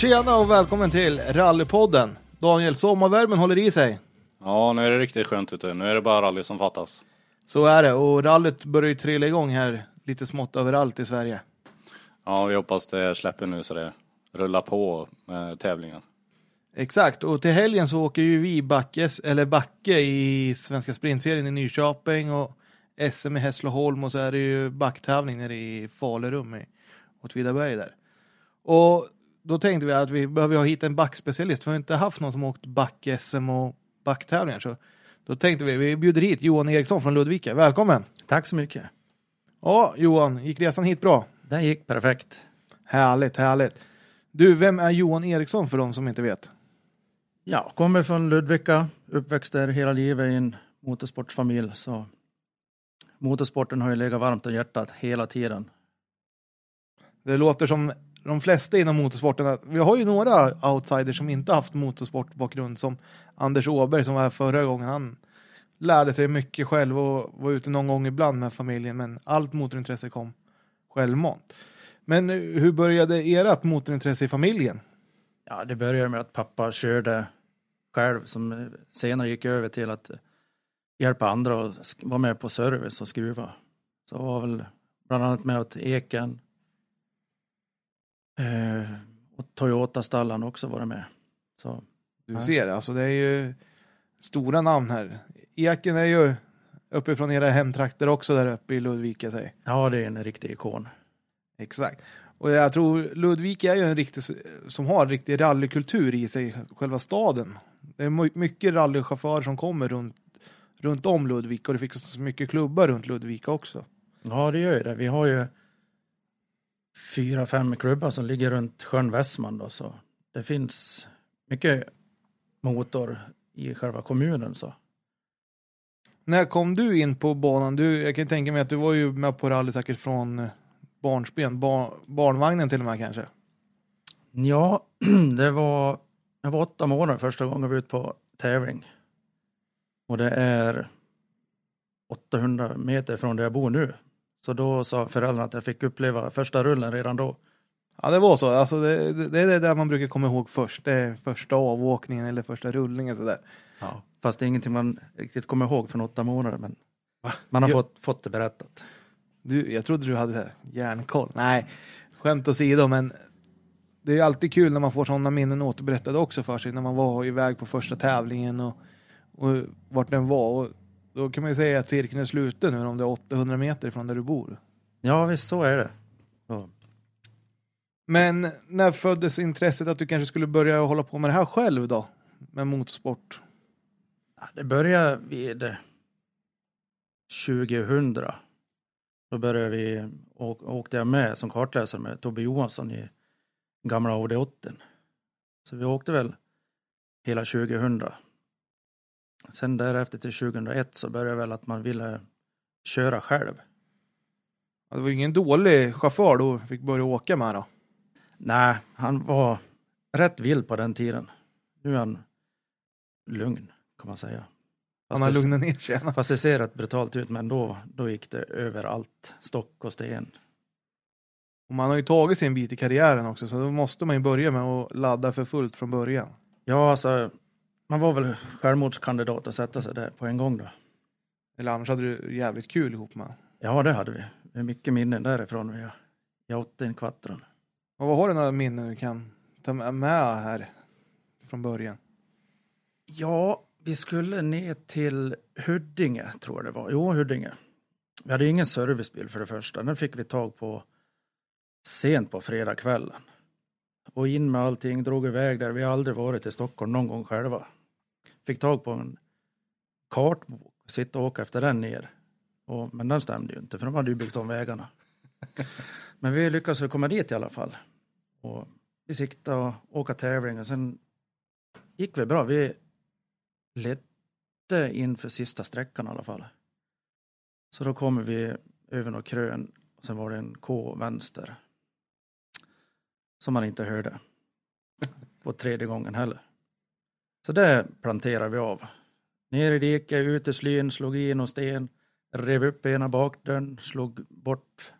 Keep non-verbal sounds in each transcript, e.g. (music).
Tjena och välkommen till Rallypodden. Daniel, sommarvärmen håller i sig. Ja, nu är det riktigt skönt ute. Nu är det bara rally som fattas. Så är det och rallyt börjar ju trilla igång här lite smått överallt i Sverige. Ja, vi hoppas det släpper nu så det rullar på med tävlingar. Exakt, och till helgen så åker ju vi Backes, eller Backe i Svenska Sprintserien i Nyköping och SM i Hässleholm och så är det ju backtävling nere i Falurum i Åtvidaberg där. Och då tänkte vi att vi behöver ha hit en backspecialist. Vi har inte haft någon som åkt back-SM och backtävlingar. Så då tänkte vi, vi bjuder hit Johan Eriksson från Ludvika. Välkommen! Tack så mycket. Ja, Johan, gick resan hit bra? Den gick perfekt. Härligt, härligt. Du, vem är Johan Eriksson för de som inte vet? Ja, kommer från Ludvika, uppväxt där hela livet i en motorsportsfamilj. Så motorsporten har ju legat varmt om hjärtat hela tiden. Det låter som de flesta inom motorsporten. Vi har ju några outsiders som inte haft motorsportbakgrund som Anders Åberg som var här förra gången. Han lärde sig mycket själv och var ute någon gång ibland med familjen men allt motorintresse kom självmant. Men hur började ert motorintresse i familjen? Ja, det började med att pappa körde själv som senare gick över till att hjälpa andra och vara med på service och skruva. Så var väl bland annat med åt Eken, Eh, och Toyota-stallan också varit med. Så, du ja. ser, alltså det är ju stora namn här. Eken är ju uppifrån era hemtrakter också där uppe i Ludvika. Säg. Ja, det är en riktig ikon. Exakt. Och jag tror Ludvika är ju en riktig, som har en riktig rallykultur i sig, själva staden. Det är mycket rallychaufförer som kommer runt, runt om Ludvika och det finns mycket klubbar runt Ludvika också. Ja, det gör ju det. Vi har ju fyra, fem klubbar som ligger runt sjön Västman då, så det finns mycket motor i själva kommunen. Så. När kom du in på banan? Du, jag kan tänka mig att du var ju med på rally säkert från barnsben, bar, barnvagnen till och med kanske? Ja, (clears throat) det var, jag var åtta månader första gången jag var ute på tävling. Och det är 800 meter från där jag bor nu. Så då sa föräldrarna att jag fick uppleva första rullen redan då. Ja, det var så. Alltså det, det, det är det där man brukar komma ihåg först. Det är första avåkningen eller första rullningen sådär. Ja, fast det är ingenting man riktigt kommer ihåg från åtta månader. Men Va? man har jag, fått, fått det berättat. Du, jag trodde du hade järnkoll. Nej, skämt åsido, men det är alltid kul när man får sådana minnen återberättade också för sig. När man var iväg på första tävlingen och, och vart den var. Och då kan man ju säga att cirkeln är sluten nu om det är 800 meter från där du bor. Ja, visst så är det. Så. Men när föddes intresset att du kanske skulle börja hålla på med det här själv då? Med motorsport? Ja, det började vid 2000. Då började vi, åkte jag med som kartläsare med Tobbe Johansson i gamla Audi 80. Så vi åkte väl hela 2000. Sen därefter till 2001 så började väl att man ville köra själv. Ja, det var ingen dålig chaufför då fick börja åka med då? Nej, han var rätt vild på den tiden. Nu är han lugn kan man säga. Fast han har lugnat ner sig. Fast det ser rätt brutalt ut men då, då gick det överallt. Stock och sten. Och man har ju tagit sig en bit i karriären också så då måste man ju börja med att ladda för fullt från början. Ja, alltså man var väl självmordskandidat att sätta sig där på en gång då. Eller annars hade du jävligt kul ihop med Ja, det hade vi. Vi har mycket minnen därifrån. Vi har en Quattron. Och vad har du några minnen du kan ta med här från början? Ja, vi skulle ner till Huddinge, tror jag det var. Jo, Huddinge. Vi hade ingen servicebil för det första. Den fick vi tag på sent på fredagskvällen. Och in med allting, drog iväg där. Vi har aldrig varit i Stockholm någon gång själva fick tag på en kartbok, sitta och åka efter den ner. Och, men den stämde ju inte för de hade ju byggt om vägarna. (laughs) men vi lyckades väl komma dit i alla fall. Och vi siktade och åka tävling och sen gick vi bra. Vi ledde inför sista sträckan i alla fall. Så då kommer vi över någon krön och sen var det en K vänster. Som man inte hörde. (laughs) På tredje gången heller. Så det planterar vi av. Ner i diket, ut i slyn, slog i någon sten, rev upp ena bakdörren, slog bort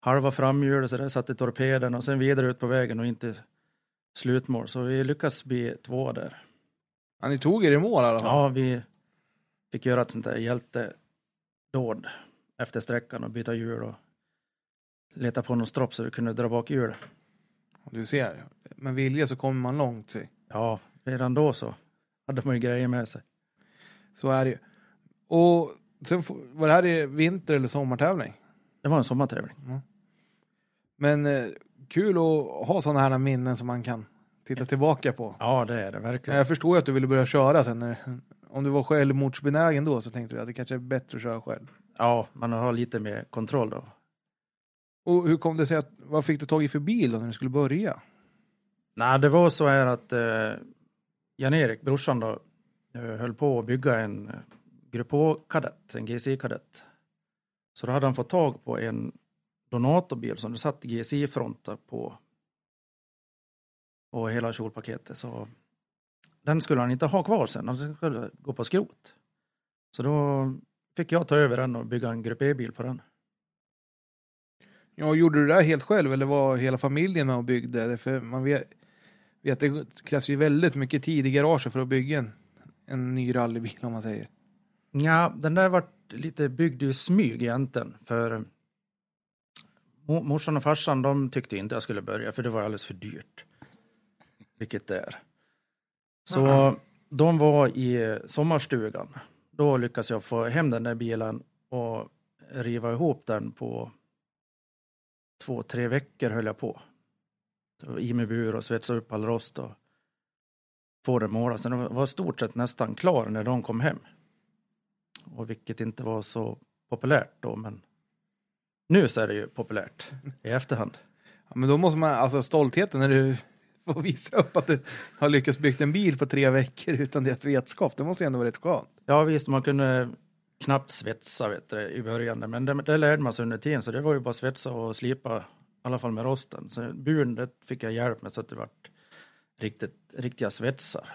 halva framhjulet så där satte torpeden och sen vidare ut på vägen och inte slutmål. Så vi lyckas bli två där. Ja, ni tog er i mål i alla fall. Ja, vi fick göra ett sånt där hjältedåd efter sträckan och byta hjul och leta på någon stropp så vi kunde dra bak hjulet. Du ser, med vilja så kommer man långt. Se. Ja, redan då så hade man ju grejer med sig. Så är det ju. Och sen var det här i vinter eller sommartävling? Det var en sommartävling. Men eh, kul att ha sådana här minnen som man kan titta tillbaka på. Ja, det är det verkligen. Jag förstår ju att du ville börja köra sen. När, om du var självmordsbenägen då så tänkte du att det kanske är bättre att köra själv. Ja, man har lite mer kontroll då. Och hur kom det sig att, vad fick du tag i för bil då när du skulle börja? Nej, det var så här att eh, Jan-Erik, brorsan då, eh, höll på att bygga en eh, Grupp H-kadett, en GSI-kadett. Så då hade han fått tag på en Donato-bil som det satt GSI-frontar på. Och hela kjolpaketet. Så den skulle han inte ha kvar sen, han skulle gå på skrot. Så då fick jag ta över den och bygga en Grupp E-bil på den. Ja, gjorde du det helt själv eller var hela familjen med och byggde? För man vet, vet det krävs ju väldigt mycket tid i garaget för att bygga en, en ny rallybil om man säger. Ja, den där vart lite byggd i smyg egentligen. För eh, mo- morsan och farsan de tyckte inte jag skulle börja för det var alldeles för dyrt. Vilket det är. Så de var i eh, sommarstugan. Då lyckades jag få hem den där bilen och riva ihop den på två, tre veckor höll jag på. I med bur och svetsa upp all rost och få den målad. Så den var stort sett nästan klar när de kom hem. Och vilket inte var så populärt då, men nu så är det ju populärt i efterhand. Ja, men då måste man, alltså stoltheten när du (laughs) får visa upp att du har lyckats bygga en bil på tre veckor utan deras vetskap, det måste ju ändå vara rätt skönt. Ja visst, man kunde knappt svetsa vet du, i början, men det, det lärde man sig under tiden, så det var ju bara svetsa och slipa, i alla fall med rosten. Så buren, det fick jag hjälp med så att det vart riktigt, riktiga svetsar.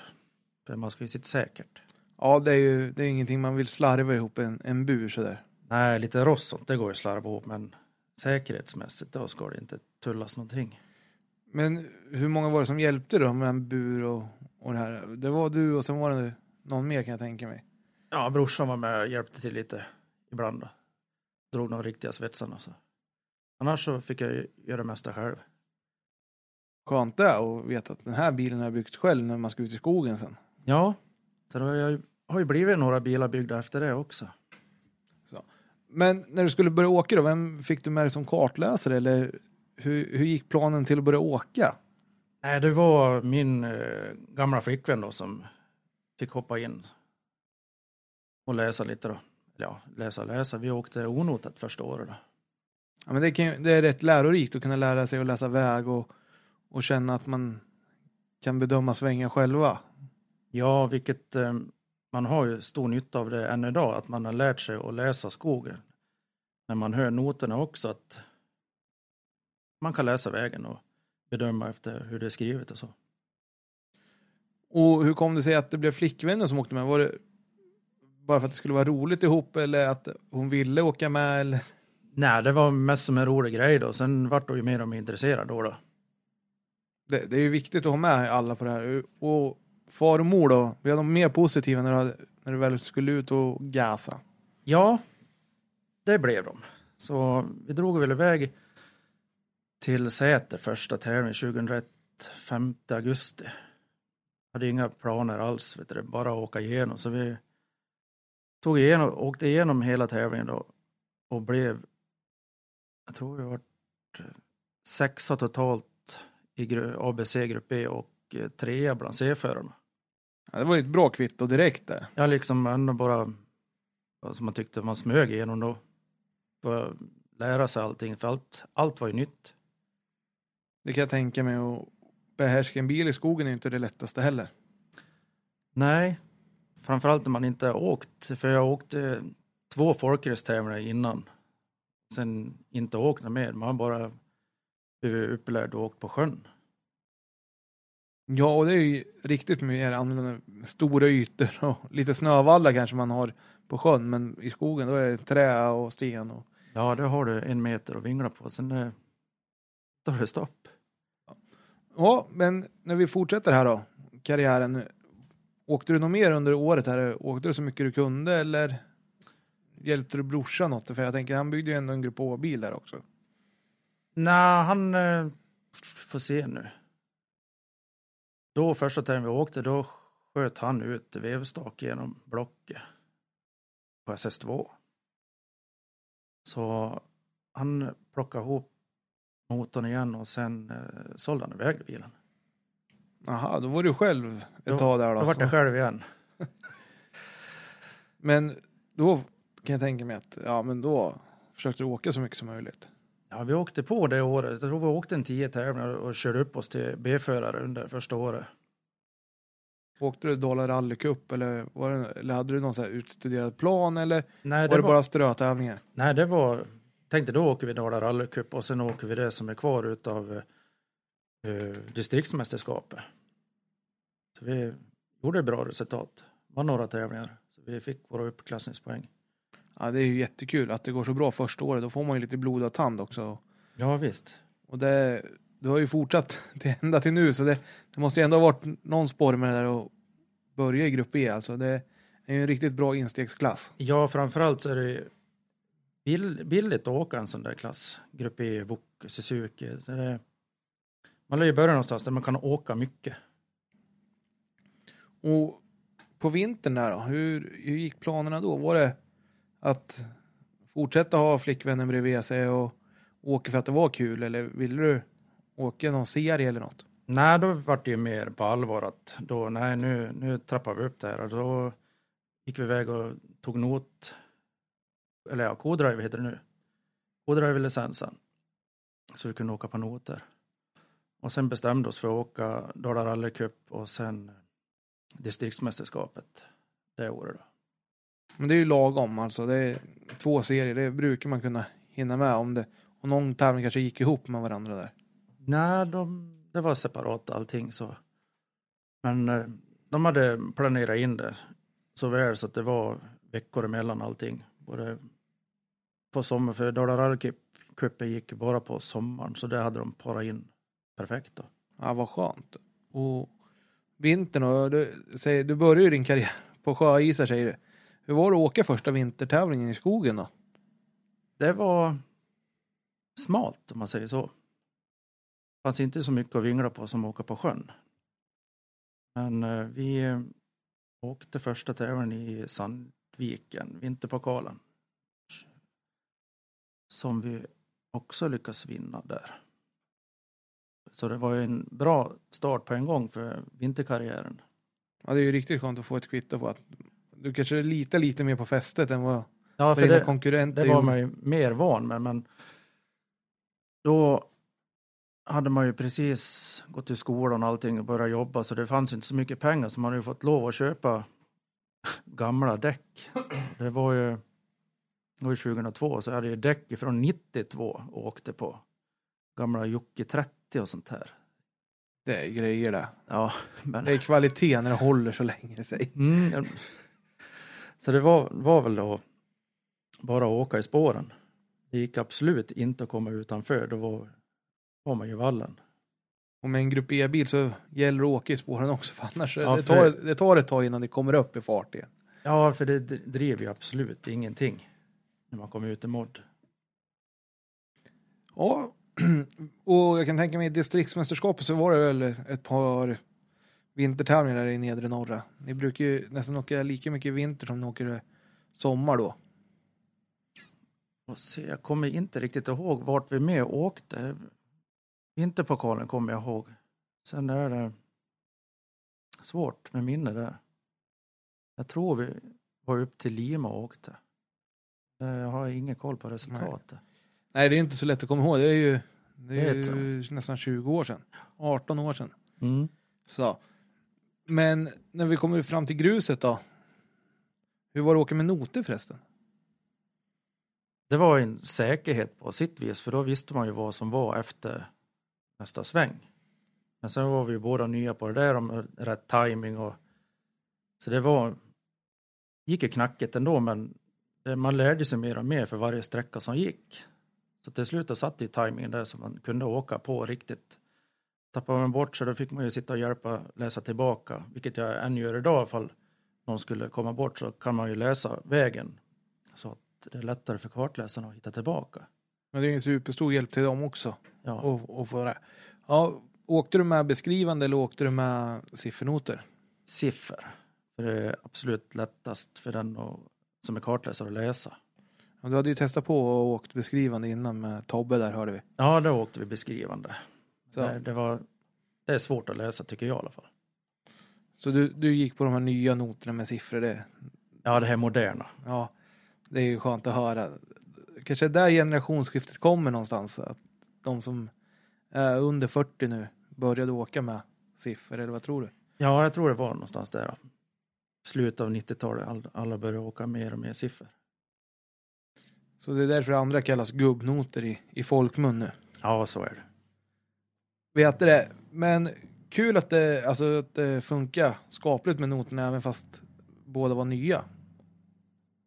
För man ska ju sitta säkert. Ja, det är ju det är ingenting man vill slarva ihop en, en bur sådär. Nej, lite rost sånt, det går ju att slarva ihop, men säkerhetsmässigt då ska det inte tullas någonting. Men hur många var det som hjälpte då med en bur och, och det här? Det var du och sen var det någon mer kan jag tänka mig. Ja, brorsan var med och hjälpte till lite ibland. Då. Drog de riktiga svetsarna. Så. Annars så fick jag göra det mesta själv. Skönt det att veta att den här bilen har jag byggt själv när man ska ut i skogen sen. Ja, så då har jag har ju blivit några bilar byggda efter det också. Men när du skulle börja åka då, vem fick du med dig som kartläsare eller hur, hur gick planen till att börja åka? Nej, det var min eh, gamla flickvän då som fick hoppa in och läsa lite då. Ja, läsa och läsa. Vi åkte onotat första året då. Ja, men det, kan, det är rätt lärorikt att kunna lära sig att läsa väg och, och känna att man kan bedöma svängar själva. Ja, vilket eh, man har ju stor nytta av det än idag, att man har lärt sig att läsa skogen. När man hör noterna också, att man kan läsa vägen och bedöma efter hur det är skrivet och så. Och hur kom det sig att det blev flickvännen som åkte med? Var det bara för att det skulle vara roligt ihop eller att hon ville åka med? Eller? Nej, det var mest som en rolig grej då. Sen vart hon ju mer och mer intresserad då. då. Det, det är ju viktigt att ha med alla på det här. Och far och mor då, blev de mer positiva när du, hade, när du väl skulle ut och gasa? Ja, det blev de. Så vi drog väl iväg till Säter första tävlingen 2001, 5 augusti. Hade inga planer alls, vet du, bara åka igenom. Så vi tog igenom, åkte igenom hela tävlingen då och blev, jag tror vi var sexa totalt i ABC Grupp B och eh, trea bland C-förarna. Ja, det var ju ett bra kvitto direkt där. Jag liksom ändå bara, som man tyckte man smög igenom då. Bara lära sig allting, för allt, allt var ju nytt. Det kan jag tänka mig. Och behärska en bil i skogen är inte det lättaste heller. Nej, framförallt när man inte har åkt, för jag åkte två folkracetävlingar innan. Sen inte åkt mer, man har bara blivit upplärd och åkt på sjön. Ja, och det är ju riktigt mer annorlunda. Stora ytor (laughs) och lite snövallar kanske man har på sjön. Men i skogen då är det trä och sten. Och... Ja, det har du en meter att vingla på, sen då är det stopp. Ja, men när vi fortsätter här då, karriären. Åkte du något mer under året här? Åkte du så mycket du kunde eller hjälpte du brorsan något? För jag tänker, han byggde ju ändå en Grupp Å-bil där också. Nej, han eh, får se nu. Då första tiden vi åkte, då sköt han ut vevstak genom blocket på SS2. Så han plockade ihop motorn igen och sen eh, sålde han iväg bilen. Jaha, då var du själv ett Då- tag där då. Då vart jag själv igen. (laughs) Men då kan jag tänka mig att, ja men då försökte du åka så mycket som möjligt. Ja, vi åkte på det året. Jag tror vi åkte en tio tävlingar och körde upp oss till B-förare under första året. Åkte du Dala Rally Cup eller, var det, eller hade du någon så här utstuderad plan eller Nej, var det bara strötävlingar? Nej, det var... Tänkte då åker vi Dala rallycup och sen åker vi det som är kvar utav eh, distriktsmästerskapet. Så vi gjorde bra resultat. var några tävlingar. Så vi fick våra uppklassningspoäng. Ja, det är ju jättekul att det går så bra första året. Då får man ju lite blodad tand också. Ja, visst. Och det, du har ju fortsatt (laughs) till, ända till nu så det, det måste ju ändå ha varit någon spår med det där att börja i grupp E. Alltså det är ju en riktigt bra instegsklass. Ja, framförallt så är det bill, billigt att åka en sån där klass. Grupp E, VOK, Suzuki. Det, man lär ju börja någonstans där man kan åka mycket. Och på vintern där då, hur, hur gick planerna då? Var det att fortsätta ha flickvännen bredvid sig och åka för att det var kul eller ville du åka någon serie eller något? Nej, då var det ju mer på allvar att då, nej, nu, nu trappar vi upp det här och då gick vi iväg och tog not, eller ja, co-drive heter det nu. Co-drive-licensen. Så vi kunde åka på noter. Och sen bestämde oss för att åka Dala Rally Cup och sen distriktsmästerskapet det året då. Men det är ju lagom alltså. Det är två serier, det brukar man kunna hinna med om det. Och någon tävling kanske gick ihop med varandra där. Nej, de, det var separat allting så. Men eh, de hade planerat in det så väl så att det var veckor emellan allting. Både på sommar, för Dala Rally-cupen gick bara på sommaren så det hade de parat in perfekt då. Ja, vad skönt. Och vintern då, du, säger, du började ju din karriär på sjöisar säger du. Hur var det att åka första vintertävlingen i skogen då? Det var smalt om man säger så. Det fanns inte så mycket att vingla på som att åka på sjön. Men eh, vi eh, åkte första tävlingen i Sandviken, Vinterpokalen. Som vi också lyckas vinna där. Så det var ju en bra start på en gång för vinterkarriären. Ja, det är ju riktigt skönt att få ett kvitto på att du kanske är lite, lite mer på fästet än vad Ja, för dina det, konkurrenter det var gjorde. man ju mer van med, men då hade man ju precis gått till skolan och allting och börjat jobba så det fanns inte så mycket pengar så man hade ju fått lov att köpa (laughs) gamla däck. Det var ju, det var ju 2002 så jag hade ju däck från 92 och åkte på. Gamla Jocke 30 och sånt här. Det är grejer det. Ja, (laughs) men... Det är kvalitet när det håller så länge. Sig. Mm. Så det var, var väl då bara att åka i spåren. Det gick absolut inte att komma utanför, då var, var man ju vallen. Och med en grupp E-bil så gäller det att åka i spåren också för annars Ja, det, för- tar, det tar ett tag innan det kommer upp i fart igen. Ja, för det drev ju absolut ingenting när man kom ut i mod. Ja, (clears throat) och jag kan tänka mig i distriktsmästerskapet så var det väl ett par vintertävlingar där i nedre norra. Ni brukar ju nästan åka lika mycket vinter som ni åker sommar då. Och se, jag kommer inte riktigt ihåg vart vi med åkte. Vinterpokalen kommer jag ihåg. Sen är det svårt med minne där. Jag tror vi var upp till Lima och åkte. Jag har ingen koll på resultatet. Nej, det är inte så lätt att komma ihåg. Det är ju, det är ju nästan 20 år sedan. 18 år sedan. Mm. Så. Men när vi kommer fram till gruset då. Hur var det att åka med noter förresten? Det var en säkerhet på sitt vis, för då visste man ju vad som var efter nästa sväng. Men sen var vi ju båda nya på det där om rätt timing och så det var gick ju knackigt ändå, men man lärde sig mer och mer för varje sträcka som gick. Så till slut satt ju timingen där så man kunde åka på riktigt tappade man bort så då fick man ju sitta och hjälpa läsa tillbaka, vilket jag än gör idag ifall någon skulle komma bort så kan man ju läsa vägen så att det är lättare för kartläsaren att hitta tillbaka. Men det är en superstor hjälp till dem också. Ja, Och, och få det. Ja, åkte du med beskrivande eller åkte du med siffernoter? siffror. För det är absolut lättast för den att, som är kartläsare att läsa. Ja, du hade ju testat på och åkt beskrivande innan med Tobbe där hörde vi. Ja, då åkte vi beskrivande. Så, Det, det, var, det är svårt att läsa tycker jag i alla fall. så du, du gick på de här nya noterna med siffror. Det, Ja, det här moderna. ja, det är ju skönt att höra. Kanske där generationsskiftet kommer någonstans. Att de som är under 40 nu började åka med siffror eller vad tror du? Ja, jag tror det var någonstans där. Slutet av 90-talet, all, alla började åka mer och mer siffror. Så det är därför andra kallas gubbnoter i, i folkmun nu. Ja, så är det. Vet det? Men kul att det, alltså, att det funkar skapligt med noterna även fast båda var nya.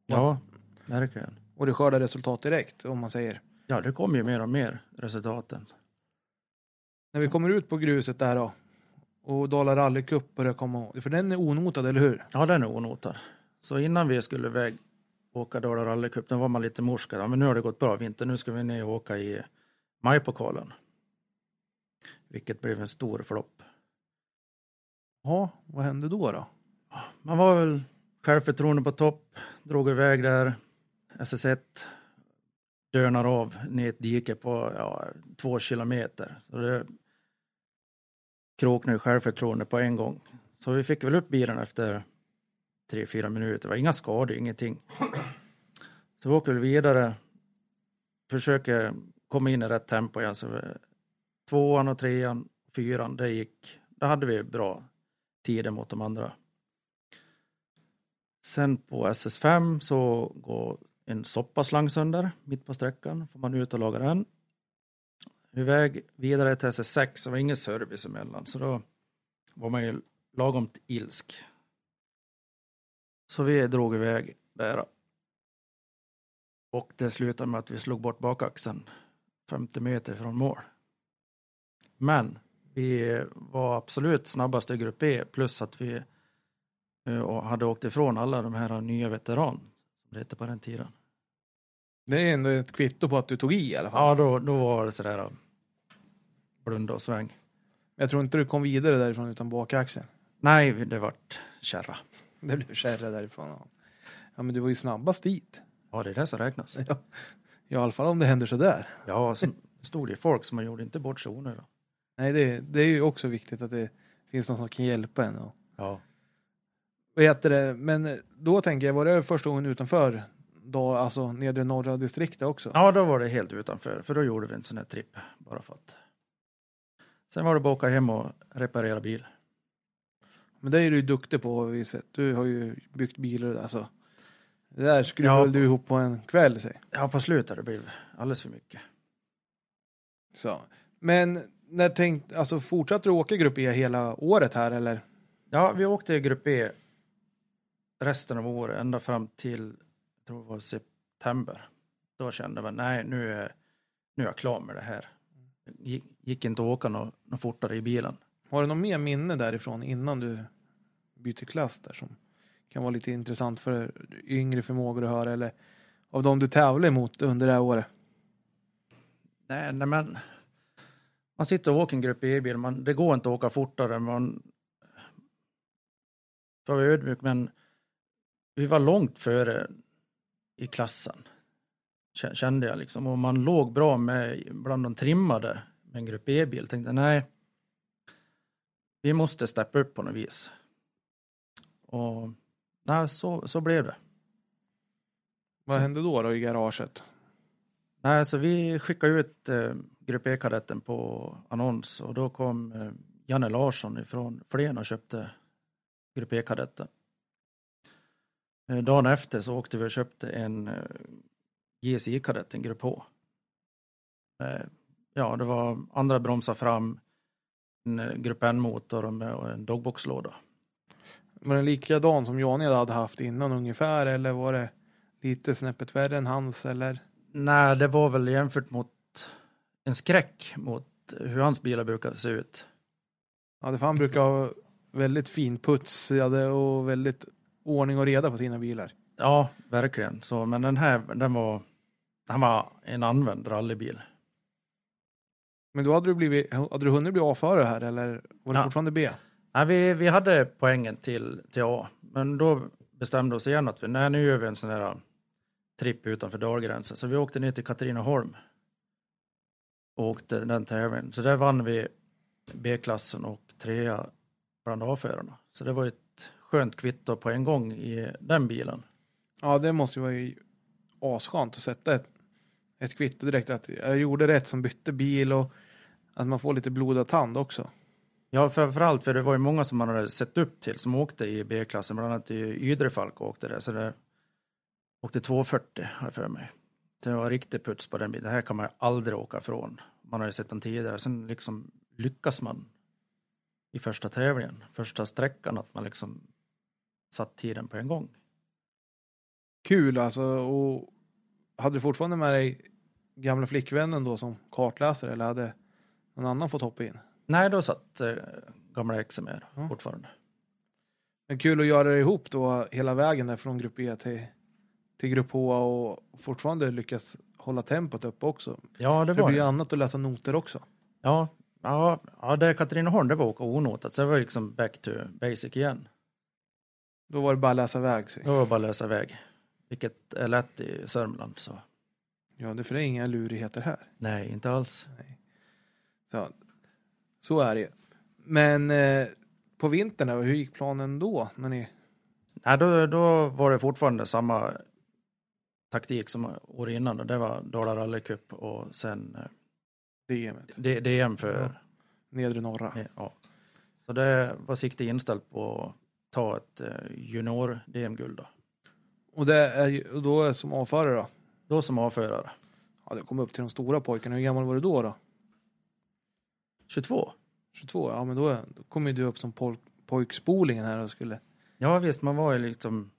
Ja, verkligen. Och det skördar resultat direkt om man säger. Ja, det kommer ju mer och mer resultaten. När vi kommer ut på gruset där då och Dala rallycup börjar komma, för den är onotad, eller hur? Ja, den är onotad. Så innan vi skulle iväg åka Dala rallycup, då var man lite morskad. Men nu har det gått bra vinter, nu ska vi ner och åka i majpokalen. Vilket blev en stor flopp. Ja, vad hände då då? Man var väl självförtroende på topp, drog iväg där, SS1, dönar av ner ett dike på ja, två kilometer. Så det kroknade självförtroende på en gång. Så vi fick väl upp bilen efter tre, fyra minuter. Det var inga skador, ingenting. Så vi åker väl vidare, försöker komma in i rätt tempo igen. Så tvåan och trean, fyran, det gick, där hade vi bra tider mot de andra. Sen på SS5 så går en soppaslang sönder mitt på sträckan. Får man ut och laga den. Iväg vidare till SS6. Det var ingen service emellan. Så då var man ju lagom ilsk. Så vi drog iväg där. Och det slutade med att vi slog bort bakaxeln 50 meter från mål. Men vi var absolut snabbast i grupp E plus att vi eh, hade åkt ifrån alla de här nya veteran som det hette på den tiden. Det är ändå ett kvitto på att du tog i i alla fall. Ja, då, då var det sådär eh, blunda och sväng. Jag tror inte du kom vidare därifrån utan bakaxeln. Nej, det vart kärra. Det blev kärra därifrån. Ja. ja, men du var ju snabbast dit. Ja, det är det som räknas. Ja. I alla fall om det händer så där. Ja, så stod det folk som man gjorde inte bort sig onödigt. Nej, det, det är ju också viktigt att det finns någon som kan hjälpa en. Och, Ja. vad heter det? Men då tänker jag, var det första gången utanför då, alltså nedre norra distriktet också? ja, då var det helt utanför, för då gjorde vi en sån här tripp bara för att. Sen var det bara att åka hem och reparera bil. Men det är du ju duktig på, har vi sett. Du har ju byggt bilar alltså. Det där skruvar Ja. du ihop på en kväll, säg. Ja, på slutet det blev alldeles för mycket. Så. Men när tänkt, alltså fortsatte du åka grupp E hela året här eller? Ja, vi åkte i grupp E resten av året, ända fram till, jag tror det var september. Då kände man, nej, nu är, nu är jag klar med det här. Gick, gick inte att åka något, något fortare i bilen. Har du något mer minne därifrån innan du byter klass där som kan vara lite intressant för yngre förmågor att höra eller av de du tävlar emot under det här året? Nej, nej men man sitter och åker en grupp E-bil, man, det går inte att åka fortare, man får vara ödmjuk, men vi var långt före i klassen. Kä- Kände jag liksom, och man låg bra med bland de trimmade med en grupp E-bil. Tänkte nej, vi måste steppa upp på något vis. Och nej, så, så blev det. Vad Så- hände då, då i garaget? Nej, så vi skickade ut eh, Grupp E-kadetten på annons och då kom eh, Janne Larsson ifrån Flen och köpte Grupp E-kadetten. Eh, dagen efter så åkte vi och köpte en eh, GSI-kadett, en Grupp H. Eh, ja, det var andra bromsar fram, en eh, Grupp N-motor och och en dogboxlåda. Var den likadan som Janne hade haft innan ungefär eller var det lite snäppet värre än hans eller? Nej, det var väl jämfört mot en skräck mot hur hans bilar brukar se ut. Ja, det för han brukar ha väldigt finputsade och väldigt ordning och reda på sina bilar. Ja, verkligen. Så, men den här, den var, den var en använd rallybil. Men då hade du, blivit, hade du hunnit bli A-förare här eller var det Ja. fortfarande B? Nej, vi, vi hade poängen till, till A, men då bestämde oss igen att vi, nej, nu gör vi en sån här tripp utanför dalgränsen. Så vi åkte ner till Katrineholm och åkte den tävlingen. Så där vann vi B-klassen och trea bland A-förarna. Så det var ett skönt kvitto på en gång i den bilen. Ja, det måste ju vara asskönt att sätta ett, ett kvitto direkt att jag gjorde rätt som bytte bil och att man får lite blodad tand också. Ja, framförallt för det var ju många som man hade sett upp till som åkte i B-klassen, bland annat i Ydrefalk åkte det. Så det åkte 240 har jag för mig. Det var riktig puts på den bilen. Det här kan man aldrig åka från. Man har ju sett den tidigare. Sen liksom lyckas man i första tävlingen, första sträckan, att man liksom satt tiden på en gång. Kul alltså och hade du fortfarande med dig gamla flickvännen då som kartläsare eller hade någon annan fått hoppa in? Nej, då satt eh, gamla exet med Ja. fortfarande. Men kul att göra det ihop då hela vägen där från grupp E till, till grupp H och fortfarande lyckas hålla tempot uppe också. Ja, det Det, det var blir ju det. annat att läsa noter också. Ja, ja, ja det Katrineholm, det var åka onotat. Så det var liksom back to basic igen. Då var det bara att läsa väg. så. Det var bara att lösa väg. Vilket är lätt i Sörmland. Så. Ja, det för det är inga lurigheter här. Nej, inte alls. Så, så är det ju. Men eh, på vintern, då, hur gick planen då? När ni... Nej, då, då var det fortfarande samma taktik som år innan. Och det var Dala Rally Cup och sen eh, DM, D- DM för... nedre norra. Ja. Så det var sikte inställt på att ta ett eh, junior-DM-guld då. Och det är och då är som avförare då? Då som avförare. Ja, det kom upp till de stora pojkarna. Hur gammal var du då? då? 22. 22? Ja, men då, då kom ju du upp som poj, pojkspolingen här och skulle... Ja visst, man var ju liksom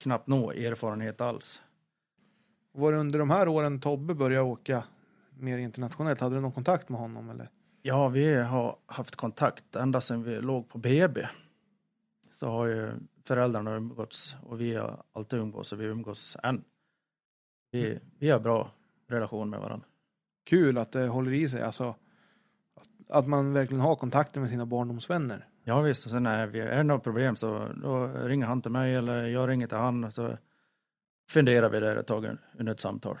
knappt nå erfarenhet alls. Var det under de här åren Tobbe började åka mer internationellt? Hade du någon kontakt med honom eller? Ja, vi har haft kontakt ända sedan vi låg på BB. Så har ju föräldrarna umgåtts och vi har alltid umgås och vi umgås än. Vi, vi har bra relation med varandra. Kul att det håller i sig, alltså. Att, att man verkligen har kontakter med sina barndomsvänner. Ja visst, och sen är, vi, är det något problem så då ringer han till mig eller jag ringer till han så funderar vi där ett tag under ett samtal.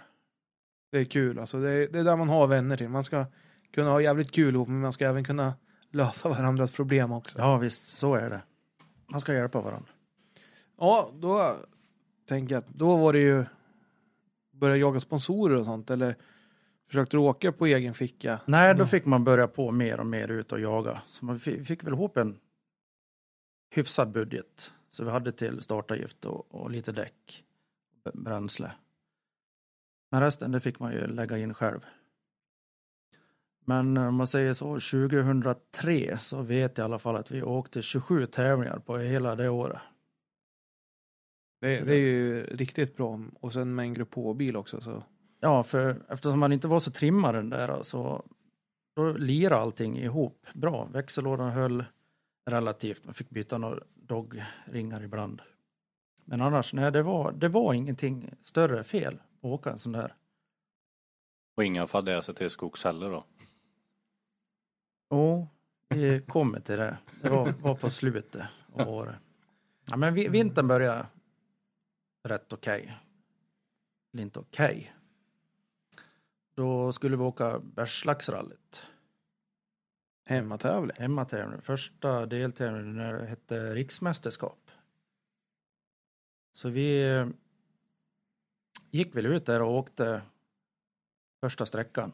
Det är kul, alltså. Det är, det är där man har vänner till. Man ska kunna ha jävligt kul ihop, men man ska även kunna lösa (laughs) varandras problem också. Ja visst, så är det. Man ska hjälpa varandra. Ja, då tänker jag att då var det ju börja jaga sponsorer och sånt eller försökte du åka på egen ficka? Nej, då Ja. fick man börja på mer och mer ut och jaga. Så man fi- fick väl ihop en hyfsad budget. Så vi hade till startavgift och, och lite däck, bränsle. Men resten det fick man ju lägga in själv. Men om man säger så, 2003 så vet jag i alla fall att vi åkte 27 tävlingar på hela det året. Det, det är ju riktigt bra och sen med en grupp H-bil också så. Ja, för eftersom man inte var så trimmad den där så då lirade allting ihop bra. Växellådan höll relativt. Man fick byta några dogringar ibland. Men annars, nej, det var, det var ingenting större fel att åka en sån där. Och inga fadäser till skogs heller då. Jo, vi kommer till det. Det var, var på slutet av året. Ja, men vi, vintern började rätt okej. Eller inte okej. Då skulle vi åka Bergslagsrallyt. Hemmatävling. hemmatävling. Första deltävlingen hette riksmästerskap. Så vi eh, gick väl ut där och åkte första sträckan.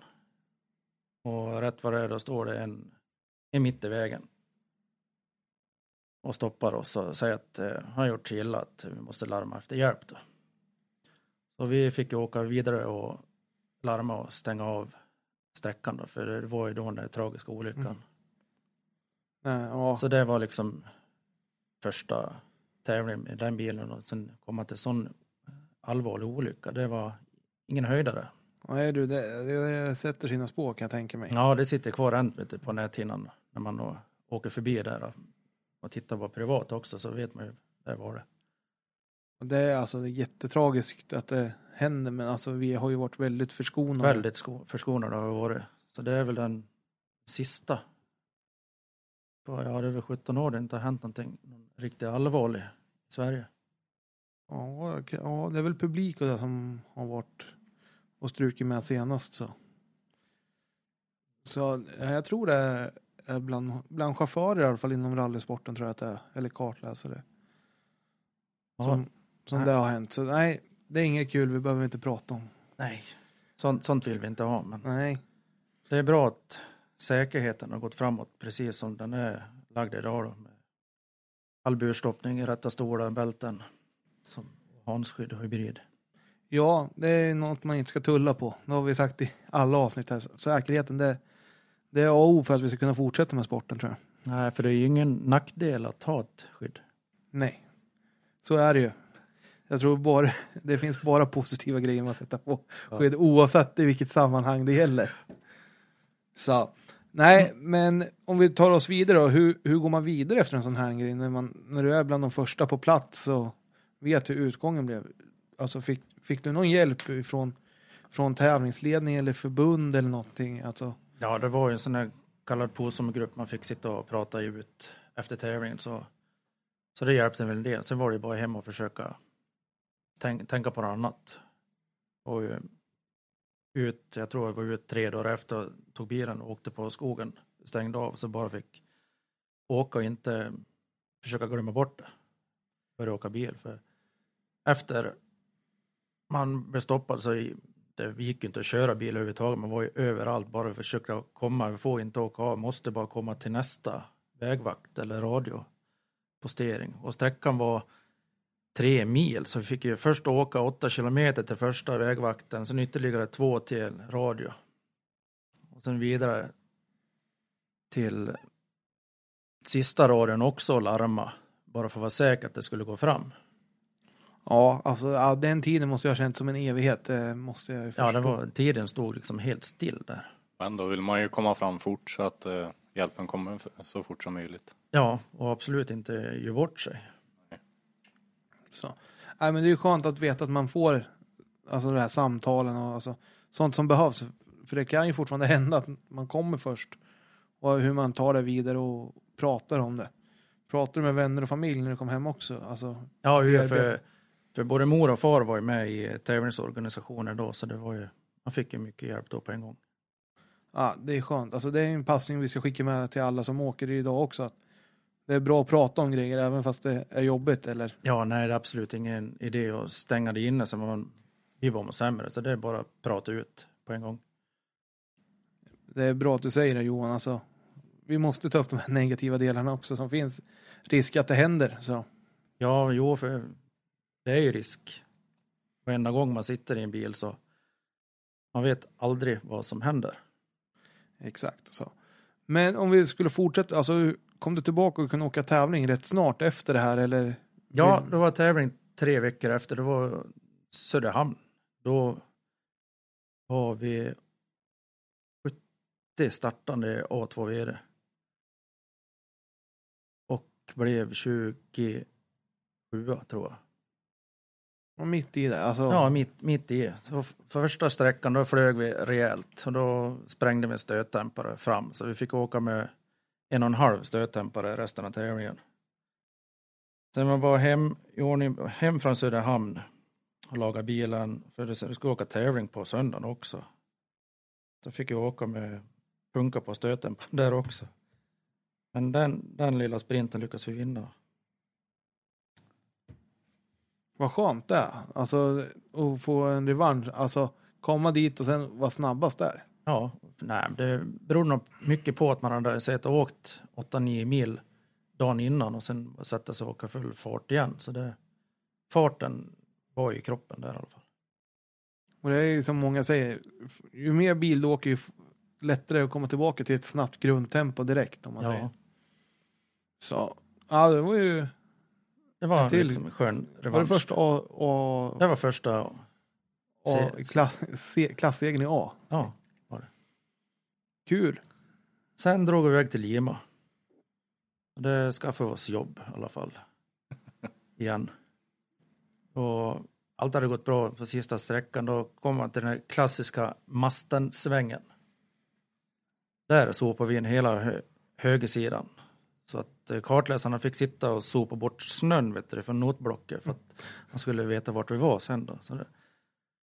Och rätt vad det är då står det en, en mitt i vägen. Och stoppar oss och säger att eh, han gjort så illa att vi måste larma efter hjälp då. Så vi fick ju åka vidare och larma och stänga av sträckan då, för det var ju då den där tragiska olyckan. Mm. Ja. Så det var liksom första tävlingen med den bilen och sen komma till sån allvarlig olycka. Det var ingen höjdare. Nej du, det, det sätter sina spår kan jag tänka mig. Ja, det sitter kvar än på näthinnan när man åker förbi där och tittar på privat också så vet man ju, där var det. Det är alltså jättetragiskt att det händer men alltså vi har ju varit väldigt förskonade. Väldigt sko- förskonade har vi varit. Så det är väl den sista. Ja, det är väl 17 år det inte har hänt någonting någon riktigt allvarlig i Sverige. Ja, ja, det är väl publik och det som har varit och strukit med senast så. Så ja, jag tror det är- är bland, bland chaufförer i alla fall inom rallysporten tror jag att det är, eller kartläsare. Ja, Som, som Nej. det har hänt. Så nej, det är inget kul, vi behöver inte prata om. Nej, sånt, sånt vill vi inte ha. Men Nej, det är bra att säkerheten har gått framåt precis som den är lagd idag. Då, all burstoppning, rätta stolar, bälten, som handskydd och hybrid. ja, det är något man inte ska tulla på. Det har vi sagt i alla avsnitt här. Säkerheten, det, det är A och O för att vi ska kunna fortsätta med sporten tror jag. Nej, för det är ju ingen nackdel att ha ett skydd. Nej, så är det ju. Jag tror bara, (laughs) det finns bara positiva grejer att sätta på skydd oavsett i vilket sammanhang det gäller. Så, nej, men om vi tar oss vidare då, hur, hur går man vidare efter en sån här grej? När, man, när du är bland de första på plats och vet hur utgången blev. Alltså fick, fick du någon hjälp från, från tävlingsledning eller förbund eller någonting? Alltså, Ja, det var ju en sån här kallad POSOM-grupp man fick sitta och prata ut efter tävlingen. Så, så det hjälpte väl en del. Sen var det ju bara hem och försöka tänk, tänka på något annat. Och eh, ut, jag tror jag var ut tre dagar efter, tog bilen och åkte på skogen, stängde av, så bara fick åka och inte försöka glömma bort det. Börja åka bil. För efter man blev stoppad så det gick ju inte att köra bil överhuvudtaget. Man var ju överallt bara försöka komma. Vi får inte åka av, måste bara komma till nästa vägvakt eller radiopostering. Och sträckan var tre mil, så vi fick ju först åka åtta kilometer till första vägvakten, sen ytterligare två till radio. Och sen vidare till sista radion också och larma, bara för att vara säker att det skulle gå fram. ja, alltså ja, den tiden måste jag ha känt som en evighet. Det måste jag ju Ja, det förstå. var, tiden stod liksom helt still där. Men då vill man ju komma fram fort så att eh, hjälpen kommer så fort som möjligt. Ja, och absolut inte ge bort sig. Så. Nej, men det är ju skönt att veta att man får alltså det här samtalen och alltså, sånt som behövs. För det kan ju fortfarande hända att man kommer först och hur man tar det vidare och pratar om det. Pratar du med vänner och familj när du kommer hem också? Alltså, Ja, ju för, för både mor och far var ju med i tävlingsorganisationer då, så det var ju, man fick ju mycket hjälp då på en gång. ja, det är skönt. Alltså, det är en passning vi ska skicka med till alla som åker idag också. Att det är bra att prata om grejer även fast det är jobbigt. Eller? Ja, nej, det är absolut ingen idé att stänga det inne så man blir bara sämre, så det är bara att prata ut på en gång. Det är bra att du säger det Johan. Alltså, vi måste ta upp de här negativa delarna också som finns. Risk att det händer. Så. Ja, jo, för det är ju risk. Varenda gång man sitter i en bil så man vet aldrig vad som händer. Exakt så. Men om vi skulle fortsätta, alltså kom du tillbaka och kunde åka tävling rätt snart efter det här eller? Ja, det var tävling tre veckor efter. Det var Söderhamn. Då var vi 70 startande A2 VD. Och blev 27 tror jag. Och mitt i det, alltså. Ja, mitt, mitt i. Så f- första sträckan då flög vi rejält och då sprängde vi stötdämpare fram. Så vi fick åka med en och en halv stötdämpare resten av tävlingen. Sen var bara hem, i ordning, hem från Söderhamn och lagade bilen. För det, vi skulle åka tävling på söndagen också. Så fick jag åka med punka på stötdämparen (laughs) där också. Men den, den lilla sprinten lyckades vi vinna. Vad skönt det är. Alltså att få en revansch. Alltså komma dit och sen vara snabbast där. Ja, nej, det beror nog mycket på att man hade sett och åkt 8-9 mil dagen innan och sen sätta sig och åka full fart igen. Så det, farten var i kroppen där i alla fall. Och det är ju som många säger, ju mer bil du åker ju lättare att komma tillbaka till ett snabbt grundtempo direkt om man säger. Ja, Så, ja det var ju, det var En till. liksom skön var det revansch. första A, A, Det var första, A se- klass, C, klassegen i A. ja. Kul. Sen drog vi iväg till Lima. Och det skaffade oss jobb i alla fall. (laughs) Igen. Och allt hade gått bra på sista sträckan. Då kom man till den här klassiska Masten-svängen. Där sopade vi in hela hö högersidan. Så att eh, kartläsarna fick sitta och sopa bort snön vet du, från notblocket för att man skulle veta vart vi var sen då. Så det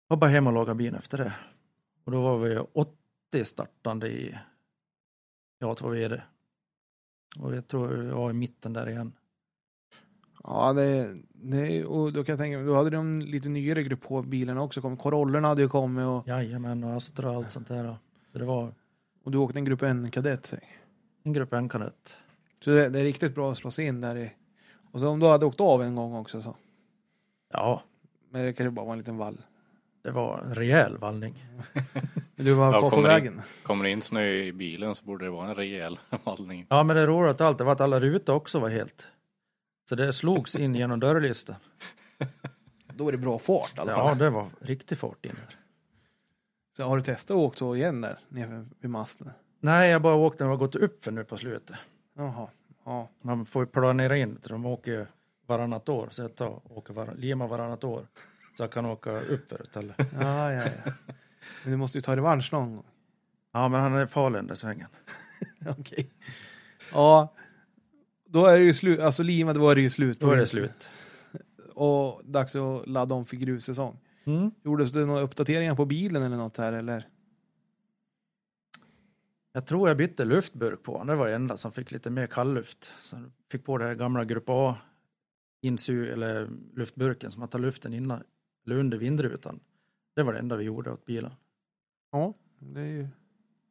var bara hem och laga bilen efter det. Och då var vi 80 startande i, ja vad är det? Och jag tror vi var i mitten där igen. Ja, det, det, och då kan jag tänka mig, då hade de lite nyare grupp på bilarna också kommit. Corollorna hade ju kommit och, Jajamän, och Astra och allt sånt där. Så det var och du åkte en grupp N-kadett. säg. en grupp N-kadett. Så det, det är riktigt bra att slå sig in där i. Och så om du hade åkt av en gång också så. Ja, Men det kanske bara var en liten vall. Det var en rejäl vallning. (laughs) Du var Ja, på kommer in. vägen. Kommer det in snö i bilen så borde det vara en rejäl (laughs) vallning. Ja, men det roliga av allt det var att alla rutor också var helt. Så det slogs in genom dörrlistan. (laughs) Då är det bra fart i alla Ja, fall. det var riktig fart in där. Så har du testat att åka så igen där nere vid masten? Nej, jag bara åkte när det har gått upp för nu på slutet. Jaha. Ja. Man får ju planera in, de åker ju varannat år. Så jag tar, åker var, Lima varannat år. Så jag kan åka upp för istället. (laughs) Ja, ja, ja. Men du måste ju ta revansch någon gång. Ja, men han är farlig den där svängen. (laughs) Okej. Ja. Då är det ju slut, alltså Lima, då är det ju slut. Då är det slut. Och dags att ladda om för grussäsong. Mm. Gjordes det några uppdateringar på bilen eller något här eller? Jag tror jag bytte luftburk på. Det var det enda som fick lite mer kallluft. Så fick på det här gamla Grupp A insug, eller luftburken som man tar luften innan, eller under vindrutan. Det var det enda vi gjorde åt bilen. Ja, det är ju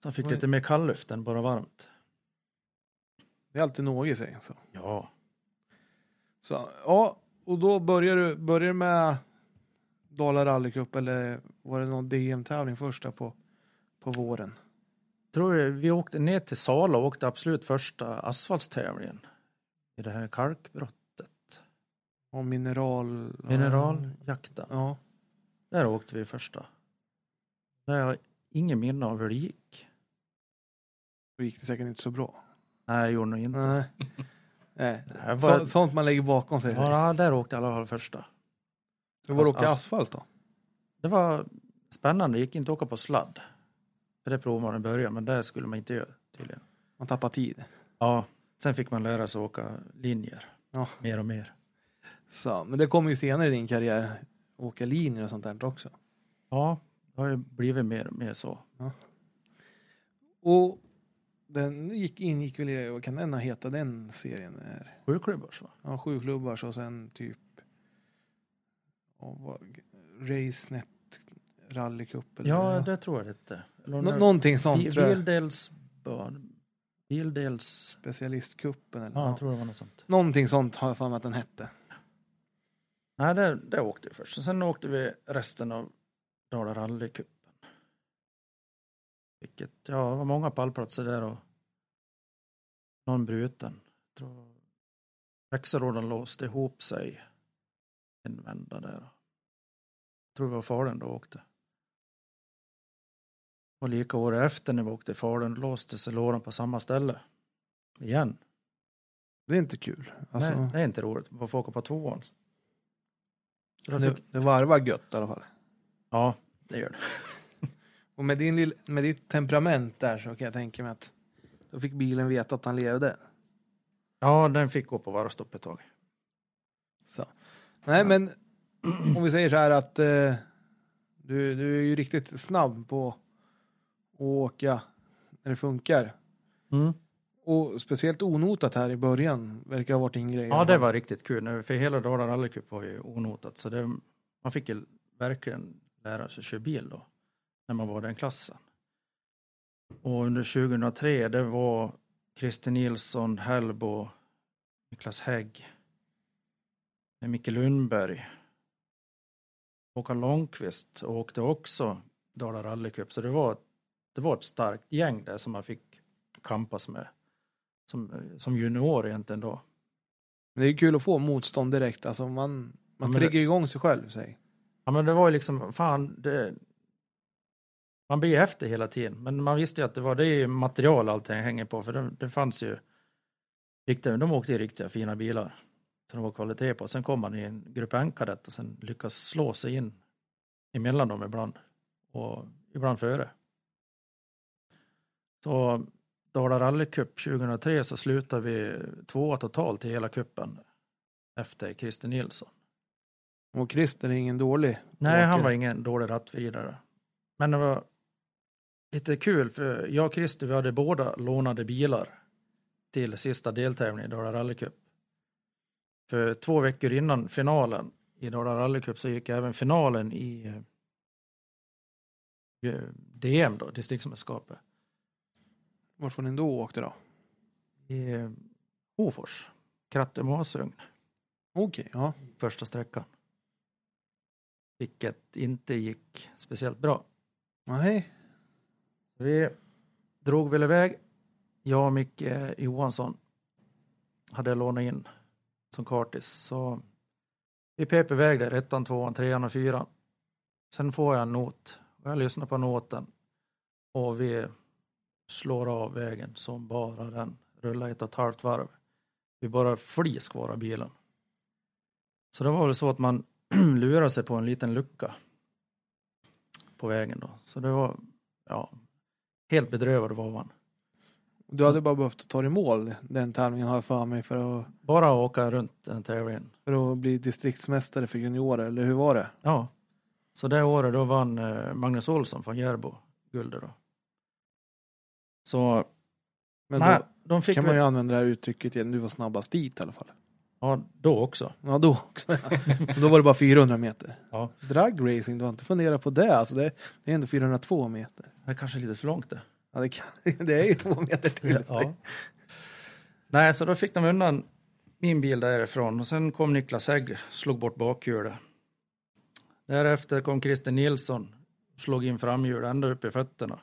Så han fick lite mer kallluft än bara varmt. det är alltid något i sig. Så. Ja, så ja, och då börjar du, börjar du med Dala rallycup eller var det någon DM-tävling först där på, på våren? tror jag, vi åkte ner till Sala och åkte absolut första asfaltstävlingen. I det här kalkbrottet. Och mineral... Mineraljakten. Ja. Där åkte vi första. Där har jag ingen minne av hur det gick. Då gick det säkert inte så bra. Nej, jag gjorde nog inte. Nej. (laughs) Nej. Jag var- Så, sånt man lägger bakom sig. Ja, där åkte i alla fall första. Hur var det att åka asfalt då? Det var spännande, det gick inte att åka på sladd. För det provade man i början, men det skulle man inte göra tydligen. Man tappar tid. Ja, sen fick man lära sig åka linjer. Ja. Mer och mer. Så, men det kommer ju senare i din karriär. Åka linjer och sånt där också. Ja, det har ju blivit mer och mer så. Och den gick, ingick väl i, vad kan den heta den serien? Är? Sju klubbars va? Ja, sju klubbar och sen typ ja, vad, RaceNet rallycup eller Ja, det tror jag. Eller Nå- någonting sånt tror jag. Bildels... Bildels... Specialistcupen eller Ja, ja, jag tror det var något sånt. Någonting sånt har jag för mig att den hette. Nej, det, det åkte vi först. Och sen åkte vi resten av Dala rallycupen. Vilket, ja, det var många pallplatser där och någon bruten. Växelråden låste ihop sig en vända där. Jag tror det var Falun då åkte. Och lika året efter när vi åkte i Falun låste sig lådan på samma ställe. Igen. Det är inte kul. Alltså, Nej, det är inte roligt. Man får åka på tvåan. Fick, det varvar gött i alla fall. ja, det gör det. (laughs) Och med, din, lill- med ditt temperament där så kan jag tänka mig att då fick bilen veta att han levde. Ja, den fick gå på varvstopp ett tag. Så. Nej, men om vi säger så här att eh, du, du är ju riktigt snabb på att åka när det funkar. Mm. Och speciellt onotat här i början verkar ha varit din grej. Ja, det var riktigt kul. Nu, För hela Dala rallycup var ju onotat. Så det, man fick ju verkligen lära sig köra bil då. När man var den klassen. Och under 2003, det var Christer Nilsson, Hellbo, Niklas Hägg, Micke Lundberg. Håkan Långqvist åkte också Dala rallycup. Så det var, det var ett starkt gäng där som man fick kampas med. Som, som junior egentligen då. Men det är ju kul att få motstånd direkt. Alltså man, man Ja, triggar det- igång sig själv. Säg. Ja men det var ju liksom, fan, det, man blir efter hela tiden. Men man visste ju att det var det är ju material allting hänger på. För det, det fanns ju riktiga, de åkte i riktiga fina bilar. Så det var kvalitet på. Sen kom han i en grupp N-kadett och sen lyckas slå sig in emellan dem ibland. Och ibland före. Så Dala rallycup 2003 så slutade vi tvåa totalt i hela kuppen efter Christer Nilsson. Och Christer är ingen dålig Nej, han åkare. var ingen dålig rattvidare. Men det var lite kul för jag och Christer vi hade båda lånade bilar till sista deltävlingen i Dala rallycup. För två veckor innan finalen i Dala rallycup så gick även finalen i eh, DM då, distriktsmästerskapet. Vart var ni då åkte då? I eh, Hofors, Kratte Masugn, Okej, ja. första sträckan. Vilket inte gick speciellt bra. Nej. Vi drog väl iväg. Jag och Micke Johansson hade lånat in som kartis. Så vi pep iväg där, ettan, tvåan, trean och fyran. Sen får jag en not. Jag lyssnar på noten. Och vi slår av vägen som bara den. Rullar ett och ett halvt varv. Vi bara flis kvar av bilen. Så det var väl så att man (clears throat) lurade sig på en liten lucka på vägen då. Så det var, ja, helt bedrövad var man. Du hade bara behövt ta i mål den tävlingen har jag för mig för att, Bara åka runt den tävlingen. för att bli distriktsmästare för juniorer, eller hur var det? Ja. Så det året då vann eh, Magnus Olsson från Järbo guldet då. Så Men nej, då de fick kan man ju använda det här uttrycket igen, du var snabbast dit i alla fall. ja då också. Ja, då också. (laughs) då var det bara 400 meter. Ja. Dragracing, du har inte funderat på det? Alltså det, det är ändå 402 meter. Det är kanske lite för långt det. Ja, det, kan, (laughs) det är ju två meter till. Ja. Nej, så då fick de undan min bil därifrån och sen kom Niklas Hägg, slog bort bakhjulet. Därefter kom Christer Nilsson, slog in framhjulet ända upp i fötterna.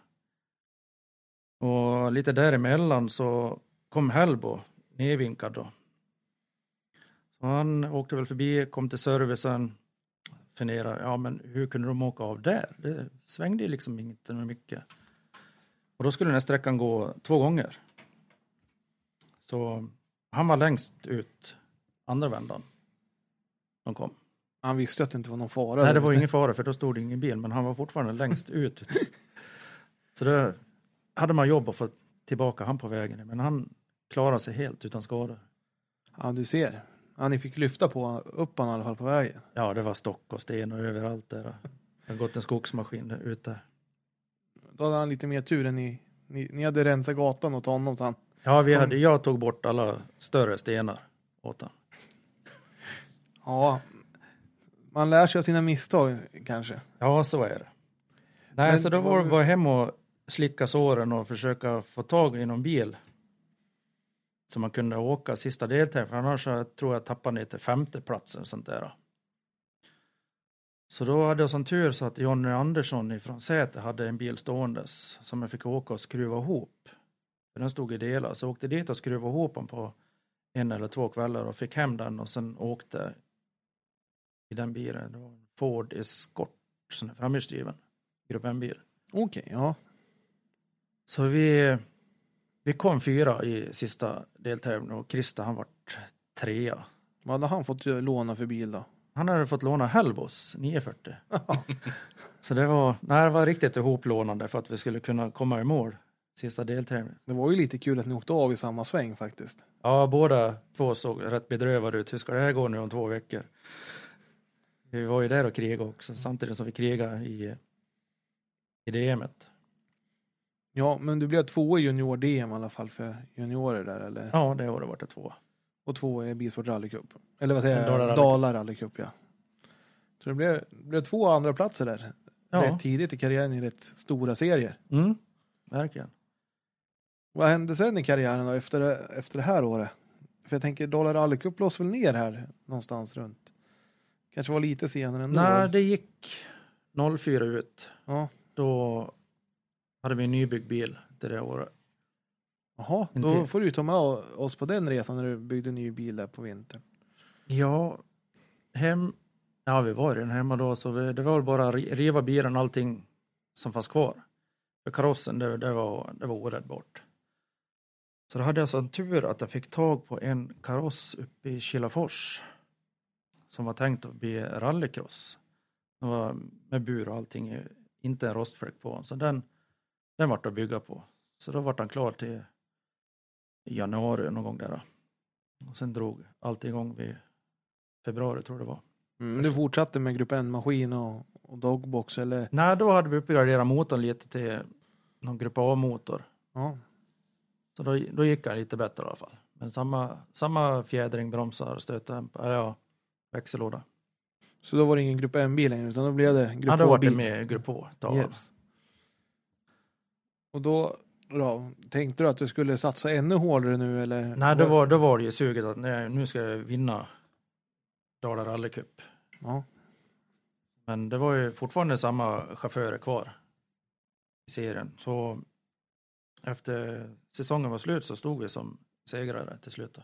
Och lite däremellan så kom Hellbo nedvinkad då. Så han åkte väl förbi, kom till servicen, funderade, ja men hur kunde de åka av där? Det svängde ju liksom inte mycket. Och då skulle den här sträckan gå två gånger. Så han var längst ut andra vändan. De kom. Han visste att det inte var någon fara. Nej, det var ingen fara för då stod det ingen bil, men han var fortfarande längst ut. (laughs) Så då hade man jobb att få tillbaka han på vägen, men han klarade sig helt utan skador. Ja, du ser. Ja, ni fick lyfta på upp han i alla fall på vägen. Ja, det var stock och sten och överallt där. Det har gått en skogsmaskin ute. Då hade han lite mer tur än ni. Ni, ni hade rensat gatan åt honom han Ja, vi hade, jag tog bort alla större stenar åt han. Ja, man lär sig av sina misstag kanske. Ja, så är det. Nej, Men så då var det bara hem och slicka såren och försöka få tag i någon bil. Så man kunde åka sista deltävlingen, för annars tror jag tappade ner till femte platsen och sånt där. Så då hade jag sån tur så att Jonny Andersson från Säter hade en bil ståendes som jag fick åka och skruva ihop. För den stod i delar, så jag åkte dit och skruvade ihop den på en eller två kvällar och fick hem den och sen åkte i den bilen. Det var en Ford Escort, som är framhjulsdriven, grupp M-bil. Okej, ja. Så vi, vi kom fyra i sista deltävlingen och Christer han vart trea. Vad hade han fått låna för bil då? Han hade fått låna Hellbos 940. Så det var, nej, det var riktigt ihoplånande för att vi skulle kunna komma i mål sista deltävlingen. Det var ju lite kul att ni åkte av i samma sväng faktiskt. Ja, båda två såg rätt bedrövade ut. Hur ska det här gå nu om två veckor? Vi var ju där och krigade också, samtidigt som vi krigade i, i DMet. Ja, men du blev två i junior-DM i alla fall för juniorer där eller? Ja, det året var det två. Och två i Bilsport rallycup. Eller vad säger jag? Dala rallycup ja. Så det blev, blev två andra platser där. Ja, Rätt tidigt i karriären i rätt stora serier. mm, verkligen. Vad hände sen i karriären då efter, efter det här året? För jag tänker Dala rallycup lås väl ner här någonstans runt. Kanske var lite senare ändå. Nej, det gick 04 ut. Ja. Då hade vi en nybyggd bil till det året. Jaha, då till. får du ta med oss på den resan när du byggde ny bil där på vintern. Ja, hem... Ja, vi var redan hemma då, så vi, det var väl bara att ri- riva bilen och allting som fanns kvar. För karossen, det, det, var, det var oräddbart. Så då hade jag sån tur att jag fick tag på en kaross uppe i Kilafors som var tänkt att bli rallycross. Den var med bur och allting, inte en rostfläck på. Så den, den vart att bygga på. Så då vart han klar till januari någon gång där. Då. Och sen drog allt igång vid februari tror jag det var. Mm, du fortsatte med grupp N-maskin och, och dogbox eller? Nej, då hade vi uppgraderat motorn lite till någon grupp A-motor. Ja. Så då, då gick det lite bättre i alla fall. Men samma, samma fjädring, bromsar, stötdämpare, ja, växellåda. Så då var det ingen grupp M-bil längre utan då blev det grupp Ja, då var det med grupp H. Yes. Och då, då tänkte du att du skulle satsa ännu hårdare nu eller? Nej, då var, då var det ju suget att nej, nu ska jag vinna Dala rallycup. Ja. Men det var ju fortfarande samma chaufförer kvar i serien. Så efter säsongen var slut så stod vi som segrare till slut.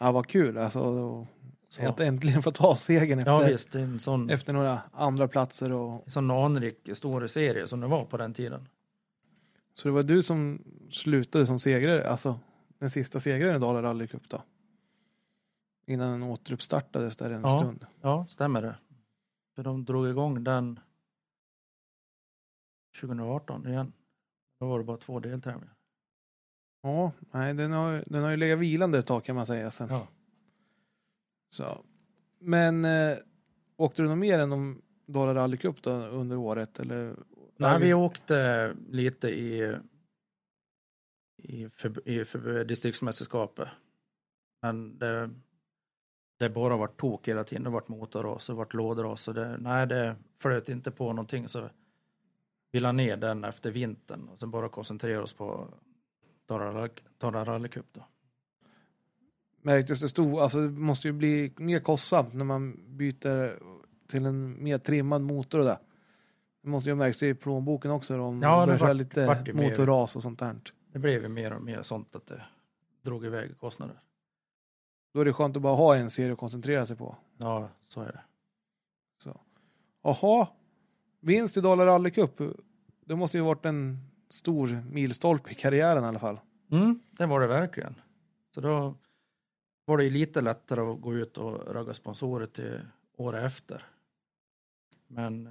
ja, vad kul alltså. Så, Att äntligen få ta segern ja efter, visst, är en sån, efter några andra platser och en sån anrik stor serie som det var på den tiden. Så det var du som slutade som segrare, alltså den sista segraren i Dala Rally Cup då? Innan den återuppstartades där en Ja. stund. Ja, stämmer det. För de drog igång den 2018 igen. Då var det bara två deltävlingar. Ja, nej, den har, den har ju legat vilande ett tag kan man säga sen. Ja. Så. Men äh, åkte du något mer än de Dala Rally Cup då under året? Eller? Nej, vi åkte lite i, i, för, i för distriktsmästerskapet. Men det, det bara vart tok hela tiden. Det vart motorras, det vart lådras. och Det, nej, det flöt inte på någonting. Så vi la ner den efter vintern och sen bara koncentrerade oss på Dala Rally- Dala Rally Cup. Då. Märktes det stor, alltså det måste ju bli mer kostsamt när man byter till en mer trimmad motor och det. Det måste ju ha märkts i plånboken också då, om Ja, det börjar vart- lite motorras och sånt där. Det blev ju mer och mer sånt att det drog iväg kostnader. Då är det skönt att bara ha en serie att koncentrera sig på. Ja, så är det. Jaha, vinst i Dala Rally Cup. Det måste ju varit en stor milstolpe i karriären i alla fall. Mm, det var det verkligen. Så då var det ju lite lättare att gå ut och ragga sponsorer till året efter. Men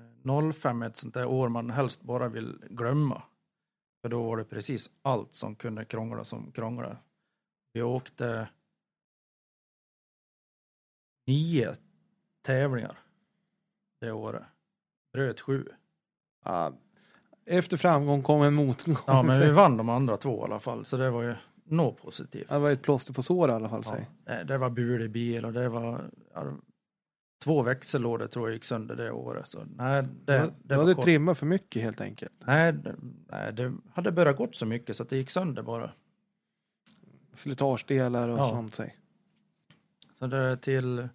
05 är ett sånt där år man helst bara vill glömma. För då var det precis allt som kunde krångla som krånglade. Vi åkte nio tävlingar det året. Bröt sju. Ja, efter framgång kom en motgång. Ja, men vi vann de andra två i alla fall, så det var ju något positivt. Det var ett plåster på sår i alla fall. Ja, det- var bulig bil och det var två växellådor tror jag gick sönder det året. Så, nej, det, Det, det, du hade kort. trimmat för mycket helt enkelt. nej, det, nej, det hade börjat gått så mycket så att det gick sönder bara. Slitagedelar och Ja. sånt. Säg. Så det till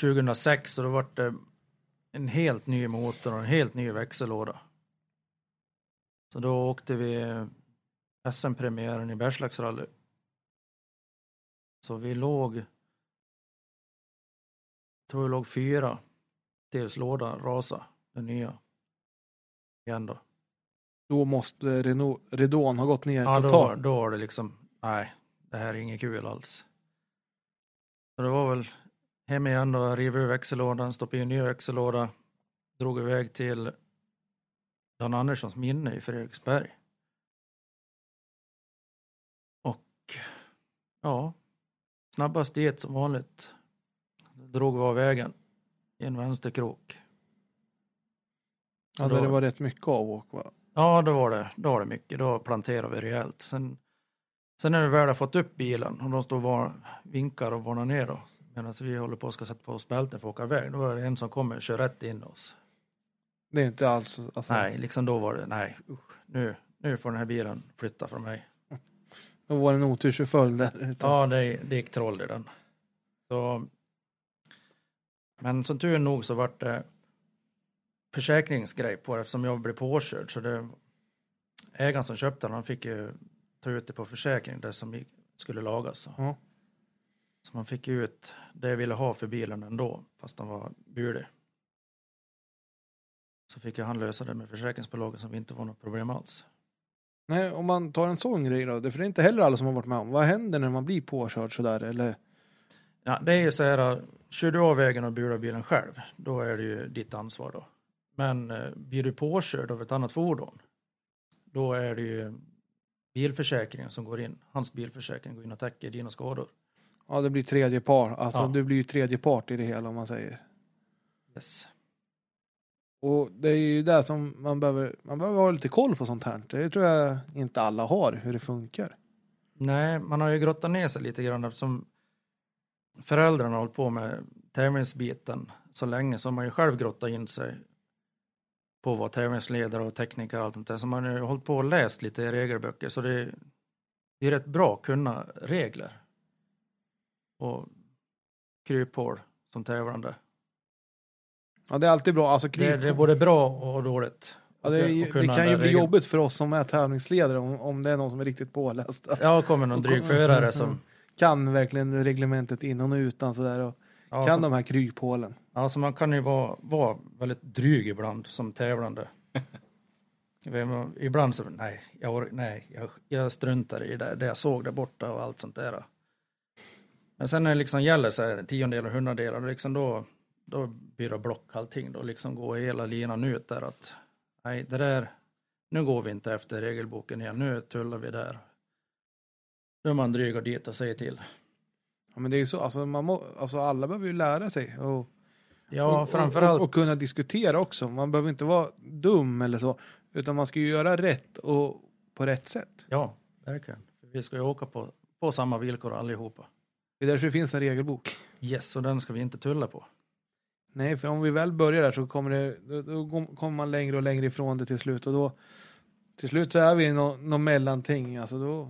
2006 så då var det en helt ny motor och en helt ny växellåda. Så då åkte vi SM-premiären i Bergslagsrally. Så vi låg, tror vi låg fyra tills lådan rasa, den nya. Igen då. Då måste Renault, Redon ha gått ner Ja, då, totalt. då var det liksom, nej, det här är inget kul alls. Så det var väl hem igen då, riva ur växellådan, stoppa in en ny växellåda, drog iväg till Dan Anderssons minne i Fredriksberg. Och ja, snabbast dit som vanligt. Drog vi av vägen i en vänsterkrok. Ja, då- där det var rätt mycket avåk. Va? Ja, då var det, då var det mycket. Då planterade vi rejält. Sen, sen när vi väl har fått upp bilen och de står och var, vinkar och varnar ner då. Medan vi håller på att ska sätta på oss bälten för att åka iväg. Då är det en som kommer och kör rätt in oss. Det är inte alls... Alltså, Nej, liksom då var det, nej, usch, nu, nu får den här bilen flytta från mig. (laughs) Då var det en otursföljd där. Utan, Ja, det, det gick troll i den. Så, men som tur nog så vart det försäkringsgrej på det eftersom jag blev påkörd. Så det, ägaren som köpte den, han fick ju ta ut det på försäkring, det som skulle lagas. Ja. så man fick ut det jag ville ha för bilen ändå, fast den var bulig. Så fick jag han lösa det med försäkringsbolaget som inte var något problem alls. Nej, om man tar en sån grej då, för det är inte heller alla som har varit med om. Vad händer när man blir påkörd sådär eller? Ja, det är ju så här, kör du av vägen och burar bilen själv, då är det ju ditt ansvar då. Men eh, blir du påkörd av ett annat fordon, då är det ju bilförsäkringen som går in, hans bilförsäkring går in och täcker dina skador. Ja, det blir tredje par. Alltså Ja. du blir ju tredje part i det hela om man säger. Yes. Och det är ju där som man behöver, man behöver ha lite koll på sånt här. Det tror jag inte alla har, hur det funkar. Nej, man har ju grottat ner sig lite grann eftersom föräldrarna har hållit på med tävlingsbiten så länge så har man ju själv grottat in sig på att vara tävlingsledare och tekniker och allt sånt där. Så man har ju hållit på och läst lite i regelböcker så det är, det är rätt bra att kunna regler. Och kryphål som tävlande. Ja, det är alltid bra. Alltså, Det, kryp, det är både bra och dåligt. ja, det, är, det kan ju bli jobbigt för oss som är tävlingsledare om, om det är någon som är riktigt påläst. Ja, kommer någon dryg förare som... Kan verkligen reglementet innan och utan sådär och Ja, kan som- de här kryphålen. Alltså man kan ju vara, vara väldigt dryg ibland som tävlande. (laughs) Ibland så, nej, jag, nej jag, jag struntar i det, det jag såg där borta och allt sånt där. Men sen när det liksom gäller så här, tiondelar och hundradelar, då, liksom då, då blir det block allting. Då liksom går hela linan ut där att nej, det där, nu går vi inte efter regelboken igen, nu tullar vi där. Då är man dryg och dit och säger till. Ja, men det är ju så, alltså, man må, alltså alla behöver ju lära sig. Och, Ja, och, framförallt. och, och kunna diskutera också. Man behöver inte vara dum eller så. Utan man ska ju göra rätt och på rätt sätt. Ja, verkligen. Vi ska ju åka på, på samma villkor allihopa. Det är därför det finns en regelbok. Yes, och den ska vi inte tulla på. Nej, för om vi väl börjar där så kommer, det, då, då kommer man längre och längre ifrån det till slut. Och då, till slut så är vi i något nå mellanting. Alltså då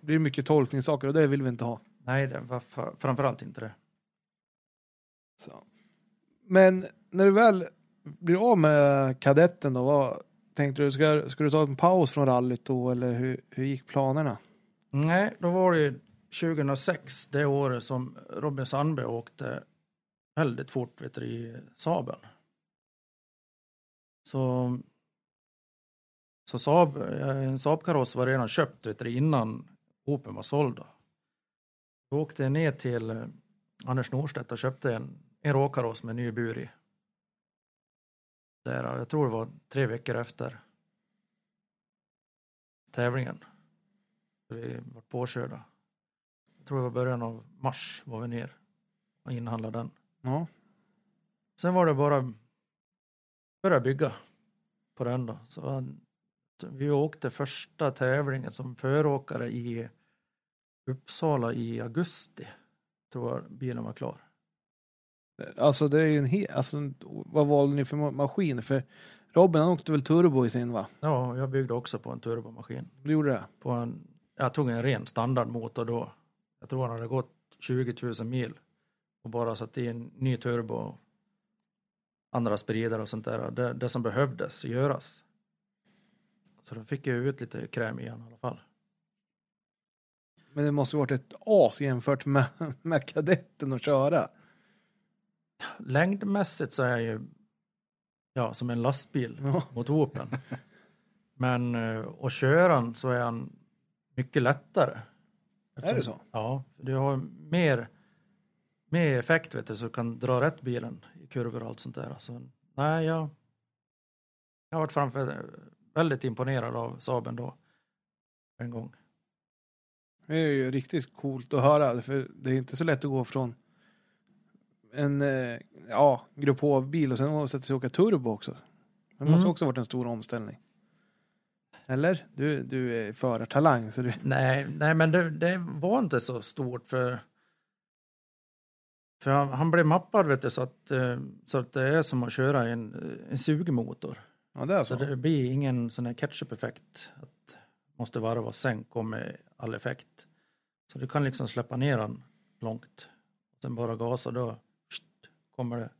blir det mycket tolkningssaker och det vill vi inte ha. Nej, det var fa- framförallt inte det. Så. Men när du väl blir av med kadetten då, vad tänkte du? Ska, ska du ta en paus från rallyt då eller hur, hur gick planerna? Nej, då var det ju 2006, det året som Robin Sandberg åkte väldigt fort vet du, i Saaben. Så, så Saab, eh, en Saab-kaross var redan köpt vet du, innan Open var såld. Då. Jag åkte ner till eh, Anders Norstedt och köpte en, en råkaross med ny bur i. Där, jag tror det var tre veckor efter tävlingen. Vi var påkörda. Jag tror det var början av mars var vi ner och inhandlade den. Ja, Sen var det bara börja bygga på den då. Så vi åkte första tävlingen som föråkare i Uppsala i augusti. Tror jag bilen var klar. alltså det är ju en hel, alltså vad valde ni för ma- maskin? För Robin han åkte väl turbo i sin va? Ja, jag byggde också på en turbomaskin. Du gjorde det? På en, jag tog en ren standardmotor då. Jag tror han hade gått 20 000 mil och bara satt i en ny turbo andra spridare och sånt där. Det, det som behövdes göras. Så då fick jag ut lite kräm igen i alla fall. Men det måste ju varit ett as jämfört med, (laughs) med kadetten att köra. Längdmässigt så är jag ju ja, som en lastbil Ja. mot Opel. Men eh, och köra den så är han mycket lättare. Är det så? Ja, du har mer, mer effekt vet du, så du kan dra rätt bilen i kurvor och allt sånt där. Så, nej, jag, jag har varit framför väldigt imponerad av Saaben då. En gång. Det är ju riktigt coolt att höra. För det är inte så lätt att gå från en eh, ja, grupp H-bil och sen sätta sig och åka turbo också. Det måste Mm. också varit en stor omställning. Eller? Du, du är förartalang så du... Nej, nej men det, det var inte så stort för för han, han blev mappad vet du, så att, eh, så att det är som att köra en, en sugmotor. Ja, det är Så så. det blir ingen sån här ketchup-effekt. Att måste varva och sänk och med all effekt. Så du kan liksom släppa ner den långt. Sen bara gasa då kommer det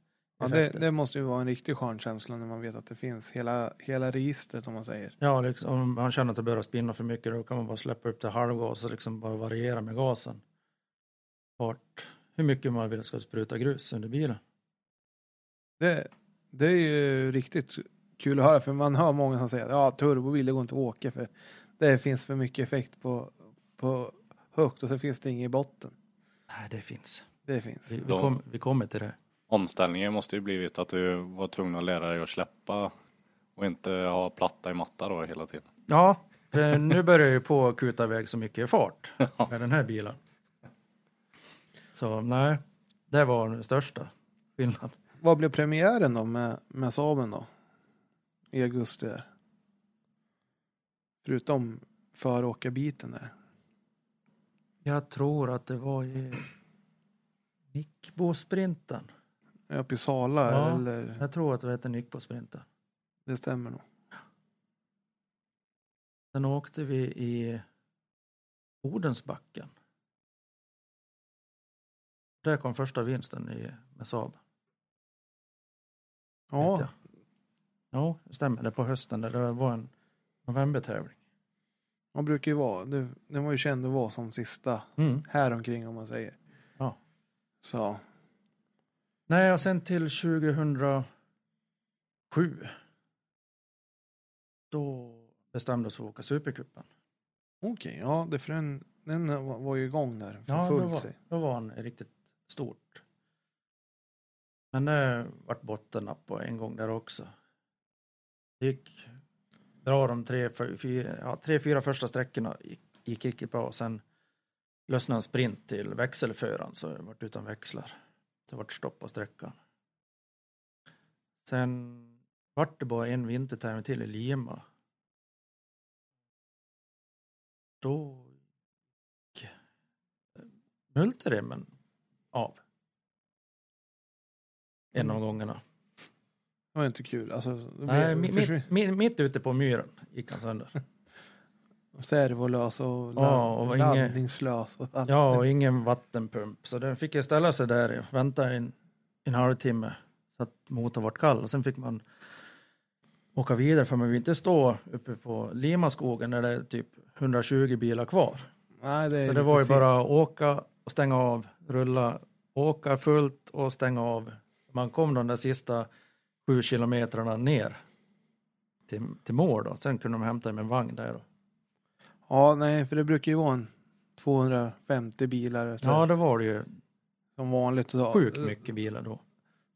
Ja, det, det måste ju vara en riktig skön känsla när man vet att det finns hela, hela registret om man säger. Ja, liksom, om man känner att det börjar spinna för mycket då kan man bara släppa upp till halvgas och liksom bara variera med gasen. Vart, hur mycket man vill ska spruta grus under bilen. Det, det är ju riktigt kul att höra för man hör många som säger att ja, turbobil det går inte att åka för det finns för mycket effekt på, på högt och så finns det inget i botten. Nej, det finns. Det finns. Vi, vi, kom, vi kommer till det. Omställningen måste ju blivit att du var tvungen att lära dig att släppa och inte ha platta i matta då hela tiden. Ja, för nu börjar jag ju på att kuta iväg så mycket fart med den här bilen. Så nej, det var den största skillnaden. Vad blev premiären då med, med Saaben då? I augusti där. Förutom föråkarbiten där. Jag tror att det var i Nickbo-sprinten. Uppe i Sala Ja. eller? Jag tror att det hette Nickbo-sprinten. Det stämmer nog. Sen åkte vi i Odensbacken. Där kom första vinsten i, med Saab. Ja. Jo, det stämmer. Det på hösten. där Det var en novembertävling. man brukar ju vara. Det, det var ju känd att vara som sista Mm. här omkring om man säger. Ja. Så. Nej, och sen till 2007. Då bestämde oss för att åka Supercupen. Okej, ja, det för den, den var ju igång där för Ja, då fullt. var, sig. då var han riktigt stort. Men det vart bottennapp på en gång där också. Det gick bra de tre, fyra, ja, tre fyra första sträckorna. Gick, gick riktigt bra. Sen lösnade en sprint till växelföraren så jag vart utan växlar. Det vart stopp på sträckan. Sen vart det bara en vintertävling till i Lima. Då gick eh, multiremmen av. En av gångerna. Det var inte kul. Alltså, Nej, blev- mi- försvin- mitt, mitt, mitt ute på myren gick han sönder. (laughs) servolös och, Ja, och var laddningslös. Och allt. Ja, och ingen vattenpump. Så den fick jag ställa sig där och vänta en, en halvtimme så att motorn vart kall. Och sen fick man åka vidare för man vill inte stå uppe på Limaskogen när det är typ 120 bilar kvar. Nej, det Så det var ju bara att åka och stänga av, rulla, åka fullt och stänga av. Man kom de där sista sju kilometrarna ner till, till mål då. Sen kunde de hämta med en vagn där. Då. Ja, nej, för det brukar ju vara en 250 bilar så, Ja, det var det ju som vanligt. Så, sjukt mycket bilar då.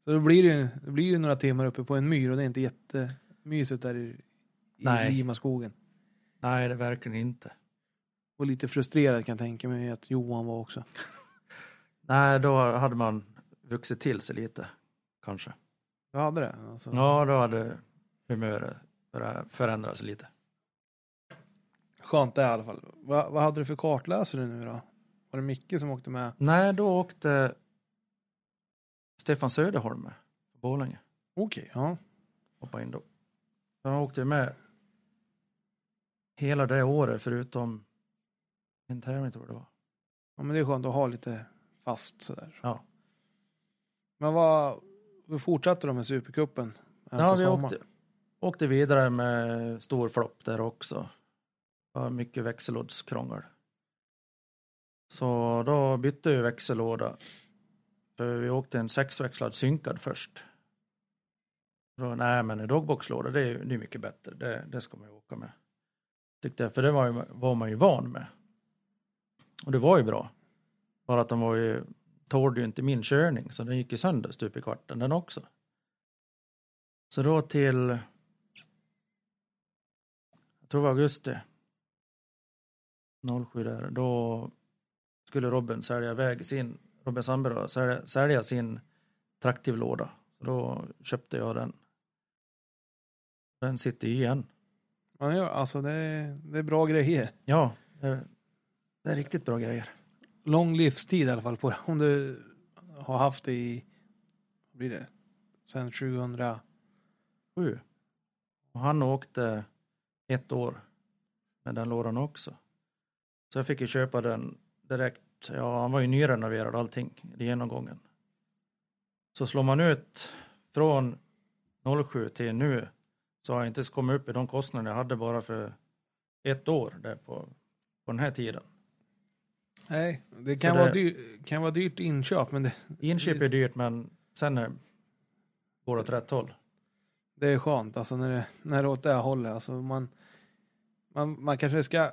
Så då blir det, ju, det blir ju några timmar uppe på en myr och det är inte jättemysigt där i, i Nej. Limaskogen. Nej, det är verkligen inte. Och lite frustrerad kan jag tänka mig att Johan var också. (laughs) Nej, då hade man vuxit till sig lite, kanske. Jag hade det. Alltså. Ja, då hade humöret börjat förändras lite. Skönt det i alla fall. Va, vad hade du för kartläsare nu då? Var det Micke som åkte med? Nej, då åkte Stefan Söderholm med på Borlänge. Okej, ja. Hoppa in då. Han åkte med hela det året förutom en tävling tror jag det var. ja. men det är skönt att ha lite fast sådär. Ja, Men vad, hur fortsatte de med Supercupen? ja vi åkte, åkte vidare med stor flopp där också. Mycket växellådskrångel. Så då bytte vi växellåda. För vi åkte en sexväxlad synkad först. Då, nej men en dogboxlåda det är, det är mycket bättre. Det, det ska man ju åka med. Tyckte jag, för det var, ju, var man ju van med. Och det var ju bra. Bara att de var ju, tålde ju inte min körning så den gick ju sönder stup i kvarten den också. Så då till, jag tror det var augusti 07 där, då skulle Robin sälja iväg sin, Robin Sandberg sälja, sälja sin traktivlåda. Så då köpte jag den. Den sitter ju igen. Ja, alltså det är, det är bra grejer. Ja, det, det är riktigt bra grejer. Lång livstid i alla fall på det. Om du har haft det i, vad blir det? Sen 2007? Och han åkte ett år med den lådan också. Så jag fick ju köpa den direkt. Ja, han var ju nyrenoverad allting i genomgången. Så slår man ut från 07 till nu så har jag inte ens kommit upp i de kostnader jag hade bara för ett år där på, på den här tiden. Nej, det kan, Så vara, det- dyr, kan vara dyrt inköp men det, Inköp är dyrt men sen är, går det åt rätt håll. det är skönt alltså när det, när det åt det hållet. Alltså man, man, man kanske ska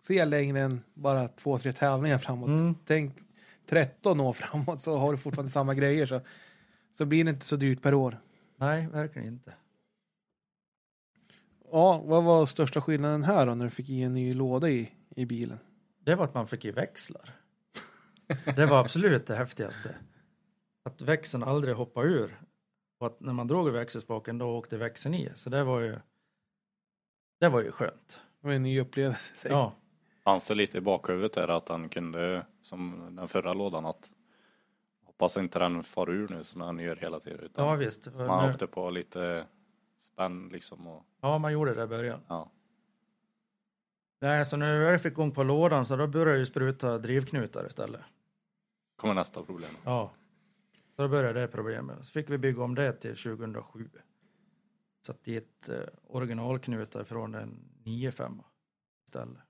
se längre än bara två, tre tävlingar framåt. Mm. Tänk 13 år framåt så har du fortfarande samma grejer så, så blir det inte så dyrt per år. Nej, verkligen inte. Ja, vad var största skillnaden här då när du fick i en ny låda i, i bilen? Det var att man fick i växlar. Det var absolut det häftigaste. Att växeln aldrig hoppade ur. Och att när man drog i växelspaken då åkte växeln i. Så det var ju det var ju skönt. Det var en ny upplevelse. Ja, Fanns det lite i bakhuvudet där att han kunde, som den förra lådan, att hoppas inte den far ur nu som den gör hela tiden. Utan ja visst. så man Nu- åkte på lite spänn liksom och Ja, man gjorde det i början. ja. Nej, så när jag fick igång på lådan så då började jag spruta drivknutar istället. kommer nästa problem. Ja. Så då började det problemet. Så fick vi bygga om det till 2007. Satt dit eh, originalknutar från en 9-5 istället.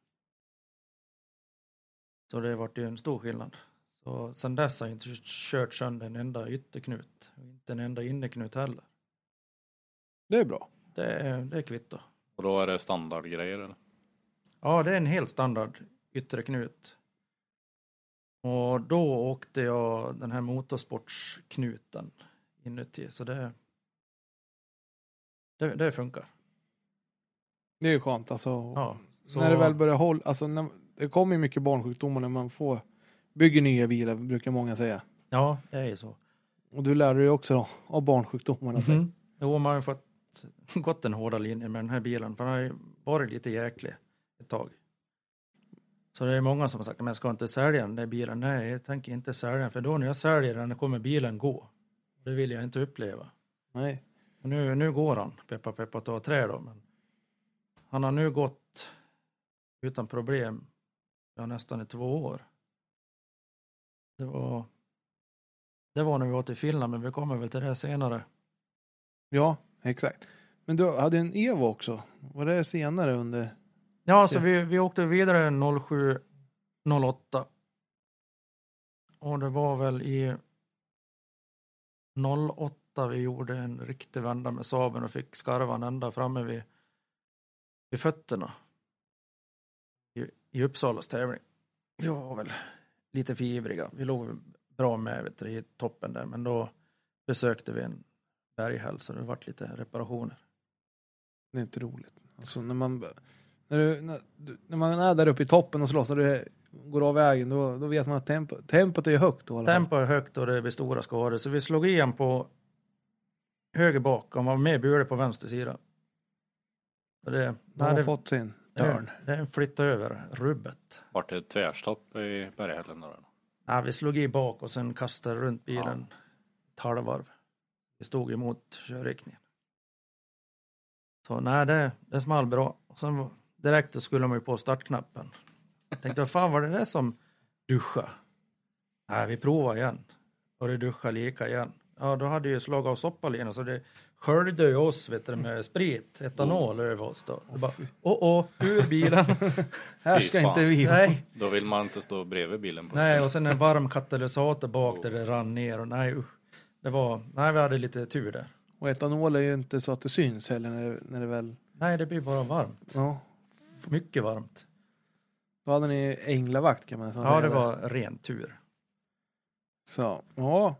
Så det vart ju en stor skillnad. Så sen dess har jag inte kört sönder en enda ytterknut. Inte en enda inneknut heller. Det är bra. Det är, det är kvitto. Och då är det standardgrejer eller? Ja, det är en helt standard yttre knut. Och då åkte jag den här motorsportsknuten inuti, så det, det, det funkar. Det är ju skönt alltså. Ja, så, När det väl börjar hålla, alltså när, det kommer ju mycket barnsjukdomar när man får bygger nya bilar brukar många säga. ja, det är ju så. Och du lärde dig också då, av barnsjukdomarna. Mm. Mm. Jo, man har ju fått gått den hårda linjen med den här bilen, för den har ju varit lite jäklig ett tag. Så det är många som har sagt, men jag ska inte sälja den där bilen. Nej, jag tänker inte sälja den, för då när jag säljer den kommer bilen gå. Det vill jag inte uppleva. Nej. Och nu, nu går han, peppa peppa ta trä då, men han har nu gått utan problem ja, nästan i två år. Det var, det var när vi var till Finland, men vi kommer väl till det senare. Ja, exakt. Men du hade en Evo också. Var det senare under? Ja, så vi, vi åkte vidare 07, 08. Och det var väl i 08 vi gjorde en riktig vända med Saaben och fick skarvan ända framme vid, vid fötterna. I, I Uppsalas tävling. Vi var väl lite för ivriga. Vi låg bra med vet du, i toppen där, men då besökte vi en berghäll så det vart lite reparationer. Det är inte roligt. Alltså när man, när, du, när, du- när man är där uppe i toppen och slåss och det går av vägen då, då vet man att tempo, tempot är högt då. i alla fall. Tempo är högt och det blir stora skador. Så vi slog igen på höger bak och var med bulig på vänster sida. Och det, De nej, har det, fått sin törn. det, det flyttade över rubbet. Vart det ett tvärstopp i berghällen då? Ja, vi slog i bak och sen kastade runt bilen ett halvvarv. Vi stod emot körriktningen. Så nej, det, det small bra. Och sen var- direkt då skulle man ju på startknappen. Jag tänkte, vad fan var det där som duscha? Nej, vi provar igen. Och det duscha lika igen. Ja, då hade ju slagit av soppalina så det sköljde ju oss vet du, med sprit, etanol över oss då. Det bara, åh, åh, ur bilen. (laughs) Här ska inte vi nej, Då vill man inte stå bredvid bilen på nej, och sen en varm katalysator bak där det rann ner och nej usch. Det var, nej vi hade lite tur där. Och etanol är ju inte så att det syns heller när det, när det väl... Nej, det blir bara varmt. Ja. Mycket varmt. Då hade ni änglavakt kan man säga. Ja, det var ren tur. Så, ja.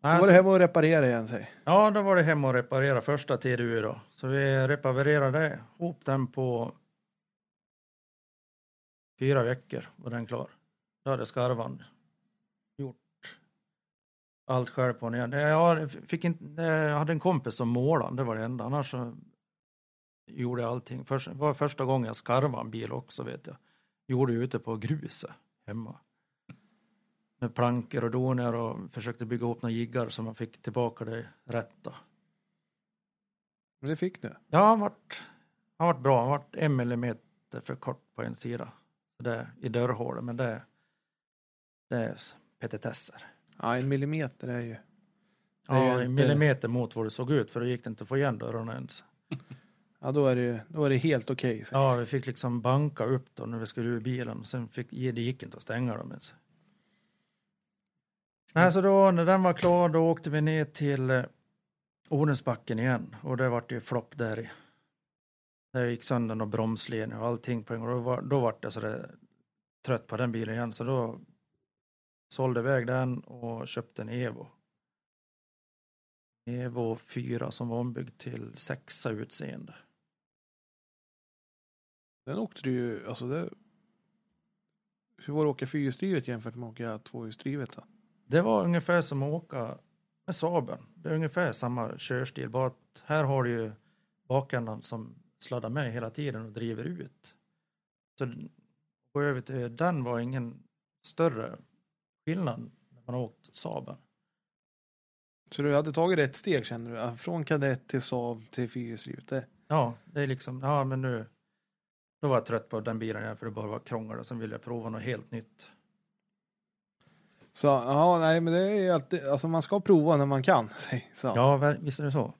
Då Nej, var det hem och reparera igen sig. Ja, då var det hem och reparera första TDU då. Så vi reparerade ihop den på fyra veckor var den klar. Då hade skarvan gjort allt själv på den igen. Jag, fick inte, jag hade en kompis som målade, det var det enda. Annars så gjorde allting. Först, det var första gången jag skarvade en bil också vet jag. Gjorde ute på gruset hemma. Med plankor och doner och försökte bygga upp några jiggar så man fick tillbaka det rätta. Men det fick du. Ja, han vart, han vart bra. Han vart en millimeter för kort på en sida. Det, I dörrhålet, men det, det är petitesser. Ja, en millimeter är ju... Det är ju Ja, inte- en millimeter mot vad det såg ut för då gick det inte att få igen dörrarna ens. (laughs) Ja, då är det, då är det helt okej. så. Ja, vi fick liksom banka upp då när vi skulle ur bilen. Sen fick, det gick inte att stänga dem ens. Nej, så då när den var klar då åkte vi ner till eh, Odensbacken igen och det vart ju flopp där i. Det gick sönder några bromsledningar och allting på en gång. Då var, då var jag så där trött på den bilen igen så då sålde iväg den och köpte en Evo. Evo 4 som var ombyggd till sexa utseende. Den åkte du ju, alltså det... Hur var det att åka fyrhjulsdrivet jämfört med att åka tvåhjulsdrivet då? Det var ungefär som att åka med Saaben. Det är ungefär samma körstil, bara att här har du ju bakändan som sladdar med hela tiden och driver ut. Så gå över till den var ingen större skillnad när man åkt Saaben. Så du hade tagit ett steg känner du? Från kadett till Saab till fyrhjulsdrivet? Ja, det är liksom, ja men nu, då var jag trött på den bilen igen för det bara var krångel och sen ville jag prova något helt nytt. Så ja, nej men det är ju alltid, alltså man ska prova när man kan. (laughs) Så. Ja, visst är det så.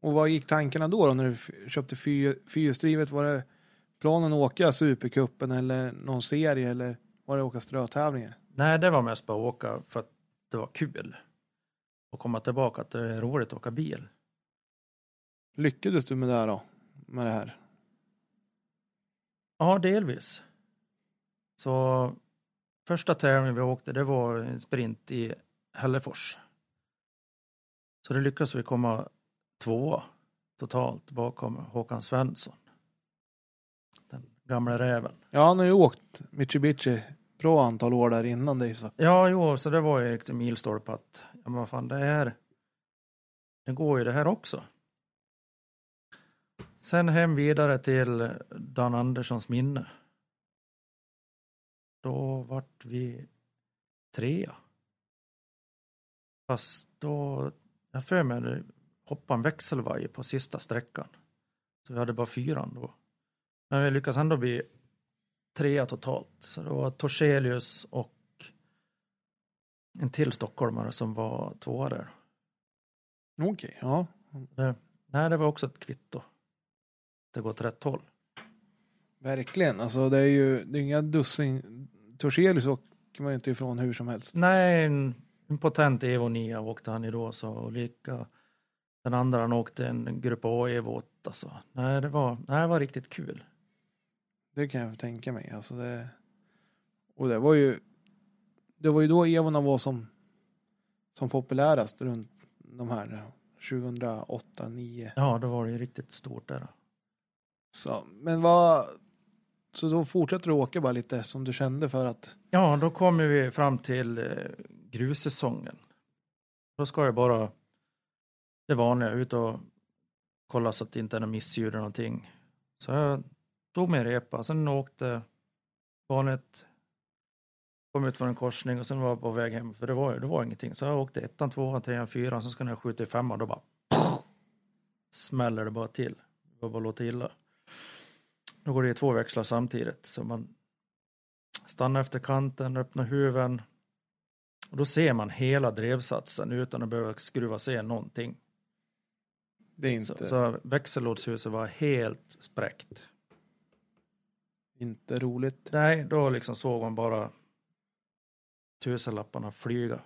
Och vad gick tankarna då, då när du köpte fyr- fyrhjulsdrivet? Var det planen att åka Supercupen eller någon serie eller var det åka strötävlingar? Nej, det var mest bara att åka för att det var kul. Och komma tillbaka att det är roligt att åka bil. Lyckades du med det här då? Med det här? Ja, delvis. Så första tävlingen vi åkte, det var en sprint i Hällefors. Så det lyckades vi komma tvåa totalt bakom Håkan Svensson. Den gamla räven. Ja, han har ju åkt Mitsubishi bra antal år där innan dig så. Ja, jo, så det var ju liksom milstolpe att, ja men vad fan det är, det går ju det här också. Sen hem vidare till Dan Anderssons minne. Då vart vi trea. Fast då, jag för mig, det hoppade en växelvajer på sista sträckan. Så vi hade bara fyran då. Men vi lyckades ändå bli trea totalt. Så det var Torselius och en till stockholmare som var tvåa där. Okej, ja. Det, nej, det var också ett kvitto. Det går åt rätt håll. Verkligen. Alltså det är ju det är inga dussin. Torselius åker man ju inte ifrån hur som helst. Nej, en, en potent Evo 9 åkte han i då så och lika den andra han åkte en Grupp A Evo 8 så. Nej, det var, nej, det var riktigt kul. Det kan jag tänka mig. Alltså det... Och det var ju det var ju då Evorna var som som populärast runt de här 2008, 2009. Ja, då var det ju riktigt stort där. Så, men vad så då fortsätter du åka bara lite som du kände för att Ja, då kommer vi fram till eh, grussäsongen. Då ska jag bara det vanliga, ut och kolla så att det inte är något missljud eller någonting. Så jag tog med repa, sen åkte vanligt, kom ut från en korsning och sen var jag på väg hem, för det var, det var ingenting. Så jag åkte ettan, tvåan, trean, fyran, sen ska jag skjuta i femman, då bara smäller det bara till. Det var bara låta illa. Då går det i två växlar samtidigt, så man stannar efter kanten, öppnar huven och då ser man hela drevsatsen utan att behöva skruva se någonting. det är inte, Så, så växellådshuset var helt spräckt. inte roligt. Nej, då liksom såg man bara tusenlapparna flyga.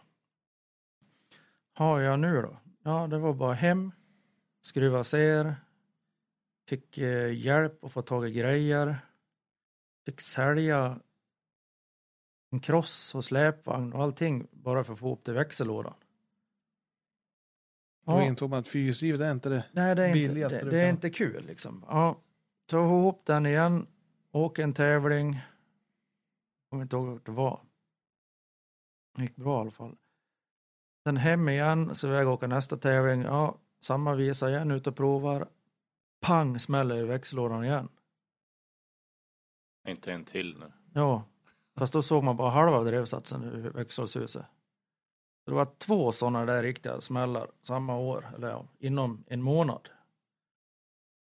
Har jag nu då? Ja, det var bara hem, skruva ser, fick eh, hjälp att få tag i grejer, fick sälja en kross och släpvagn och allting bara för att få ihop till växellådan. Då insåg man att fyrhjulsdrivet är inte det. Nej, det är, inte, billigaste det, det är inte kul liksom. Ja, ta ihop den igen, åka en tävling. Kommer inte ihåg vart det var. Det gick bra i alla fall. Sen hem igen, så väg åka nästa tävling. Ja, samma visa igen, ut och provar. Pang, smäller i växellådan igen. Inte en till nu. Ja, fast då såg man bara halva drevsatsen i växelhuset. Det var två sådana där riktiga smällar samma år, eller ja, inom en månad.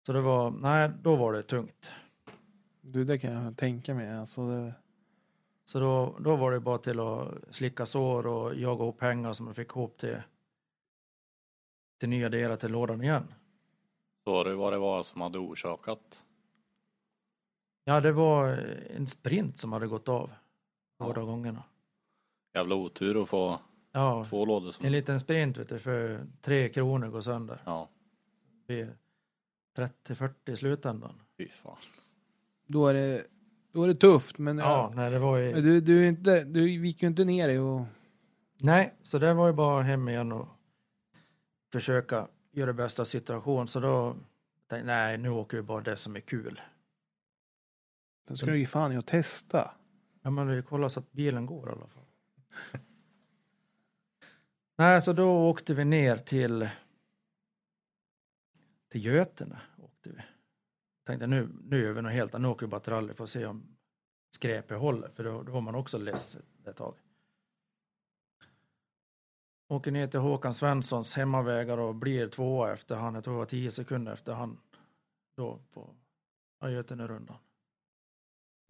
Så det var, nej, då var det tungt. Du, det kan jag tänka mig. Alltså det, Så då, då var det bara till att slicka sår och jaga upp pengar som man fick ihop till, till nya delar till lådan igen. Så det vad det var som hade orsakat. Ja, det var en sprint som hade gått av båda Ja. gångerna. Jävla otur att få Ja, två lådor som... en liten sprint vet du, för tre kronor går sönder. Ja. vid 30-40 i slutändan. Fy fan. Då är det, då är det tufft, men Ja, nej det var ju... Du, du, inte, du gick ju inte ner dig och... Nej, så det var ju bara hem igen och försöka göra det bästa av situationen. Så då tänkte jag, nej, nu åker vi bara det som är kul. Då ska du ju fan ju testa. Ja, men vi kollar så att bilen går i alla fall. (laughs) nej, så då åkte vi ner till till Götene. Åkte vi. Tänkte nu, nu gör vi något helt annat. Nu åker vi bara till rally för att se om skräpet håller. För då, då var man också less ett tag. Åker ner till Håkan Svenssons hemmavägar och blir tvåa efter han. Jag tror det var tio sekunder efter han. Då på Götene-rundan.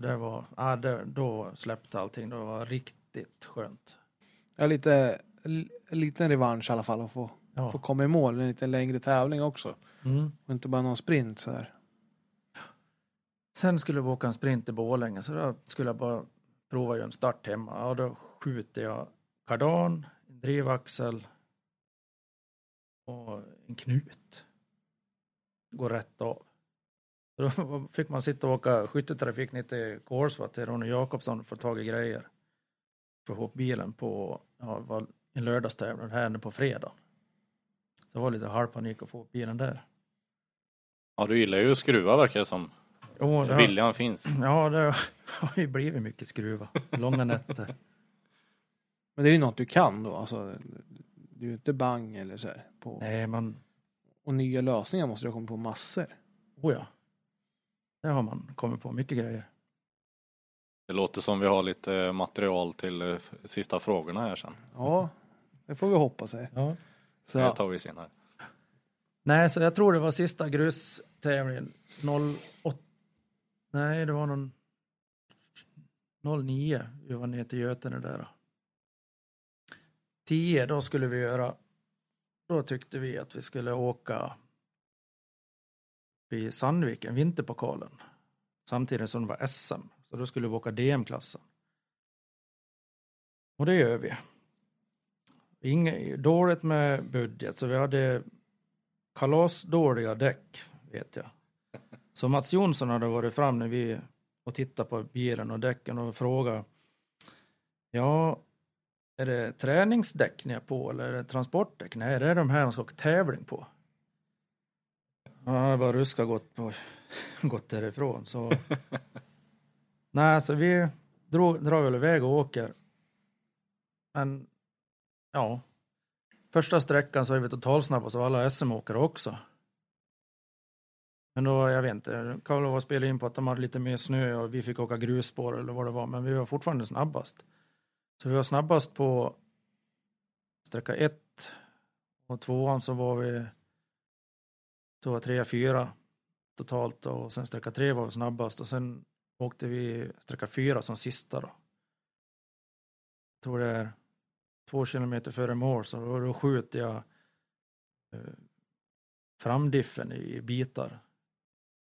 Det var, ja, det, då släppte allting. Det var riktigt skönt. Ja, lite, en liten revansch i alla fall att få, Ja. få komma i mål. En lite längre tävling också. Mm. Och inte bara någon sprint så här. Sen skulle vi åka en sprint i Borlänge så då skulle jag bara prova att göra en start hemma. Ja, då skjuter jag kardan, en drivaxel och en knut. Går rätt av. Då (laughs) fick man sitta och åka skytteltrafik ner till Kolsva till Ronny Jakobsson för att ta tag i grejer. För att få upp bilen på ja, det en lördagstävling här nu på fredag. Så det var lite halvpanik att få upp bilen där. Ja, du gillar ju att skruva verkar det som. Jo, det har- Viljan finns. (clears throat) Ja, det har ju blivit mycket skruva. Långa nätter. Men det är ju något du kan då. Alltså, du är ju inte bang eller så här. På. Nej, man... Och nya lösningar måste du ha kommit på massor. Oh ja. Det har man kommit på mycket grejer. Det låter som vi har lite material till eh, sista frågorna här sen. Ja, det får vi hoppas. Här. Ja. Så, Det tar vi senare. Nej, så jag tror det var sista grustävlingen 08. Nej, det var någon 09. Vi var ner till Götene där. 10, då skulle vi göra. Då tyckte vi att vi skulle åka i Sandviken, vinterpokalen. Samtidigt som det var SM. Så då skulle vi åka DM-klassen. Och det gör vi. Inge, dåligt med budget, så vi hade kalasdåliga däck, vet jag. Så Mats Jonsson hade varit fram när vi och tittat på bilen och däcken och frågat Ja, är det träningsdäck ni är på eller är det transportdäck? Nej, det är de här de ska åka tävling på. Hade bara ruskat gått, på, (laughs) gått därifrån. Så. (laughs) Nej, så vi drog, drar väl iväg och åker. Men ja, första sträckan så är vi totalsnabbast av alla SM-åkare också. Men då, jag vet inte, kan väl vara spela in på att de hade lite mer snö och vi fick åka grusspår eller vad det var, men vi var fortfarande snabbast. Så vi var snabbast på sträcka 1. och tvåan så var vi två, tre, fyra totalt och sen sträcka tre var vi snabbast och sen åkte vi sträcka fyra som sista då. Jag tror det är två kilometer före mål så då, då skjuter jag eh, framdiffen i bitar.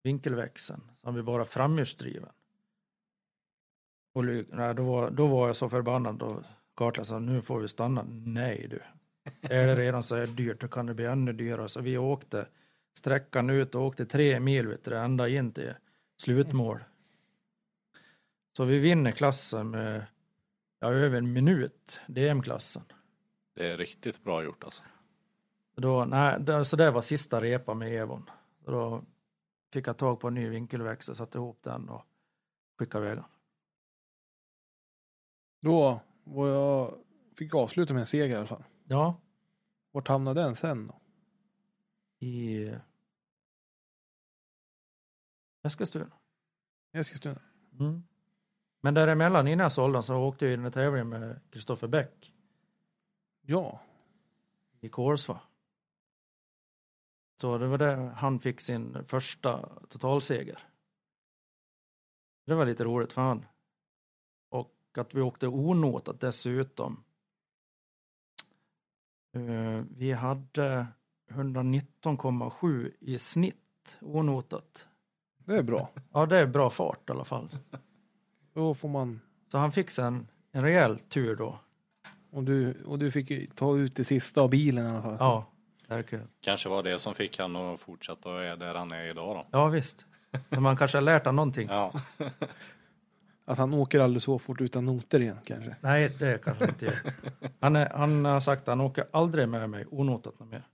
Vinkelväxeln som vi bara framhjulsdriven. Och nej, då, var, då var jag så förbannad och Kartla sa nu får vi stanna. Nej du. Är det redan så här dyrt då kan det bli ännu dyrare. Så vi åkte sträckan ut och åkte tre mil vet du, ända in till slutmål. Så vi vinner klassen med ja, över en minut, DM-klassen. Det är riktigt bra gjort alltså. Då, nej, så det var sista repan med Evon. Då fick jag tag på en ny vinkelväxel, satte ihop den och skickade iväg den. Då var jag, fick jag avsluta med en seger i alla fall. Ja, Vart hamnade den sen då? i Eskilstuna. Eskilstuna. Mm. Men däremellan innan jag sålde den så åkte jag i den här tävlingen med Kristoffer Bäck Ja, i Kolsva. Så det var där han fick sin första totalseger. Det var lite roligt för han. Att vi åkte onotat dessutom. Eh, Vi hade 119,7 i snitt onotat. det är bra. Ja, det är bra fart i alla fall. Då får man, Så han fick sen en rejäl tur då. och du, och du fick ta ut det sista av bilen i alla fall. Ja. Verkligen. Kanske var det som fick han att fortsätta och är där han är idag då. Ja, visst. Men man kanske har lärt honom någonting. Ja, Att han åker aldrig så fort utan noter igen kanske. Nej, det kanske inte är. Han, är, han har sagt att han åker aldrig med mig onotat något mer.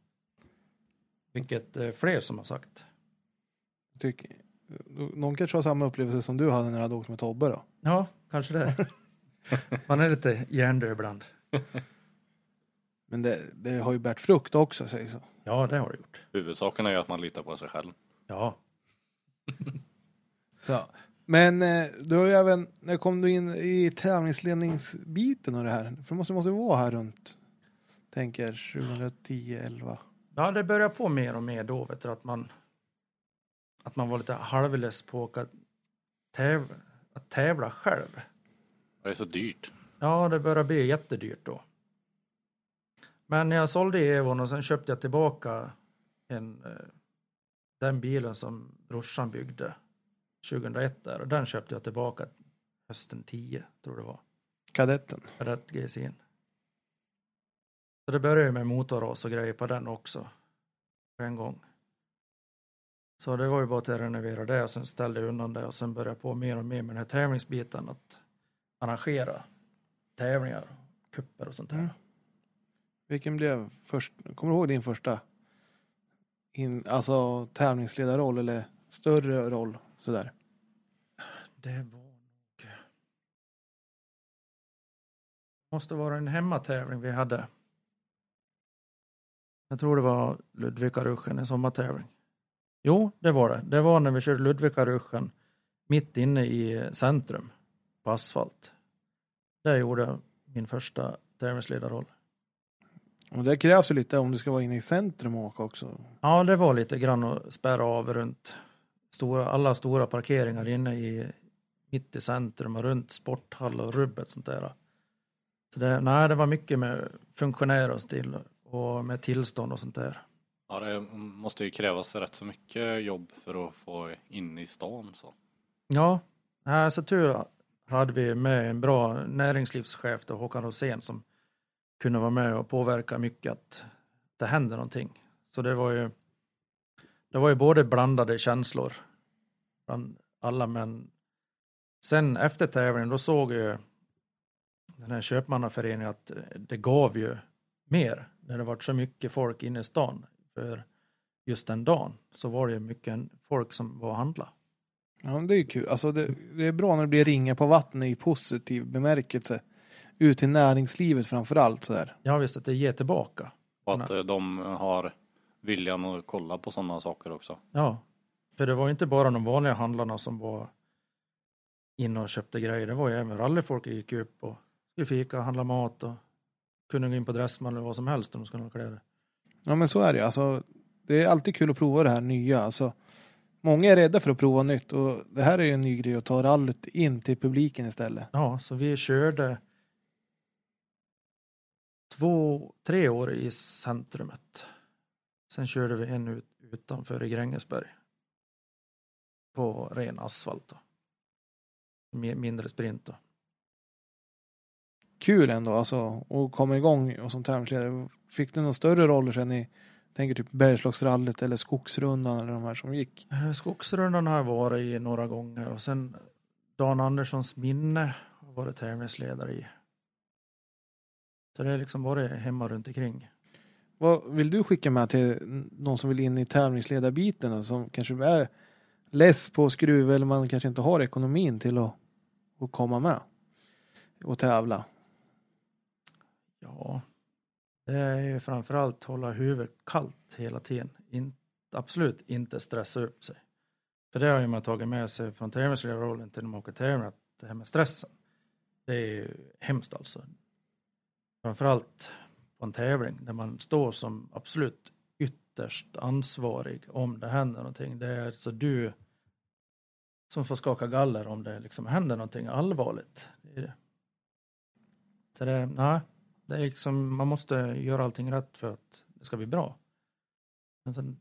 Vilket eh, fler som har sagt. Tyck, någon kanske har samma upplevelse som du hade när du hade åkt med Tobbe då? Ja, kanske det. Man är lite hjärndöd ibland. Men det, det har ju bärt frukt också säger så. Ja, det har det gjort. huvudsaken är ju att man litar på sig själv. Ja, så. Men eh, du har ju även, när kom du in i tävlingsledningsbiten och det här? För det måste, måste vara här runt, tänker 2010, 11. ja det börjar på mer och mer då, vet du, att man att man var lite halvlös på att tävla, att tävla själv. Det är så dyrt. Ja, det börjar bli jättedyrt då. Men när jag sålde Evon och sen köpte jag tillbaka en, eh, den bilen som brorsan byggde 2001 där och den köpte jag tillbaka hösten 10, tror det var. Kadetten. Rätt GSIn. Så det började ju med motorras och grejer på den också. På en gång. Så det var ju bara att renovera det och sen ställde jag undan det och sen började jag på mer och mer med den här tävlingsbiten att arrangera tävlingar, kupper och sånt där. Mm. Vilken blev först, kommer du ihåg din första in, alltså tävlingsledarroll eller större roll sådär? Det var nog... Måste vara en hemmatävling vi hade. Jag tror det var Ludvika-ruschen, en sommartävling. Jo, det var det. Det var när vi körde Ludvika-ruschen mitt inne i centrum på asfalt. Där gjorde jag min första tävlingsledarroll. Och det krävs ju lite om du ska vara inne i centrum och åka också. Ja, det var lite grann att spärra av runt stora, alla stora parkeringar inne i mitt i centrum och runt sporthall och rubbet sånt där. Så det, nej, det var mycket med funktionärer och till och med tillstånd och sånt där. Ja, det måste ju krävas rätt så mycket jobb för att få in i stan så. Ja, nej, så tur hade vi med en bra näringslivschef då, Håkan Rosén som kunde vara med och påverka mycket att det hände någonting. Så det var ju det var ju både blandade känslor bland alla men sen efter tävlingen då såg ju den här köpmannaföreningen att det gav ju mer när det var så mycket folk inne i stan för just den dagen så var det ju mycket folk som var och handla. Ja, det är ju kul. Alltså det, det är bra när det blir ringar på vattnet i positiv bemärkelse. Ut till näringslivet framför allt sådär. Ja visst att det ger tillbaka. Och att eh, de har viljan att kolla på sådana saker också. Ja, för det var ju inte bara de vanliga handlarna som var inne och köpte grejer. Det var ju även rallyfolk som gick upp och skulle fika, handla mat och kunde gå in på Dressman eller vad som helst om de skulle ha kläder. Ja men så är det ju. Alltså, det är alltid kul att prova det här nya. Alltså, många är rädda för att prova nytt och det här är ju en ny grej att ta rallyt in till publiken istället. Ja, så vi körde två, tre år i centrumet. Sen körde vi en ut, utanför i Grängesberg. På ren asfalt då. Mi- Mindre sprint då. Kul ändå alltså att komma igång och som tävlingsledare. Fick du några större roller sen i tänker typ Bergslagsrallyt eller Skogsrundan eller de här som gick? Eh, Skogsrundan har jag varit i några gånger och sen Dan Anderssons minne har varit tävlingsledare i. Så det är liksom varit hemma runt omkring. Vad vill du skicka med till någon som vill in i tävlingsledarbiten och som kanske är less på skruv eller man kanske inte har ekonomin till att, att komma med och tävla? Ja, det är ju framförallt hålla huvudet kallt hela tiden. In, absolut inte stressa upp sig. För det har ju man tagit med sig från tävlingsledarrollen till när man åker tävling, att det här med stressen. Det är ju hemskt alltså. Framförallt på en tävling där man står som absolut ytterst ansvarig om det händer någonting. Det är alltså du som får skaka galler om det liksom händer någonting allvarligt. Det är det. Så det, nej, det är liksom, man måste göra allting rätt för att det ska bli bra. Men sen,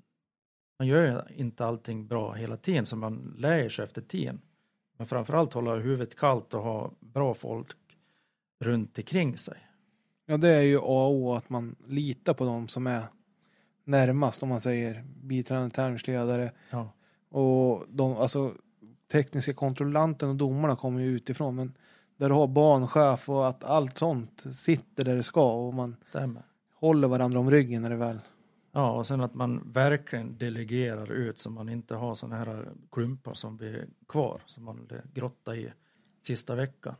man gör ju inte allting bra hela tiden, så man lär sig efter tiden. Men framförallt hålla huvudet kallt och ha bra folk runt omkring sig. Ja, det är ju A och O att man litar på dem som är närmast om man säger biträdande tävlingsledare. Ja. Och de, alltså tekniska kontrollanten och domarna kommer ju utifrån men där du har banchef och att allt sånt sitter där det ska och man Stämmer. håller varandra om ryggen när det väl Ja, och sen att man verkligen delegerar ut så man inte har sådana här klumpar som blir kvar, som man grottar i sista veckan.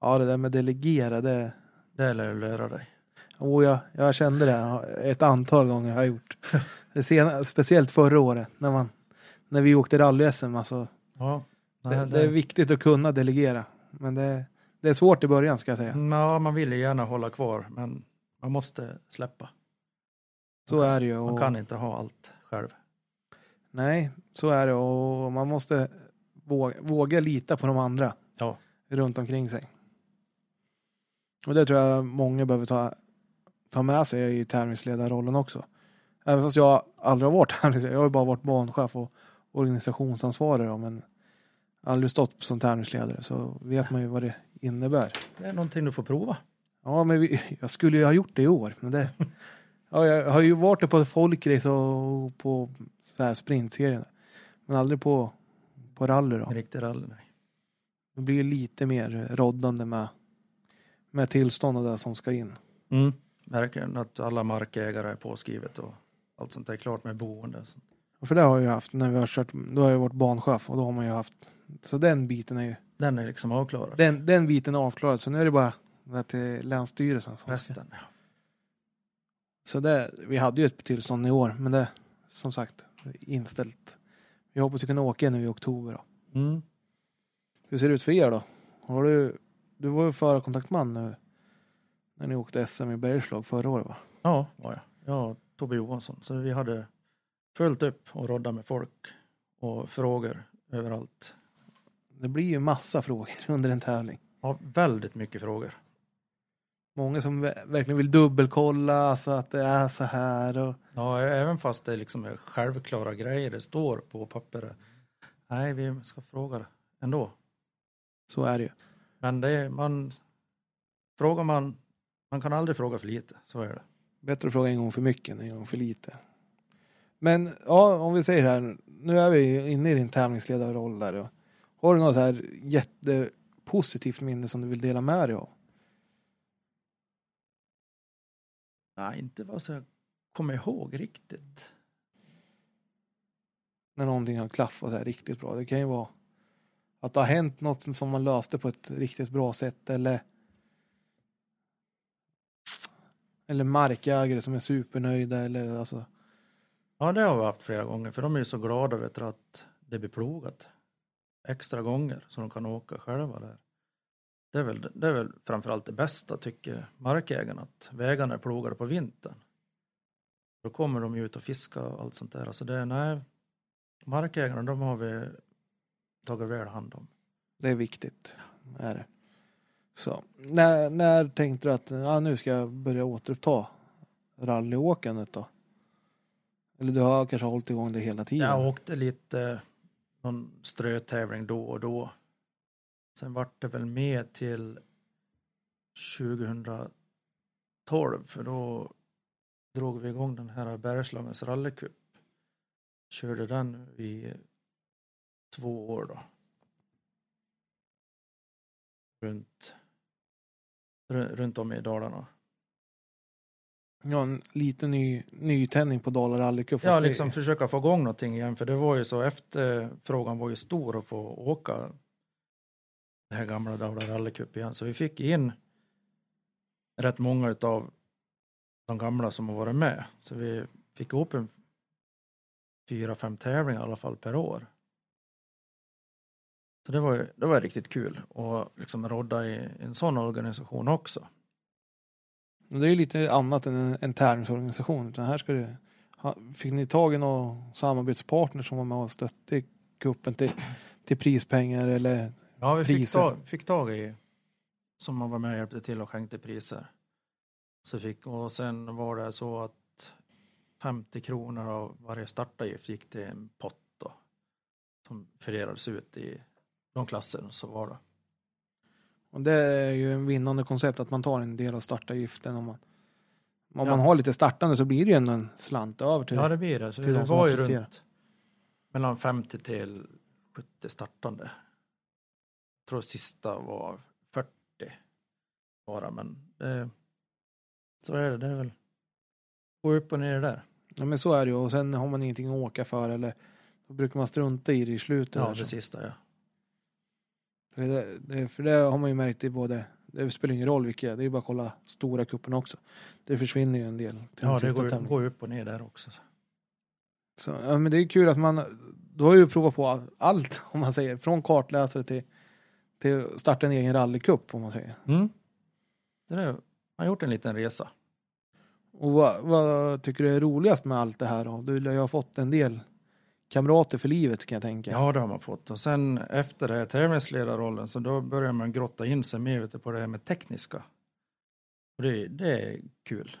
Ja, det där med delegera, det... Det lär du lära dig. Oh, ja, jag kände det ett antal gånger har jag gjort. (laughs) Det sena, speciellt förra året när, man, när vi åkte rally-SM. Alltså, Ja, det, nej, det är viktigt att kunna delegera. Men det, det är svårt i början ska jag säga. Ja, man vill ju gärna hålla kvar, men man måste släppa. Så är det ju. Man Och, kan inte ha allt själv. Nej, så är det och man måste våga, våga lita på de andra Ja. runt omkring sig. Och det tror jag många behöver ta, ta med sig i tävlingsledarrollen också. Även fast jag aldrig har varit (laughs) tävlingsledare. Jag har ju bara varit banchef och organisationsansvarig då, men aldrig stått som tävlingsledare så vet man ju vad det innebär. Det är någonting du får prova. Ja, men vi, jag skulle ju ha gjort det i år, men det... (laughs) Ja, jag har ju varit det på folkrace och på så här sprintserien. Men aldrig på, på rally då. Riktig rally. Nej. Det blir ju lite mer roddande med, med tillstånd och det som ska in. Mm. Verkligen att alla markägare är påskrivet och allt sånt är klart med boende. Och för det har jag ju haft när vi har kört, då har jag varit banchef och då har man ju haft, så den biten är ju, Den är liksom avklarad. den, den biten är avklarad. Så nu är det bara det till Länsstyrelsen. Som Resten. ja. så det, vi hade ju ett tillstånd i år, men det som sagt inställt. Vi hoppas att kunna åka nu i oktober då. Mm. Hur ser det ut för er då? Har du, du var ju förarkontaktman nu när ni åkte SM i Bergslag förra året va? Ja, var jag. Jag och Tobbe Johansson. Så vi hade följt upp och roddat med folk och frågor överallt. Det blir ju massa frågor (laughs) under en tävling. Ja, väldigt mycket frågor. Många som ver- verkligen vill dubbelkolla så att det är så här och Ja, även fast det liksom är självklara grejer det står på pappret. Nej, vi ska fråga ändå. så är det ju. Men det man frågar man, man kan aldrig fråga för lite, så är det. Bättre att fråga en gång för mycket än en gång för lite. Men ja, om vi säger här, nu är vi inne i din tävlingsledarroll där. Och har du något så här jättepositivt minne som du vill dela med dig av? Nej, inte vad jag kommer ihåg riktigt. När någonting har klaffat så här riktigt bra. Det kan ju vara att det har hänt något som man löste på ett riktigt bra sätt eller eller markägare som är supernöjda eller alltså Ja, det har vi haft flera gånger, för de är ju så glada vet du, att det blir plogat extra gånger så de kan åka själva där. Det är väl, det är väl framförallt det bästa tycker markägarna, att vägarna är plogade på vintern. Då kommer de ju ut och fiska och allt sånt där. Alltså det, nej, markägarna de har vi tagit väl hand om. Det är viktigt. Är det. Så, när, när tänkte du att ja, nu ska jag börja återuppta rallyåkandet då? Eller du har kanske hållit igång det hela tiden? Jag åkte lite någon strötävling då och då. Sen vart det väl med till 2012 för då drog vi igång den här Bergslagens rallycup. Körde den i två år då. Runt, ru- runt om i Dalarna. Ja, en liten ny, nytändning på Dala rallycup. Ja, fast det- liksom försöka få igång någonting igen, för det var ju så efterfrågan var ju stor att få åka det här gamla Dala rallycup igen. Så vi fick in rätt många utav de gamla som har varit med. Så vi fick ihop en fyra, fem tävlingar i alla fall per år. Så det var, ju- det var riktigt kul att liksom rodda i en sån organisation också. Men Det är ju lite annat än en, en tävlingsorganisation. Utan här ska ha, fick ni tag i någon samarbetspartner som var med och stötte cupen till, till prispengar eller? Ja, vi fick, tag, fick tag i som man var med och hjälpte till och skänkte priser. Så fick, och sen var det så att 50 kronor av varje startavgift gick till en pott då, som fördelades ut i de klasser som var det. Och det är ju en vinnande koncept att man tar en del av startavgiften om man, Om Ja. man har lite startande så blir det ju ändå en slant över till Ja, det blir det. Så till det var ju runt mellan 50 till 70 startande. Jag tror sista var 40 bara, men det, så är det. Det är väl gå upp och ner där. Ja men så är det ju och sen har man ingenting att åka för eller då brukar man strunta i det i slutet. Ja, det sista ja. För det, det, för det har man ju märkt i både, det spelar ingen roll vilka, det är ju bara att kolla stora kupperna också. Det försvinner ju en del Ja, de det går, tävlingarna. går upp och ner där också. Så, ja, men det är kul att man, då har ju provat på allt (laughs) om man säger, från kartläsare till, till starta en egen rallycup om man säger. Mm. Det är, man har gjort en liten resa. Och vad, vad tycker du är roligast med allt det här då? Du lär ju ha fått en del kamrater för livet kan jag tänka. Ja, det har man fått. Och sen efter det här tävlingsledarrollen så då börjar man grotta in sig mer på det här med tekniska. Och det, det är kul.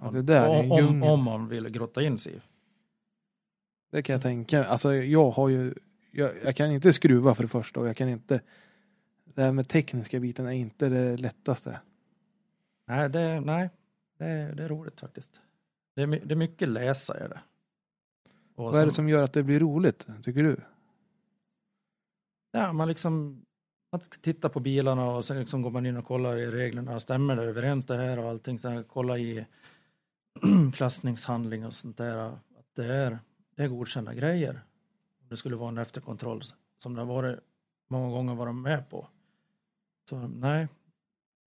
Ja, det där är en om, om, om man vill grotta in sig. Det kan jag tänka. Alltså jag har ju, jag, jag kan inte skruva för det första och jag kan inte, det här med tekniska biten är inte det lättaste. Nej, det, nej det, är- det är roligt faktiskt. Det är, det är mycket läsa är det. Och Vad är det som gör att det blir roligt, tycker du? Ja, man liksom man tittar på bilarna och sen liksom går man in och kollar i reglerna. Stämmer det överens det här och allting. Sen kolla i (clears throat) klassningshandling och sånt där. Att det är, det är godkända grejer. Det skulle vara en efterkontroll som det har varit många gånger varit med på. Så nej,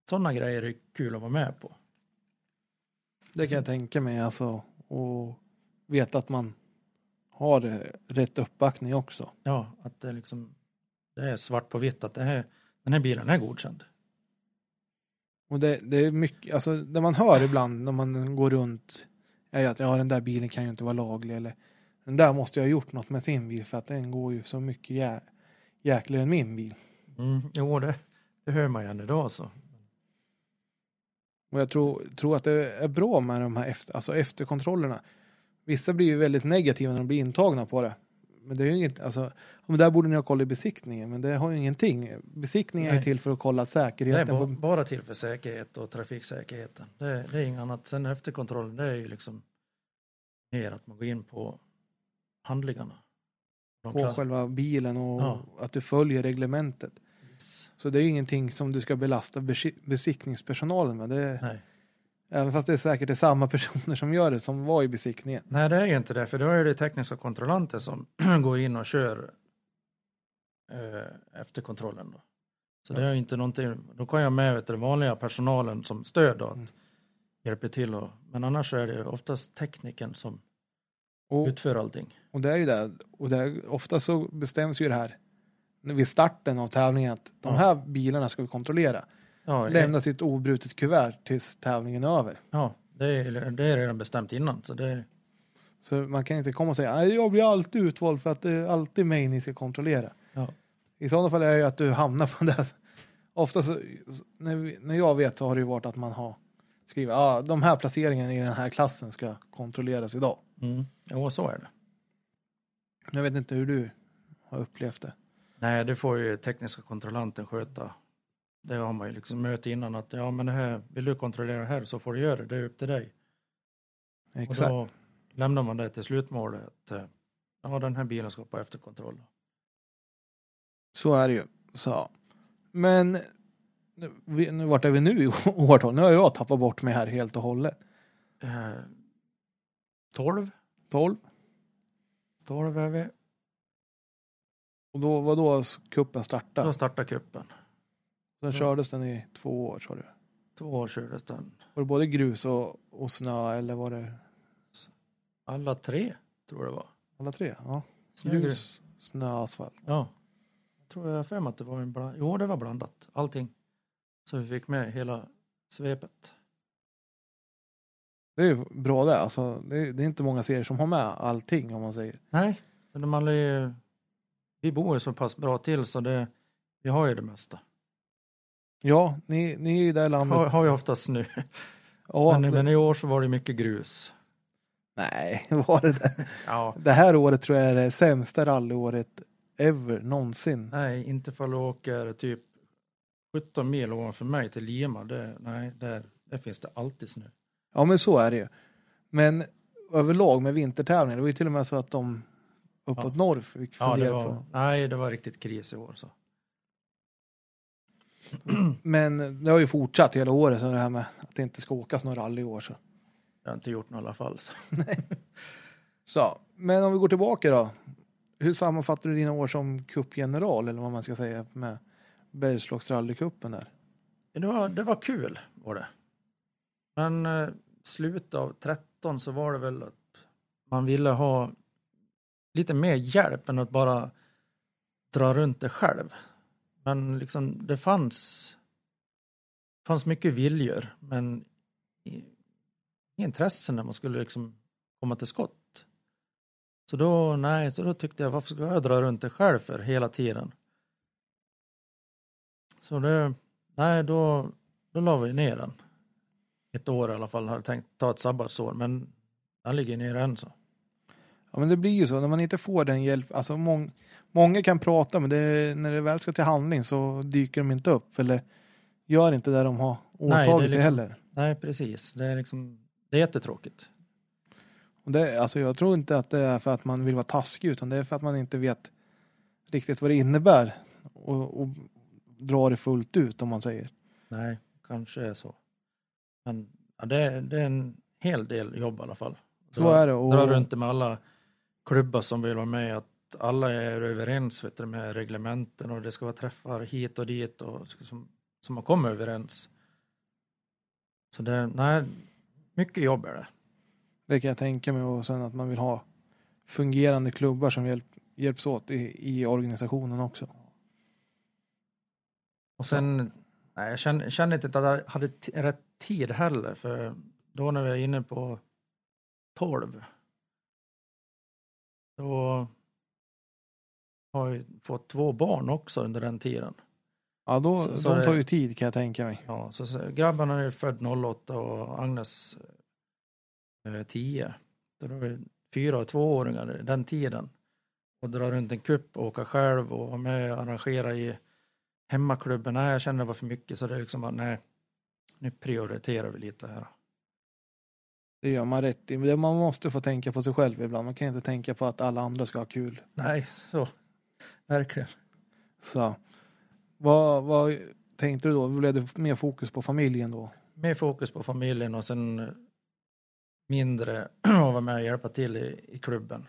sådana grejer är kul att vara med på. Det kan jag tänka mig alltså. Och veta att man har rätt uppbackning också. Ja, att det liksom det är svart på vitt att det här, den här bilen är godkänd. Och det, det är mycket, alltså det man hör ibland när man går runt är att ja, den där bilen kan ju inte vara laglig eller den där måste jag ha gjort något med sin bil för att den går ju så mycket jä, jäkligare än min bil. Mm, jo, det, det hör man ju än idag så. Och jag tror, tror att det är bra med de här efter, alltså efterkontrollerna. Vissa blir ju väldigt negativa när de blir intagna på det. Men det är ju inget, alltså, men där borde ni ha koll i besiktningen, men det har ju ingenting. Besiktningen är Nej. till för att kolla Det är säkerheten. ba- på, bara till för säkerhet och trafiksäkerheten. Det, det är inget annat. Sen efterkontrollen, det är ju liksom mer att man går in på handlingarna. De på själva bilen och Ja. att du följer reglementet. Så det är ju ingenting som du ska belasta besi- besiktningspersonalen med. Det, Nej. Även fast det är säkert är samma personer som gör det som var i besiktningen. Nej, det är ju inte det, för då är det tekniska kontrollanter som (clears throat) går in och kör eh, efterkontrollen. Då. Så det är inte någonting, då kan jag med vet, den vanliga personalen som stöd då, att Mm. hjälpa till. Och, men annars är det oftast tekniken som Och, utför allting. och det är ju det. Och det är, ofta så bestäms ju det här vid starten av tävlingen att de Ja. här bilarna ska vi kontrollera. Ja, Lämna sitt obrutet kuvert tills tävlingen är över. ja det, är, det är redan bestämt innan. Så det, Så man kan inte komma och säga "Nej, jag blir alltid utvald för att det är alltid mig ni ska kontrollera. Ja. I sådana fall är det ju att du hamnar på (laughs) det. Ofta så, när, när jag vet så har det ju varit att man har skrivit ah, de här placeringarna i den här klassen ska kontrolleras idag. mm, jo, så är det. Jag vet inte hur du har upplevt det. Nej, det får ju tekniska kontrollanten sköta. Det har man ju liksom möte innan att ja, men det här, vill du kontrollera det här så får du göra det, det är upp till dig. Exakt. Och då lämnar man det till slutmålet. Att, eh, ja, den här bilen ska på efterkontroll. Så är det ju. Så. Men nu, nu, vart är vi nu i (laughs) årtal? Nu har jag tappat bort mig här helt och hållet. Eh, 12, 12. 12 är vi. Och då var då kuppen startade. Då startar kuppen. Sen Ja. kördes den i två år sa du. Två år kördes den. Var det både grus och, och snö eller var det Alla tre, tror jag det var. alla tre? Ja. Grus. Snö, asfalt. Ja. Jag tror jag för mig att det var en bland... Jo, det var blandat. Allting. Så vi fick med hela svepet. Det är ju bra det. Alltså, det, är, det är inte många serier som har med allting om man säger. Nej, så man är, vi bor ju så pass bra till så det, vi har ju det mesta. Ja, ni, ni är det här landet. Har, har ju ofta snö. Ja, men, det, men i år så var det mycket grus. Nej, (laughs) var det det? Ja, Det här året tror jag är det sämsta rallyåret ever någonsin. nej, inte för du åker typ 17 mil ovanför mig till Lima. Det, nej, där, där finns det alltid snö. Ja, men så är det ju. Men överlag med vintertävlingar, det var ju till och med så att de uppåt Ja. norr fick Ja, fundera det var, på. nej, det var riktigt kris i år. Så. (clears throat) Men det har ju fortsatt hela året, så det här med att det inte ska åkas några rally i år. Så. Jag har inte gjort något i alla fall. Så. (laughs) så. Men om vi går tillbaka då. Hur sammanfattar du dina år som cupgeneral, eller vad man ska säga, med Bergslagsrallycupen där? Det, var, det var kul, var det. Men eh, slutet av 13 så var det väl att man ville ha lite mer hjälp än att bara dra runt det själv. Men liksom det fanns, fanns mycket viljor men inget intresse intressen när man skulle liksom komma till skott. Så då, nej, så då tyckte jag varför ska jag dra runt det själv för hela tiden? Så det, nej då, då la vi ner den. Ett år i alla fall, hade tänkt ta ett sabbatsår men den ligger ner än så. Ja, men det blir ju så när man inte får den hjälp. Alltså mång, många kan prata, men det, när det väl ska till handling så dyker de inte upp eller gör inte det de har det åtagit sig liksom- heller. Nej precis, det är liksom, det är jättetråkigt. Och det, alltså jag tror inte att det är för att man vill vara taskig, utan det är för att man inte vet riktigt vad det innebär och, och dra det fullt ut om man säger. Nej, kanske är så. Men ja, det, är- det är en hel del jobb i alla fall. Så Dra- är det. Och, Dra runt med alla klubbar som vill vara med, att alla är överens vet du, med reglementen och det ska vara träffar hit och dit och som, som man kommer överens. Så det, nej, mycket jobb är det. Det kan jag tänka mig och sen att man vill ha fungerande klubbar som hjälp, hjälps åt i, i organisationen också. Och sen, nej, jag känner, känner inte att jag hade rätt tid heller, för då när vi är inne på 12, då har jag fått två barn också under den tiden. Ja, då, Så- så de tar ju tid kan jag tänka mig. Ja, så, så grabbarna är född 08 och Agnes eh, 10. Så då är fyra och tvååringar den tiden. Och dra runt en kupp och åka själv och vara med och arrangera i hemmaklubben. Nej, jag kände det var för mycket så det är liksom nej, nu prioriterar vi lite här. Det gör man rätt i. Men Man måste få tänka på sig själv ibland. Man kan inte tänka på att alla andra ska ha kul. Nej, så. Verkligen. Så vad, vad tänkte du då? Blev det mer fokus på familjen då? Mer fokus på familjen och sen mindre (clears throat) att vara med och hjälpa till i, i klubben.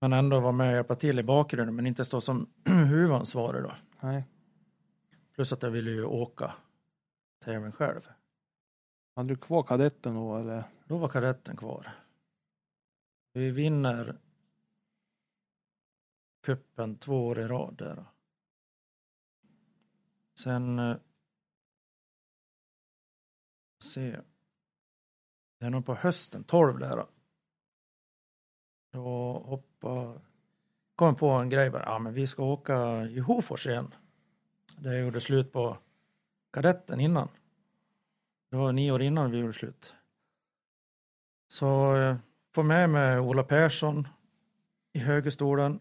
Men ändå vara med och hjälpa till i bakgrunden men inte stå som (clears throat) huvudansvarig då. Nej. Plus att jag ville ju åka tävling själv. Hade du kvar kadetten då eller? Då var kadetten kvar. Vi vinner kuppen två år i rad där. Sen eh, se. Det är nog på hösten, 12 där. Då, hoppade... hoppa kom jag på en grej bara, ja men vi ska åka i Hofors igen. Det jag gjorde slut på kadetten innan. Det var nio år innan vi gjorde slut. Så eh, får med mig Ola Persson i högerstolen.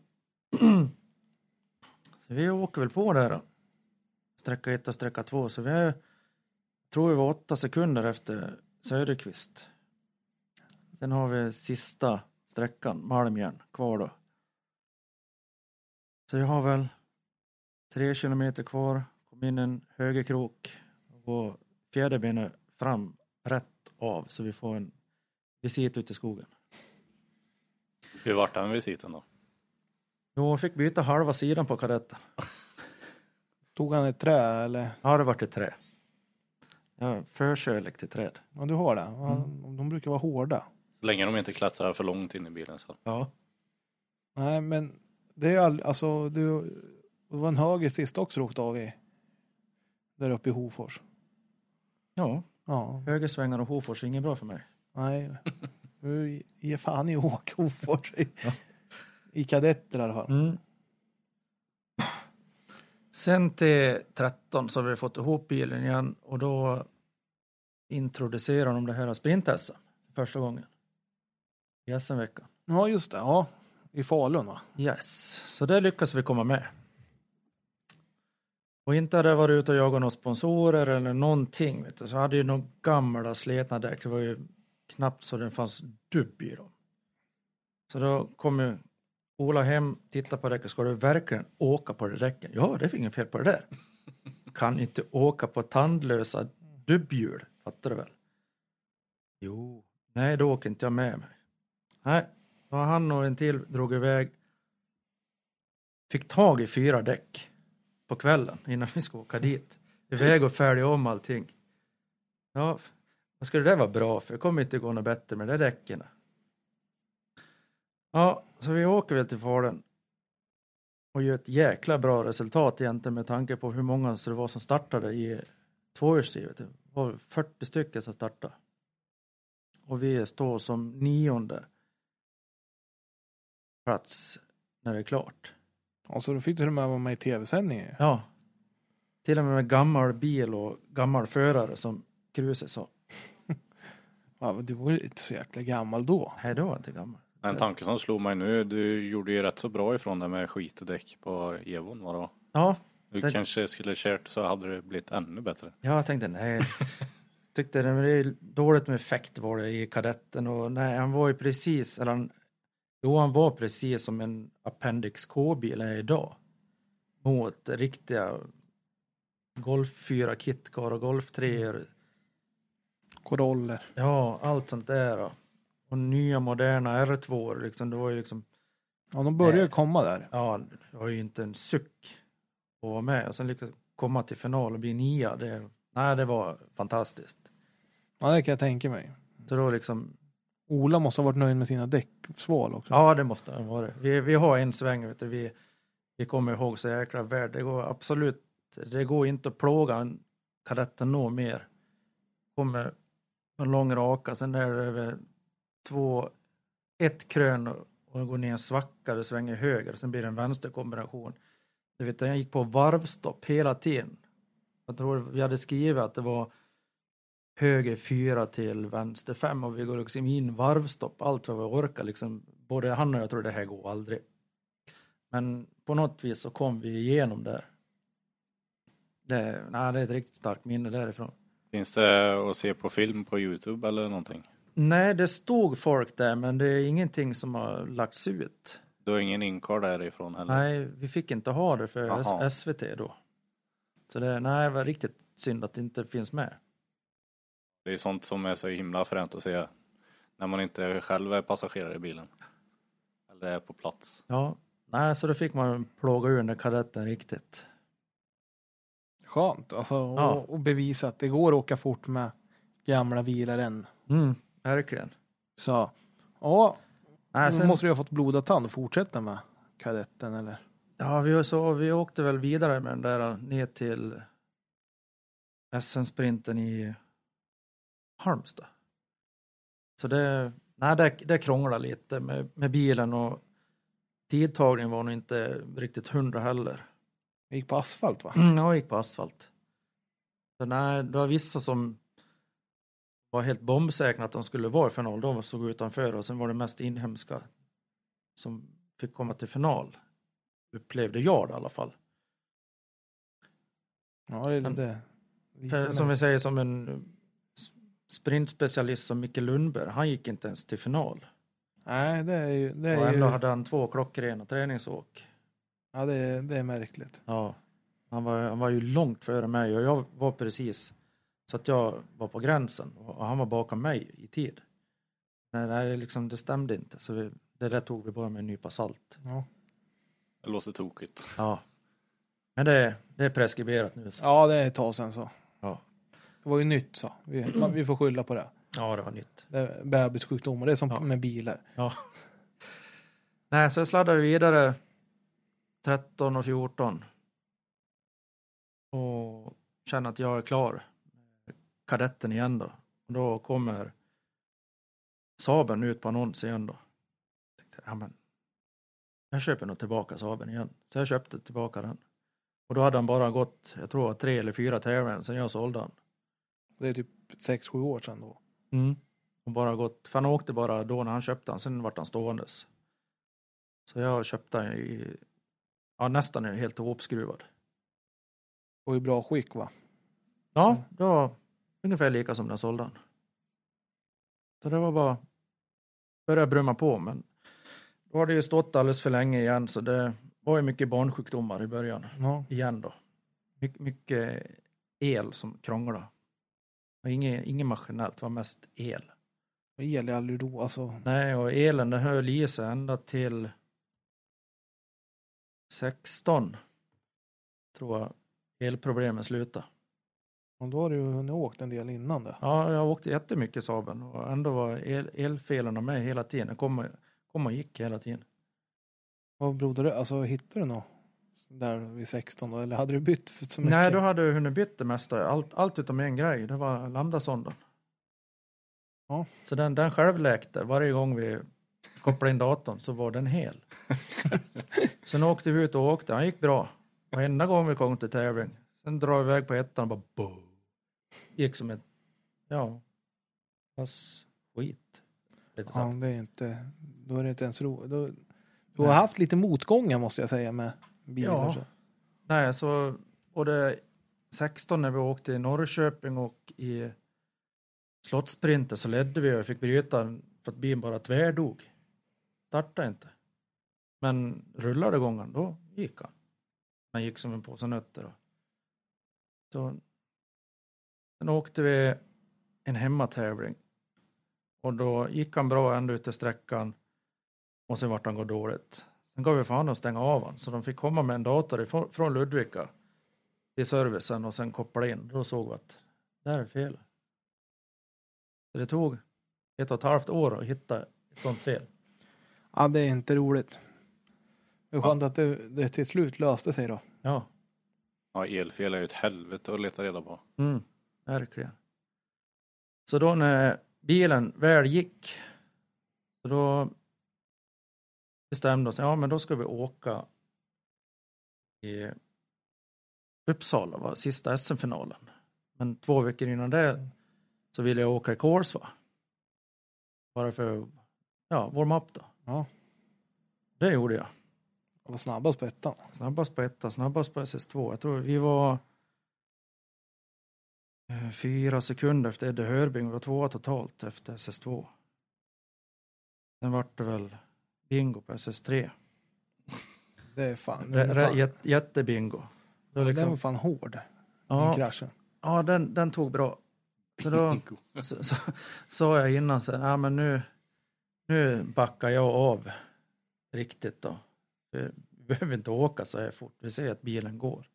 (clears throat) så vi åker väl på där då. Sträcka ett och sträcka två. Så vi är, tror vi var åtta sekunder efter Söderqvist. Sen har vi sista sträckan, Malmjärn, kvar då. Så jag har väl tre kilometer kvar. Kom in en högerkrok och fjäderbenet fram rätt av så vi får en visit ute i skogen. Hur vart den visiten då? Jo, jag fick byta halva sidan på kadetten. Tog han ett trä eller? Ja, det vart ett trä. Jag har förkärlek till träd. Ja, du har det. Mm. De brukar vara hårda. Så länge de inte klättrar för långt in i bilen så. Ja. Nej, men det är all, alltså du, det var en höger sist också du åkte av i. Där uppe i Hofors. Ja, Ja, högersvängar och Hofors är inget bra för mig. nej. Du ger fan i att åka Hofors. I, Ja. I kadetter i alla fall. Mm. Sen till 13 så har vi fått ihop bilen igen och då introducerar de det här sprint första gången. I SM-veckan. Ja, just det. Ja, i Falun va? Yes, så där lyckas vi komma med. Och inte hade jag varit ute och jagat några sponsorer eller någonting. Vet du. Så jag hade ju några gamla sletna däck. Det var ju knappt så det fanns dubb i dem. Så då kom ju Ola hem, tittade på däcket. Ska du verkligen åka på det däcken? Ja, det är inget fel på det där. Kan inte åka på tandlösa dubbhjul. Fattar du väl? Jo. Nej, då åker inte jag med mig. Nej, så han och en till drog iväg. Fick tag i fyra däck på kvällen innan vi ska åka dit. Iväg och färdiga om allting. Ja, vad skulle det vara bra för? Det kommer inte gå något bättre med de däcken. Ja, så vi åker väl till Falun. Och gör ett jäkla bra resultat egentligen med tanke på hur många det var som startade i tvåhjulsdrivet. Det var 40 stycken som startade. Och vi står som nionde plats när det är klart. Och så du fick till och med vara med i tv-sändningen. Ja. Till och med med gammal bil och gammal förare som Kruse sa. (laughs) Ja, du var ju inte så jäkla gammal då. Nej, då var jag inte gammal. En tanke som slog mig nu, du gjorde ju rätt så bra ifrån det med skitdäck på Evon var då. Ja, Du Det- kanske skulle kört så hade det blivit ännu bättre. jag tänkte nej. (laughs) Tyckte det, det är dåligt med effekt var det i kadetten och nej, han var ju precis, eller han, jo han var precis som en Appendix K-bil är idag. Mot riktiga Golf 4 kitcar och Golf 3 Coroller. Ja, allt sånt där. då. Och nya moderna R2 liksom, det var ju liksom, Ja, de började Nej. komma där. ja, det var ju inte en suck att vara med. Och sen lyckas komma till final och bli nia, det, nej, det var fantastiskt. Ja, det kan jag tänka mig. Så då liksom, Ola måste ha varit nöjd med sina däcksval också. ja det måste han vara. Vi, vi har en sväng, vet du, vi, vi kommer ihåg så jäkla väl. Det går absolut, det går inte att plåga en kadetten nå mer. Kommer en lång raka, sen är det över två, ett krön och och går ner en svacka, det svänger höger, sen blir det en vänsterkombination. Du vet, jag gick på varvstopp hela tiden. Jag tror vi hade skrivit att det var höger fyra till vänster fem och vi går liksom in varvstopp, allt vad vi orkar liksom. Både han och jag tror det här går aldrig. Men på något vis så kom vi igenom där. Det, nej, det är ett riktigt starkt minne därifrån. Finns det att se på film på Youtube eller någonting? Nej, det stod folk där, men det är ingenting som har lagts ut. Du har ingen inkar därifrån heller? Nej, vi fick inte ha det för Jaha. S- SVT då. Så det, nej, det var riktigt synd att det inte finns med. Det är sånt som är så himla fränt att se när man inte själv är passagerare i bilen. Eller är på plats. Ja, nej, så då fick man plåga ur den där kadetten riktigt. Skönt. Alltså, Ja. och, och bevisa att det går att åka fort med gamla bilar än. Mm, verkligen. Så, ja, Nej, då sen, måste du ha fått blodad tand och fortsätta med kadetten eller? ja, vi, så, vi åkte väl vidare med den där ner till SM-sprinten i Halmstad. Så det, nej, det, det krånglade lite med, med bilen och tidtagningen var nog inte riktigt hundra heller. Det gick på asfalt va? Mm, jag gick på asfalt. Så nej, det var vissa som var helt bombsäkra att de skulle vara i final. De såg utanför och sen var det mest inhemska som fick komma till final. Upplevde jag det i alla fall. Ja, det är lite... lite För, som vi säger som en sprintspecialist som Micke Lundberg, han gick inte ens till final. Nej, det är ju... Det Och är, ändå ju, hade han två klockrena träningsåk. ja, det, är, det är märkligt. Ja, han var, han var ju långt före mig och jag var precis så att jag var på gränsen och han var bakom mig i tid. Nej, nej liksom, det stämde inte så vi, det där tog vi bara med en nypa salt. Ja, Det låter tokigt. Ja. Men det, det är preskriberat nu. Så. ja det är ett tag sedan så. Det var ju nytt så. Vi, man- vi får skylla på det. ja, det var nytt. Det är bebissjukdomar, det är som Ja. med bilar. Ja. (laughs) Nej, så jag sladdade vidare 13 och 14. Och känner att jag är klar. Kadetten igen då. Och då kommer Saben ut på annons igen då. Tänkte, ja, men, jag köper nog tillbaka Saben igen. Så jag köpte tillbaka den. Och då hade han bara gått, jag tror tre eller fyra tävlingar sedan jag sålde den. Det är typ 6-7 år sedan då. Mm. Och bara gått, för han åkte bara då när han köpte den, sen vart han ståendes. Så jag köpte den i, ja nästan helt ihopskruvad. Och i bra skick va? Ja, det var ungefär lika som jag sålde den. Så det var bara börja brumma på men då har det ju stått alldeles för länge igen så det var ju mycket barnsjukdomar i början Ja. igen då. My, mycket el som krånglade. Och Inget, inget maskinellt, det var mest el. Och El är aldrig ro, alltså. Nej, och elen den höll i sig ända till 16 tror jag elproblemen slutade. Och då har du ju hunnit åkt en del innan det. Ja, jag åkte jättemycket Saaben och ändå var el, elfelen med hela tiden. Det kom, kom och gick hela tiden. Vad berodde det? Alltså hittade du något? Där vid 16 då? Eller hade du bytt för så mycket? Nej, då hade jag hunnit bytt det mesta. Allt, allt utom en grej, det var lambdasonden. Ja. Så den, den självläkte. Varje gång vi kopplade in datorn så var den hel. (laughs) Sen åkte vi ut och åkte. Han gick bra. Varenda gång vi kom till tävling. Sen drar vi iväg på ettan och bara boom. Gick som ett, ja, fast skit. Lite Ja, sagt. det är inte, då är det inte ens ro. Då, du har haft lite motgångar måste jag säga med bilar. Ja. så. Nej, så både 16 när vi åkte i Norrköping och i Slottsprinter så ledde vi och fick bryta för att bilen bara tvärdog. Startade inte. Men rullade gången, då gick han. Han gick som en påse nötter. Då. Så, sen åkte vi en hemmatävling. Och då gick han bra ända ut till sträckan. Och sen vart han gå dåligt. Sen gav vi fan att stänga av han, så de fick komma med en dator från Ludvika till servicen och sen koppla in. Då såg vi att det här är fel. Så det tog ett och ett halvt år att hitta ett sånt fel. Ja, det är inte roligt. Det är skönt att det, det till slut löste sig då. Ja, Ja, elfel är ju ett helvete att leta reda på. mm, verkligen. Så då när bilen väl gick, så då bestämde oss, ja men då ska vi åka i Uppsala, var sista SM-finalen. Men två veckor innan det så ville jag åka i Kolsva. Bara för ja, warma upp då. Ja. Det gjorde jag. Jag var snabbast på ettan. Snabbast på etta, snabbast på SS2. Jag tror vi var eh, fyra sekunder efter Eddie Hörbing. Vi var tvåa totalt efter SS2. Sen vart det väl bingo på SS3. Det är fan. Den, är fan, jät- Jättebingo. Det var den var liksom, fan hård. Den ja, kraschen. ja den, den tog bra. Så då (laughs) så, så, sa jag innan sen, ja men nu, nu backar jag av riktigt då. Vi behöver inte åka så här fort, vi ser att bilen går.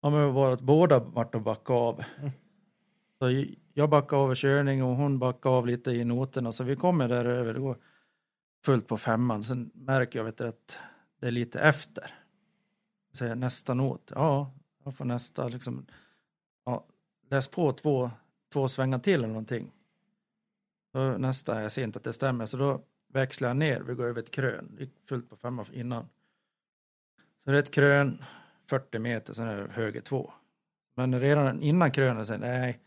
Ja men det var att båda vart och backade av. Mm. Så jag backade av i körning och hon backade av lite i noterna så vi kommer där över, det går fullt på femman. Sen märker jag vet du, att det är lite efter. Så jag, nästa not, ja, jag får nästa liksom. Ja, läs på två, två svängar till eller någonting. Så nästa, jag ser inte att det stämmer, så då växlar jag ner, vi går över ett krön, det gick fullt på femman innan. Så det är ett krön, 40 meter, sen är det höger två. Men redan innan krönet säger nej,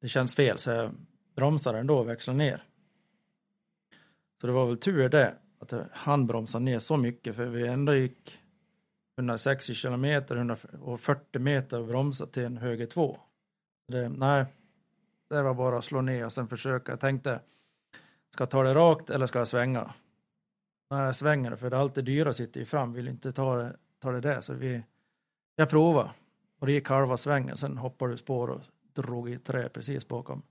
det känns fel, så jag bromsar ändå och växlar ner. Så det var väl tur det, att han bromsade ner så mycket, för vi ändå gick 160 kilometer och 40 meter och bromsade till en höger två. Det, nej, det var bara att slå ner och sen försöka. Jag tänkte, ska jag ta det rakt eller ska jag svänga? Nej, jag svänger det, för det är alltid dyra sitter ju fram, vill inte ta det, ta det där. Så vi, jag provade och det gick halva svängen, sen hoppade du spår och drog i trä precis bakom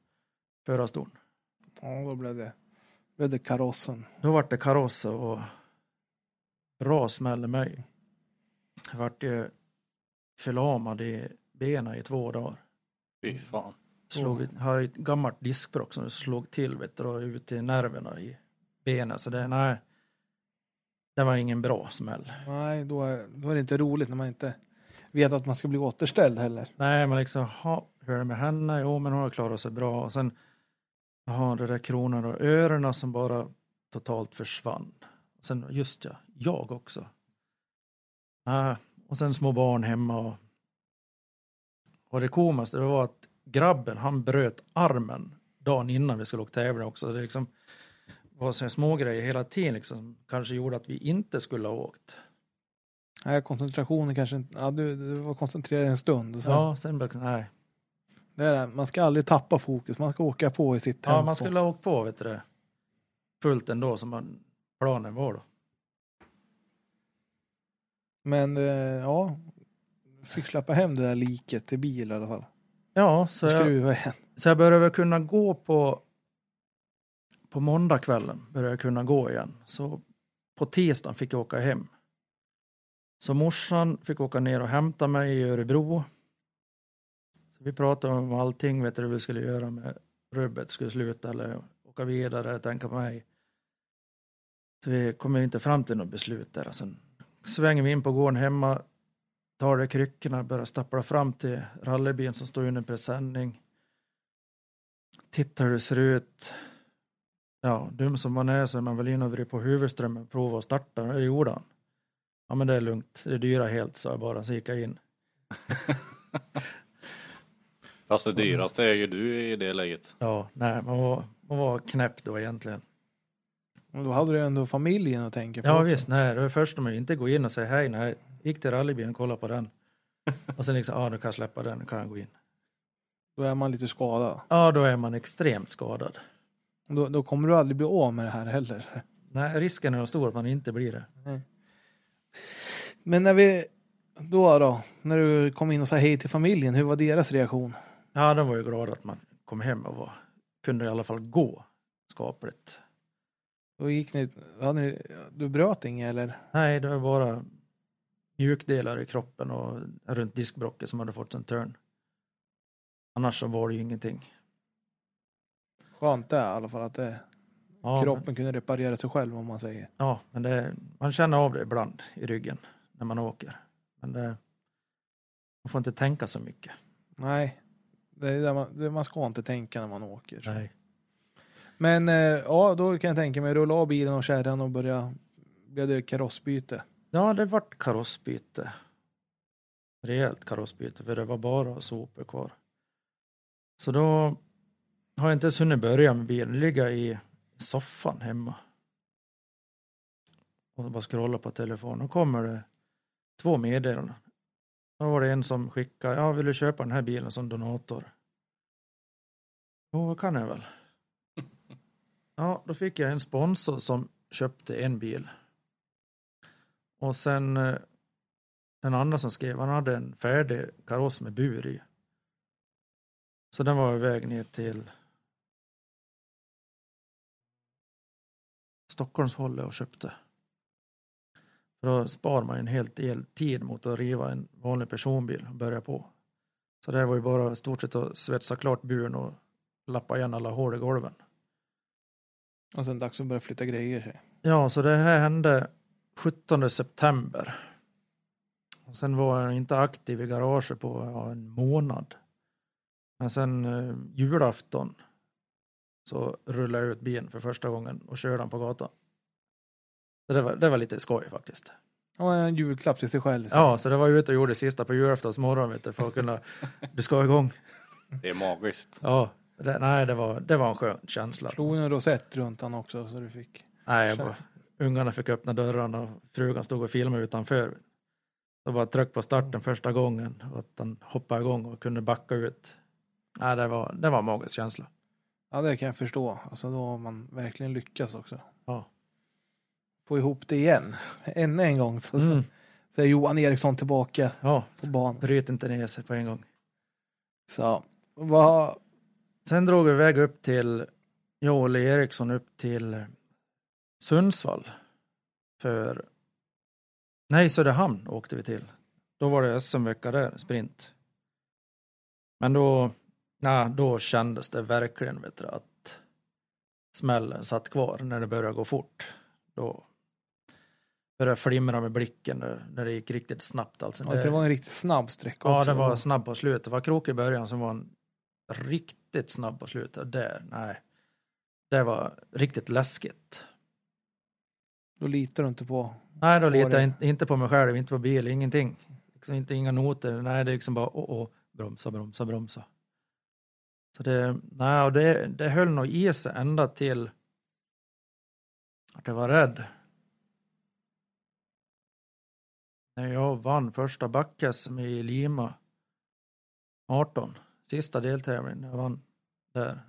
förarstolen. Ja, då blev det, blev det karossen. Då vart det kaross och bra smäll i mig. Jag vart ju förlamad i benen i två dagar. Fy fan. Slog, Oh. har ett gammalt diskbråck som slog till vet du, och ut i nerverna i benen. Så det, nej, det var ingen bra smäll. Nej, då är, då är det inte roligt när man inte vet att man ska bli återställd heller. Nej, men liksom, ha, hur är det med henne? Jo, men hon har klarat sig bra. Och sen, jaha, det där kronan och öronen som bara totalt försvann. Sen, just ja, jag också. Äh, och sen små barn hemma och, och det komiskaste det var att grabben, han bröt armen dagen innan vi skulle åka tävla också. Det liksom var så här små grejer hela tiden liksom, som kanske gjorde att vi inte skulle ha åkt. Nej, koncentrationen kanske inte... Ja, du, du var koncentrerad en stund. Och sen, Ja, sen blev nej. Det är, det. man ska aldrig tappa fokus. Man ska åka på i sitt tempo. Ja, man skulle ha åkt på, vet du det. Fullt ändå som man, planen var då. Men eh, ja, fick släppa hem det där liket till bil i alla fall. Ja, så jag, Skruva igen. så jag började väl kunna gå på på måndagskvällen började jag kunna gå igen. Så på tisdagen fick jag åka hem. Så morsan fick åka ner och hämta mig i Örebro. Vi pratade om allting, vet du vi skulle göra med rubbet, skulle sluta eller åka vidare, tänka på mig. Så vi kommer inte fram till något beslut där. Sen svänger vi in på gården hemma, tar det kryckorna, börjar stappla fram till rallybilen som står under presenning. Tittar hur det ser ut. Ja, dum som man är så är man väl in och vred på huvudströmmen prova att starta. Det gjorde han. Ja men det är lugnt, det är dyra helt sa jag bara, så gick jag in. (laughs) Fast det dyraste är ju du i det läget. Ja, nej, man var, man var knäpp då egentligen. Och då hade du ändå familjen att tänka på. Ja också. visst, nej, det var först om jag inte gå in och säga hej, nej, gick till rallybilen och kollade på den. (laughs) Och sen liksom, ja nu kan jag släppa den, nu kan jag gå in. Då är man lite skadad. Ja, då är man extremt skadad. Då, då kommer du aldrig bli av med det här heller. Nej, risken är stor att man inte blir det. Men när vi, då då, när du kom in och sa hej till familjen, hur var deras reaktion? Ja, de var ju glada att man kom hem och var, kunde i alla fall gå skapligt. Då gick ni, hade ni, du bröt inget eller? Nej, det var bara mjukdelar i kroppen och runt diskbrocket som hade fått en törn. Annars så var det ju ingenting. Skönt det i alla fall att det, Ja, kroppen kunde reparera sig själv om man säger. Men, ja, men det, man känner av det ibland i ryggen när man åker. Men det, man får inte tänka så mycket. Nej, det är där man, man ska inte tänka när man åker. så. Nej. Men eh, ja, då kan jag tänka mig rulla av bilen och kärran och börja, blev det karossbyte? Ja, det vart karossbyte. Rejält karossbyte, för det var bara sopor kvar. Så då har jag inte ens hunnit börja med bilen, ligga i soffan hemma. Och bara scrolla på telefonen. Då kommer det två meddelanden. Då var det en som skickade, ja vill du köpa den här bilen som donator? Jo, det kan jag väl. (laughs) Ja, då fick jag en sponsor som köpte en bil. Och sen eh, den andra som skrev, han hade en färdig kaross med bur i. Så den var väg ner till Stockholmshållet och köpte. Då spar man en helt del tid mot att riva en vanlig personbil och börja på. Så det var ju bara stort sett att svetsa klart buren och lappa igen alla hål i golven. Och sen dags att börja flytta grejer. Ja, så det här hände 17 september. Och sen var jag inte aktiv i garaget på ja, en månad. Men sen eh, julafton så rullade jag ut bilen för första gången och körde den på gatan. Så det var, det var lite skoj faktiskt. Och en julklapp till sig själv. så. Ja, så det var ute och gjorde det sista på julaftonsmorgon vet du, för att kunna, du ska igång. Det är magiskt. Ja, det, nej det var, det var en skön känsla. Slog en rosett runt han också så du fick. Nej, bara, ungarna fick öppna dörrarna och frugan stod och filmade utanför. Så bara tryck på starten första gången och att han hoppade igång och kunde backa ut. Nej, det var, det var en magisk känsla. Ja, det kan jag förstå. Alltså då har man verkligen lyckats också. Ja. Få ihop det igen. (laughs) Ännu en gång så, Mm. så är Johan Eriksson tillbaka Ja, på banan. bryt inte ner sig på en gång. Så vad, Sen drog vi iväg upp till, jag och Olle Eriksson upp till Sundsvall. För, nej Söderhamn åkte vi till. Då var det SM-vecka där, sprint. Men då, nej, då kändes det verkligen vet du, att smällen satt kvar när det började gå fort. Då började flimra med blicken när- det gick riktigt snabbt. Alltså. ja, det var en riktigt snabb sträcka Ja, också. det var snabb på slutet. Det var krok i början som var en riktigt snabb på slutet. Där, nej. Det var riktigt läskigt. Då litar du inte på. Nej, då Var litar jag inte, inte på mig själv, inte på bil, ingenting. Liksom inte inga noter. Nej, det är liksom bara åh, åh, bromsa, bromsa, bromsa. Så det, nej, och det, det höll nog i sig ända till att jag var rädd. När jag vann första back i Lima 18, sista deltävlingen jag vann där,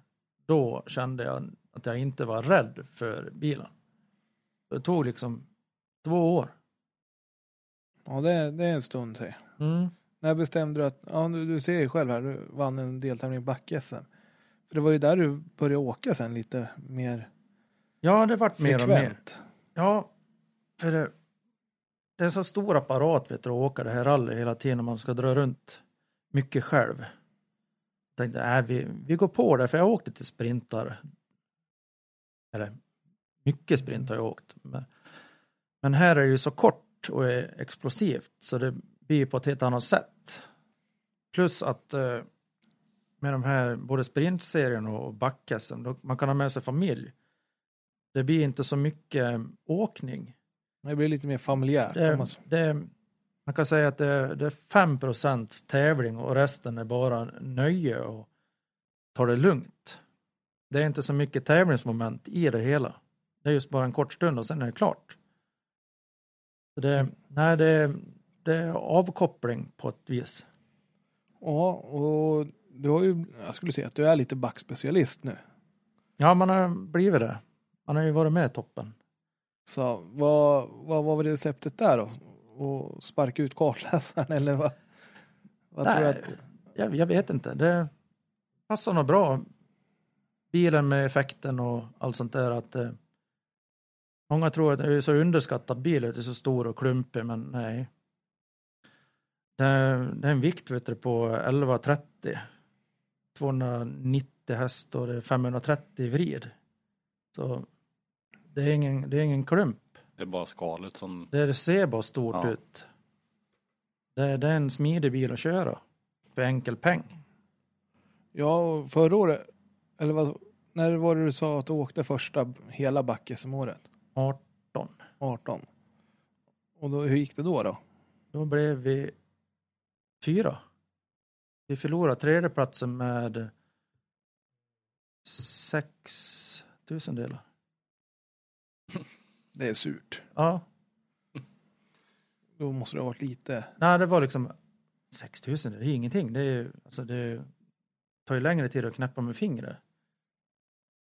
då kände jag att jag inte var rädd för bilen. Det tog liksom två år. Ja, det, det är en stund säg. Mm. När bestämde du att, ja du, du ser ju själv här, du vann en deltävling i back-SM. För det var ju där du började åka sen lite mer Ja, det vart mer och mer. Ja, för det, det är en så stor apparat vet du, att åka det här rally hela tiden. Man ska dra runt mycket själv. Jag tänkte, äh, vi, vi går på det, för jag åkte till sprintar. Eller mycket sprint har jag åkt. Men, men här är det ju så kort och är explosivt så det blir på ett helt annat sätt. Plus att eh, med de här både sprintserien och back man kan ha med sig familj. Det blir inte så mycket eh, åkning. Det blir lite mer familjärt. Det, det, man kan säga att det, det är 5% tävling och resten är bara nöje och ta det lugnt. Det är inte så mycket tävlingsmoment i det hela. Det är just bara en kort stund och sen är det klart. Så det, nej, det, det är avkoppling på ett vis. Ja, och du har ju, jag skulle säga att du är lite backspecialist nu. Ja, man har blivit det. Man har ju varit med i toppen. Så vad, vad var receptet där då? Och sparka ut kartläsaren eller vad? Vad tror du Nej, att, jag, jag vet inte. Det passar nog bra. Bilen med effekten och allt sånt där. Att, eh, många tror att det är så underskattad bil, att det är så stor och klumpig, men nej. Det är, det är en vikt vet du, på 1130. 290 häst och det är 530 vrid. Så det är ingen, det är ingen klump. Det är bara skalet som, Det ser bara stort Ja. ut. Det, det är en smidig bil att köra. För enkel peng. ja, förra året, eller vad, när var det du sa att du åkte första hela back som året 18. 18. Och då, hur gick det då då? Då blev vi fyra. Vi förlorade tredjeplatsen med sex tusendelar. Det är surt. Ja, Då måste det ha varit lite. nej, det var liksom 6 000, det är ingenting. Det, är, alltså det tar ju längre tid att knäppa med fingret.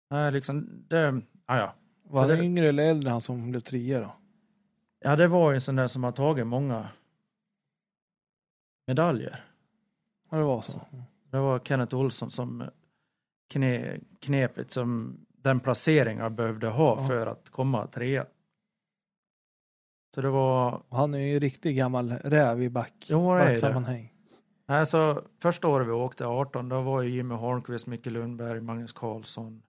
Nej, liksom det, ja, ja. Var Så han det- yngre eller äldre han som blev trea då? Ja, det var ju en sån där som har tagit många medaljer. Ja, det var så. Det var Kenneth Olsson som kne, knep liksom den placering jag behövde ha Ja. för att komma trea. Så det var, han är ju en riktig gammal räv i back. Jo, det är det. backsammanhang. alltså första året vi åkte 18, då var ju Jimmy Holmqvist, Micke Lundberg, Magnus Karlsson,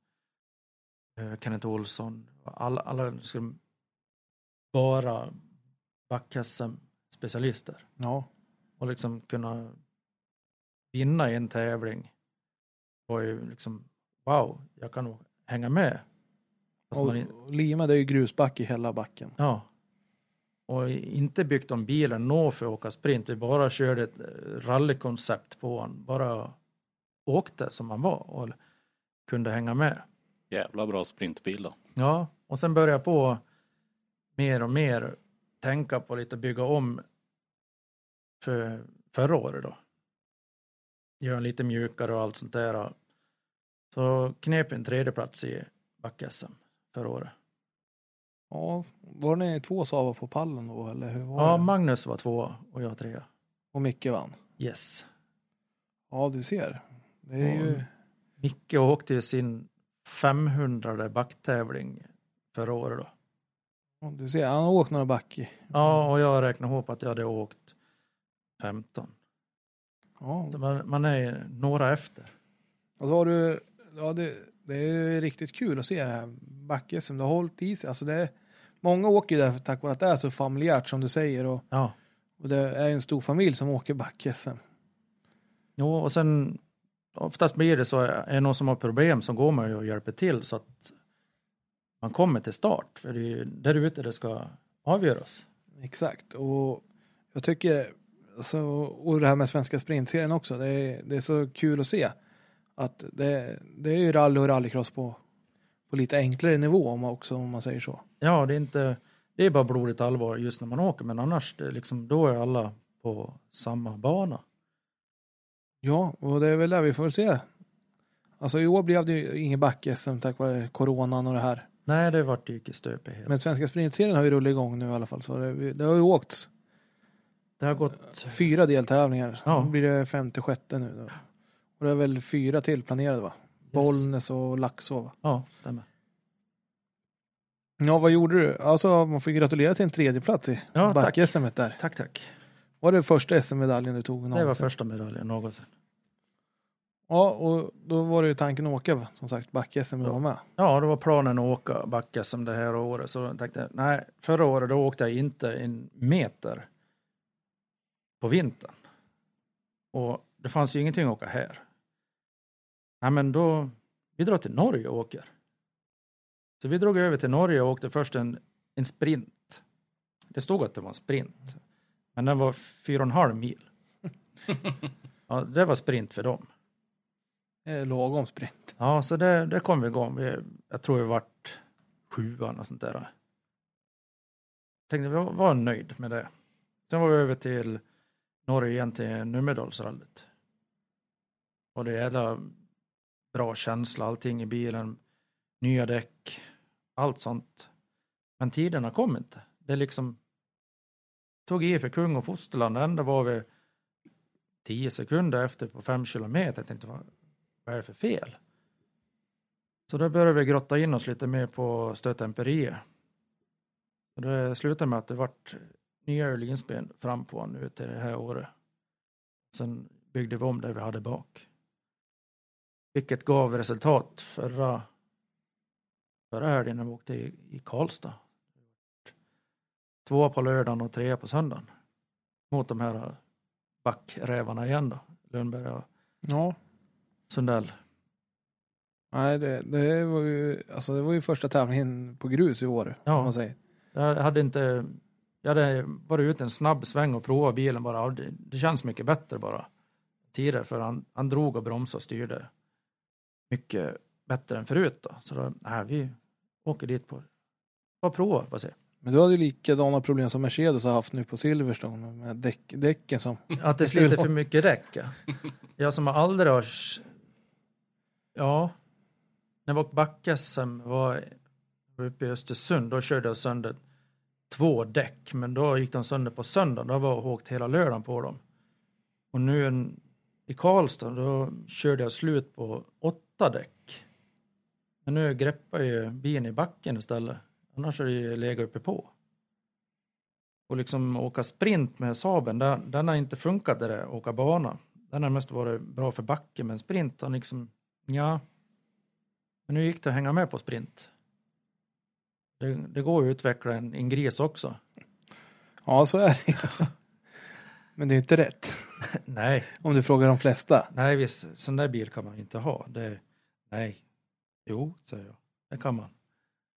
eh, Kenneth Olsson, alla, alla bara back specialister Ja. och liksom kunna vinna en tävling var ju liksom wow, jag kan nog hänga med. Fast Och, man, in- och Lima det är ju grusback i hela backen. ja. Och inte byggt om bilen nå för att åka sprint. Vi bara körde ett eh, rallykoncept på honom. Bara åkte som man var och kunde hänga med. jävla bra sprintbil då. Ja, och sen började jag på mer och mer tänka på lite bygga om för förra året då. Göra lite mjukare och allt sånt där. Så knep en tredje plats i back-SM förra året. Ja, var ni två Saab på pallen då eller hur var Ja, det? Magnus var två och jag trea. Och Micke vann. Yes. Ja, du ser. Det är ju... Micke åkte ju sin 500 backtävling förra året då. ja, Du ser, han har åkt några back i. Ja, och jag räknade ihop att jag hade åkt 15. Ja, Man, man är några efter. och så har du... Ja, det, det är riktigt kul att se det här back som du har hållit i sig. Alltså det är, många åker ju där tack vare att det är så familjärt som du säger och, Ja. och det är en stor familj som åker back-SM. Jo, och sen oftast blir det så, är det någon som har problem så går man ju och hjälper till så att man kommer till start. För det är ju där ute det ska avgöras. Exakt, och jag tycker, alltså, och det här med svenska sprintserien också, det är, det är så kul att se att det, det är ju rally och rallycross på, på lite enklare nivå om också, om man säger så. Ja, det är inte, det är bara blodigt allvar just när man åker, men annars det liksom, då är alla på samma bana. Ja, och det är väl där vi får väl se. Alltså i år blev det ju ingen back-SM tack vare coronan och det här. Nej, det vart i stöpet helt. Men Svenska sprintserien har ju rullat igång nu i alla fall. Så det, det har ju åkts Det har gått, fyra deltävlingar. Ja. Nu blir det femte, sjätte nu. Då. Och det är väl fyra till planerade va? Bollnäs och Laxå va? ja, stämmer. Ja, vad gjorde du? Alltså, man får gratulera till en tredje plats i Ja, back-SM där. Tack, tack. Var det första SM-medaljen du tog Det var någonsin? första medaljen någonsin. Ja, och då var det ju tanken att åka, som sagt, back-SM Ja. med. Ja, det var planen att åka backa som det här året. Så jag tänkte, nej, förra året då åkte jag inte en meter på vintern. Och det fanns ju ingenting att åka här. Nej, men då, vi drar till Norge och åker. Så vi drog över till Norge och åkte först en, en sprint. Det stod att det var en sprint. Men den var fyra och en halv mil. (laughs) Ja, det var sprint för dem. Lagom sprint. Ja, så det, det kom vi igång. Vi, jag tror vi vart sjuan och sånt där. Tänkte vi var, var nöjd med det. Sen var vi över till Norge igen till Numedalsrallyt. Och det är jävla bra känsla, allting i bilen, nya däck, allt sånt. Men tiderna kom inte. Det är liksom tog i för kung och fosterland. Ändå var vi tio sekunder efter på fem kilometer. Jag tänkte, vad, är det för fel? Så då började vi grotta in oss lite mer på stötemperier. Och det slutade med att det vart nya urlinsben fram på nu till det här året. Sen byggde vi om det vi hade bak. Vilket gav resultat förra, förra helgen när vi åkte i, i Karlstad. Två på lördagen och tre på söndagen. Mot de här backrävarna igen då. Lundberg och Ja, Sundell. nej, det, det, var ju, alltså, det var ju första tävlingen på grus i år. Ja. Man säger. Jag hade inte, jag hade varit ute en snabb sväng och provat bilen bara. Det, det känns mycket bättre bara. Tidigare för han, han drog och bromsade och styrde mycket bättre än förut då. Så då, nej, vi åker dit på, bara prova, bara se. Men du hade ju likadana problem som Mercedes har haft nu på Silverstone med däck, däcken som... Att det sliter för mycket däck. ja. (laughs) Jag som aldrig har... Ja. När jag var back-SM var var uppe i Östersund, då körde jag sönder två däck. Men då gick de sönder på söndagen. Då var jag åkt hela lördagen på dem. Och nu en, i Karlstad, då körde jag slut på åtta däck. Men nu greppar ju bilen i backen istället. Annars är det ju legat uppe på. Och liksom åka sprint med Saben, den, den har inte funkat det där, åka bana. Den har mest varit bra för backen, men sprint har liksom, ja. Men nu gick det att hänga med på sprint. Det, det går att utveckla en, en gris också. Ja, så är det (laughs) Men det är ju inte rätt. (laughs) nej, Om du frågar de flesta. nej, visst, sån där bil kan man inte ha. Det, nej, jo, säger jag. Det kan man.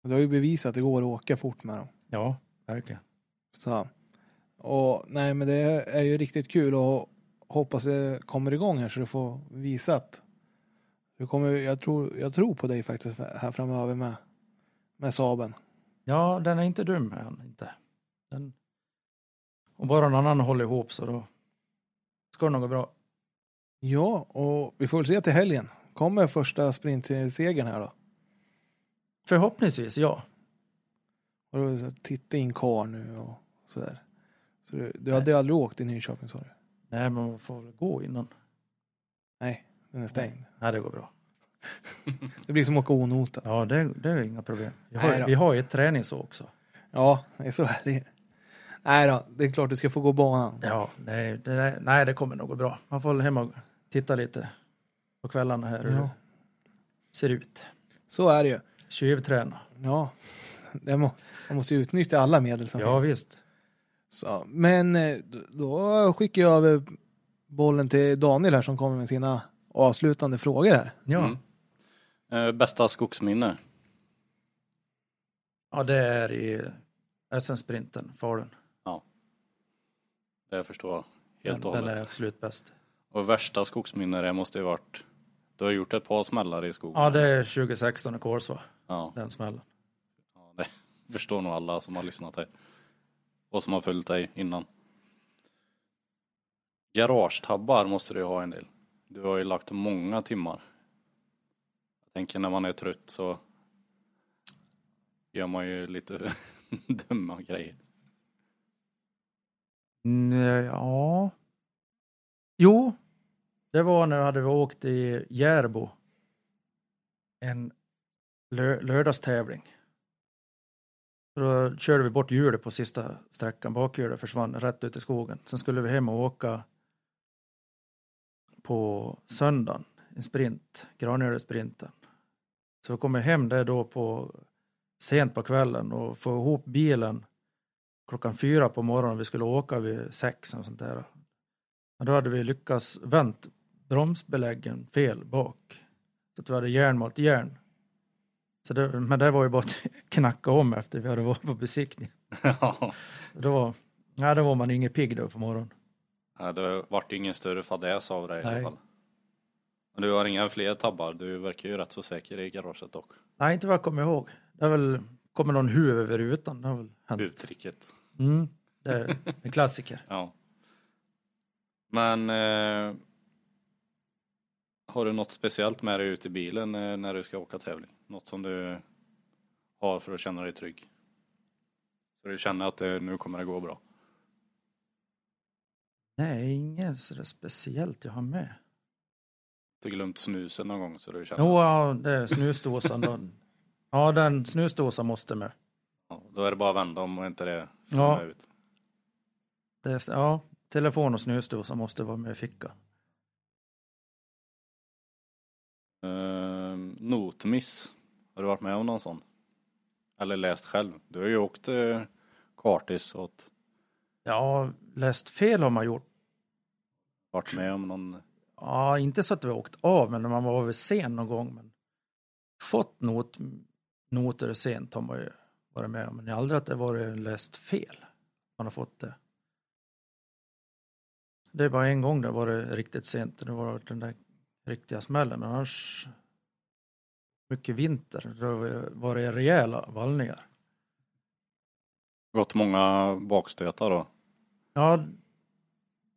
Du har ju bevisat att det går att åka fort med dem. Ja, verkligen. Så. Och nej, men det är ju riktigt kul och hoppas det kommer igång här så du får visa att du kommer, jag tror, jag tror på dig faktiskt här framöver med, med Saben. Ja, den är inte dum än, inte. Den, och bara någon annan håller ihop så då ska det nog gå bra. Ja, och vi får väl se till helgen. Kommer första sprintsegern här då? Förhoppningsvis, ja. Och då så titta in kar nu och sådär. Så du, du hade aldrig åkt i Nyköping sa du? Nej, men man får väl gå innan. Nej, den är stängd. Nej, det går bra. (laughs) Det blir som att åka onotat. Ja, det, det är inga problem. Vi har, vi har ju ett träningsår också. Ja, det är så är det. Nej då, det är klart du ska få gå banan. Ja, nej det, nej, det kommer nog gå bra. Man får väl hem och titta lite på kvällarna här hur Ja. det ser ut. Så är det ju. Tjuvträna. Ja, det må, man måste ju utnyttja alla medel som Ja, finns. visst. Så, men eh, då skickar jag över bollen till Daniel här som kommer med sina avslutande frågor här. Ja, Mm. Eh, bästa skogsminne? ja det är i SM-sprinten, Falun. Det jag förstår helt och Den, den hållet. är absolut bäst. Och värsta skogsminne det måste ju varit Du har gjort ett par smällar i skogen. Ja, det är 2016 i Kolsva, ja, den smällen. ja, det (laughs) förstår nog alla som har lyssnat här. Och som har följt dig innan. Garagetabbar måste du ha en del. Du har ju lagt många timmar. Jag tänker när man är trött så gör man ju lite (laughs) dumma grejer. Nej, ja. Jo, det var när vi hade åkt i Järbo. En lö lördagstävling. Då körde vi bort hjulet på sista sträckan. Bakhjulet försvann rätt ut i skogen. Sen skulle vi hem och åka på söndagen, en sprint, Granöre-sprinten. Så vi kommer hem där då på sent på kvällen och får ihop bilen klockan fyra på morgonen. Vi skulle åka vid sex och sånt där. Men då hade vi lyckats vänt bromsbeläggen fel bak. Så att vi hade järn mot järn. Så det, men det var ju bara att (laughs) knacka om efter vi hade varit på besiktning. Ja, Då, nej, då var man ingen pigg då på morgonen. det vart ingen större fadäs av det i alla fall. Men du har inga fler tabbar. Du verkar ju rätt så säker i garaget dock. Nej, inte vad jag kommer ihåg. Det har väl kommit någon huv över rutan. Det har väl hänt. Uttrycket. Mm, det är en klassiker. (laughs) Ja. Men eh, har du något speciellt med dig ut i bilen eh, när du ska åka tävling? Något som du har för att känna dig trygg? Så du känner att det, nu kommer det gå bra? Nej, inget sådär speciellt jag har med. Du har glömt snusen någon gång så du känner Jo, ja, det är snusdosan. (laughs) Ja, den snusdosan måste med. ja, Då är det bara att vända om och inte det Ja. ut. Det är, ja, telefon och snusdosa måste vara med i fickan. Eh, notmiss. Har du varit med om någon sån? Eller läst själv? Du har ju åkt eh, kartis och Ja, läst fel har man gjort. varit med om någon Ja, inte så att vi har åkt av, men när man var väl sen någon gång. Men fått not, noter sent har man ju varit med om, men aldrig att det varit läst fel. Man har fått det. Det är bara en gång det var det riktigt sent, det var den där riktiga smällen, men annars mycket vinter, då var det rejäla vallningar. gått många bakstötar då? Ja,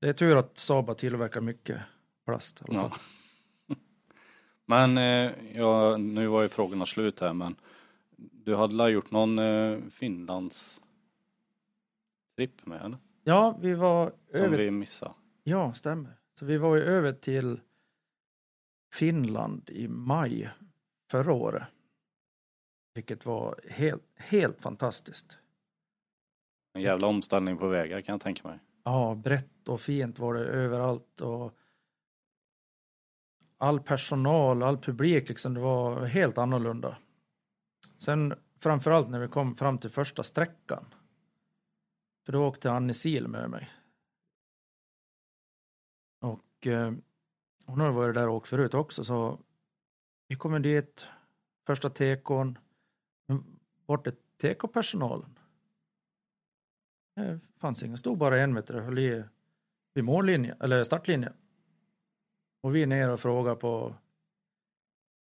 det är tur att Saab tillverkar mycket plast i alla Ja. fall. (laughs) Men eh, ja, nu var ju frågorna slut här men du hade väl gjort någon eh, Finlands tripp med eller? Ja, vi var Som över vi missade. Ja, stämmer. Så vi var ju över till Finland i maj förra året. Vilket var helt, helt fantastiskt. En jävla omställning på vägar kan jag tänka mig. Ja, brett och fint var det överallt och all personal, all publik liksom, det var helt annorlunda. Sen framförallt när vi kom fram till första sträckan. För då åkte Annie Sil med mig. Och eh, hon har varit där och åkt förut också så vi kommer dit, första tekon. Vart är tekopersonalen? Det fanns ingen, stod bara en meter och höll i vid mållinjen, eller startlinjen. Och vi är ner och frågar på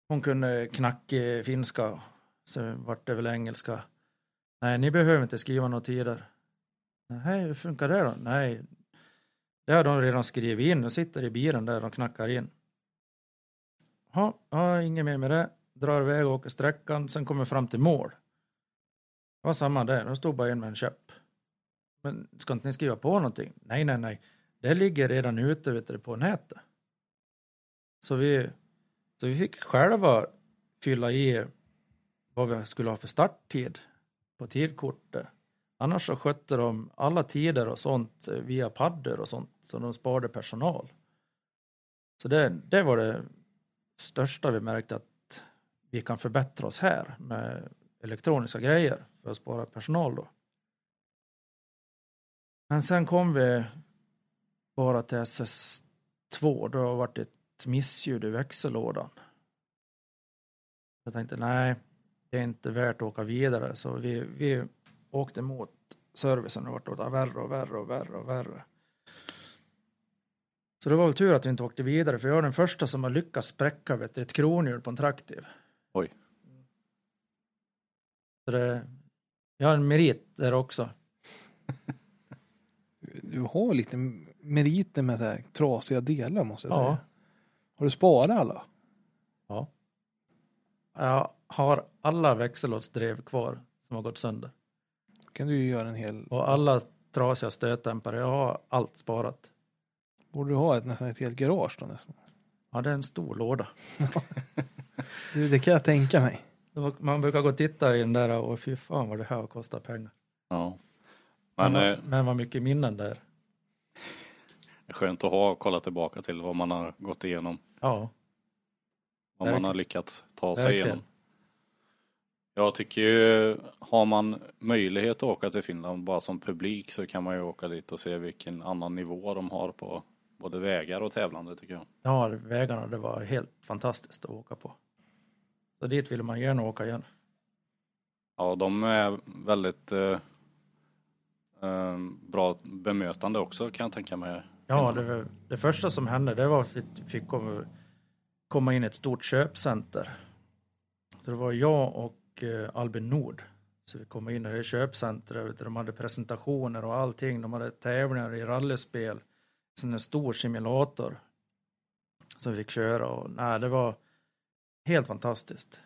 hon kunde knackig finska, så vart det väl engelska. Nej, ni behöver inte skriva några tider. Nej, hur funkar det då? Nej, det har de redan skrivit in och sitter i bilen där och knackar in. Ja, ja, inget mer med det. Drar iväg och åker sträckan, sen kommer fram till mål. Det var samma där, de stod bara en med en köp. Men ska inte ni skriva på någonting? Nej, nej, nej. Det ligger redan ute vet du, på nätet. Så vi, så vi fick själva fylla i vad vi skulle ha för starttid på tidkortet. Annars så skötte de alla tider och sånt eh, via paddor och sånt, så de sparade personal. Så det, det var det största vi märkte att vi kan förbättra oss här med elektroniska grejer för att spara personal då. Men sen kom vi bara till SS2, då har det varit ett missljud i växellådan. Jag tänkte nej, det är inte värt att åka vidare så vi, vi åkte mot servicen och vart det värre och värre och värre och värre. Så det var väl tur att vi inte åkte vidare för jag är den första som har lyckats spräcka vet du, ett kronhjul på en traktiv. Oj. Så det, Jag har en merit där också. (laughs) Du har lite meriter med så här trasiga delar måste jag Ja. säga. Har du sparat alla? Ja. Jag har alla växellådsdrev kvar som har gått sönder. Kan du ju göra en hel... Och alla trasiga stötdämpare, jag har allt sparat. Borde du ha ett, nästan ett helt garage då nästan? Ja, det är en stor låda. (laughs) Det, kan jag tänka mig. Man brukar gå och titta i den där och fy fan vad det här kostar pengar. Ja. Men, Men eh, men vad mycket minnen där. det är skönt att ha och kolla tillbaka till vad man har gått igenom. Ja, Vad man Verkligen. har lyckats ta sig Verkligen. igenom. Jag tycker ju, har man möjlighet att åka till Finland bara som publik så kan man ju åka dit och se vilken annan nivå de har på både vägar och tävlande tycker jag. ja vägarna det var helt fantastiskt att åka på. Så dit vill man gärna åka igen. Ja, de är väldigt eh, eh, bra bemötande också kan jag tänka mig. Ja, det, det första som hände det var att vi fick komma in i ett stort köpcenter. Så det var jag och eh, Albin Nord. Så vi kom in i det köpcentret, de hade presentationer och allting. De hade tävlingar i rallyspel. Sen en stor simulator. Som vi fick köra och nej, det var helt fantastiskt.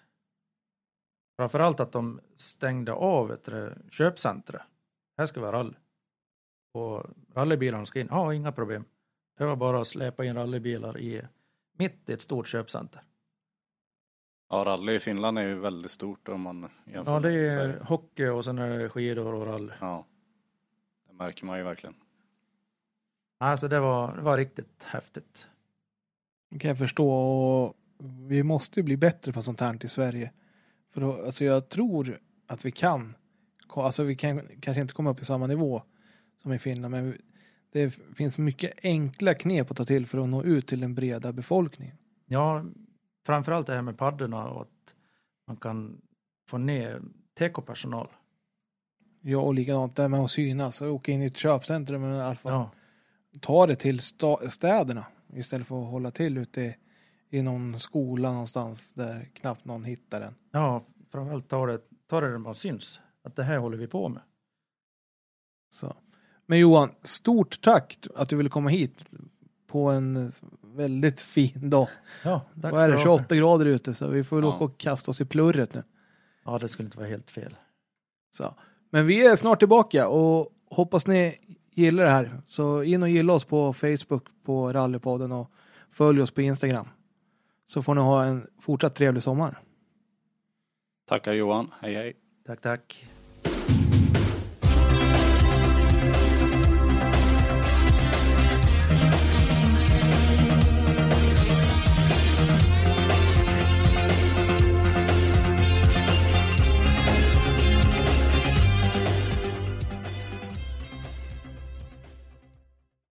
Framförallt att de stängde av ett köpcentret. Här ska vara rally. Och rallybilarna ska in, ja inga problem. Det var bara att släpa in rallybilar i mitt i ett stort köpcenter. Ja, rally i Finland är ju väldigt stort om man jämför Ja, det med är Sverige. hockey och sen är det skidor och rally. Ja, det märker man ju verkligen. Alltså det var, det var riktigt häftigt. Det kan jag förstå. Och vi måste ju bli bättre på sånt här i Sverige. För då, alltså jag tror att vi kan. Alltså vi kan kanske inte komma upp i samma nivå som i Finland. Men det finns mycket enkla knep att ta till för att nå ut till den breda befolkningen. Ja, framförallt det här med paddorna och att man kan få ner TK-personal. Ja, och likadant där med att synas. och Åka in i ett köpcentrum. Men i alla fall Ja, ta det till städerna. Istället för att hålla till ute i någon skola någonstans där knappt någon hittar den. ja framförallt ta det, ta det där man syns. Att det här håller vi på med. Så. Men Johan, stort tack att du ville komma hit på en väldigt fin dag. Ja, tack Vad är det, ska du ha. 28 grader ute så vi får väl Ja. åka och kasta oss i plurret nu. Ja, det skulle inte vara helt fel. Så. Men vi är snart tillbaka och hoppas ni gillar det här. Så in och gilla oss på Facebook på Rallypodden och följ oss på Instagram. Så får ni ha en fortsatt trevlig sommar. Tackar Johan, hej hej. Tack, tack.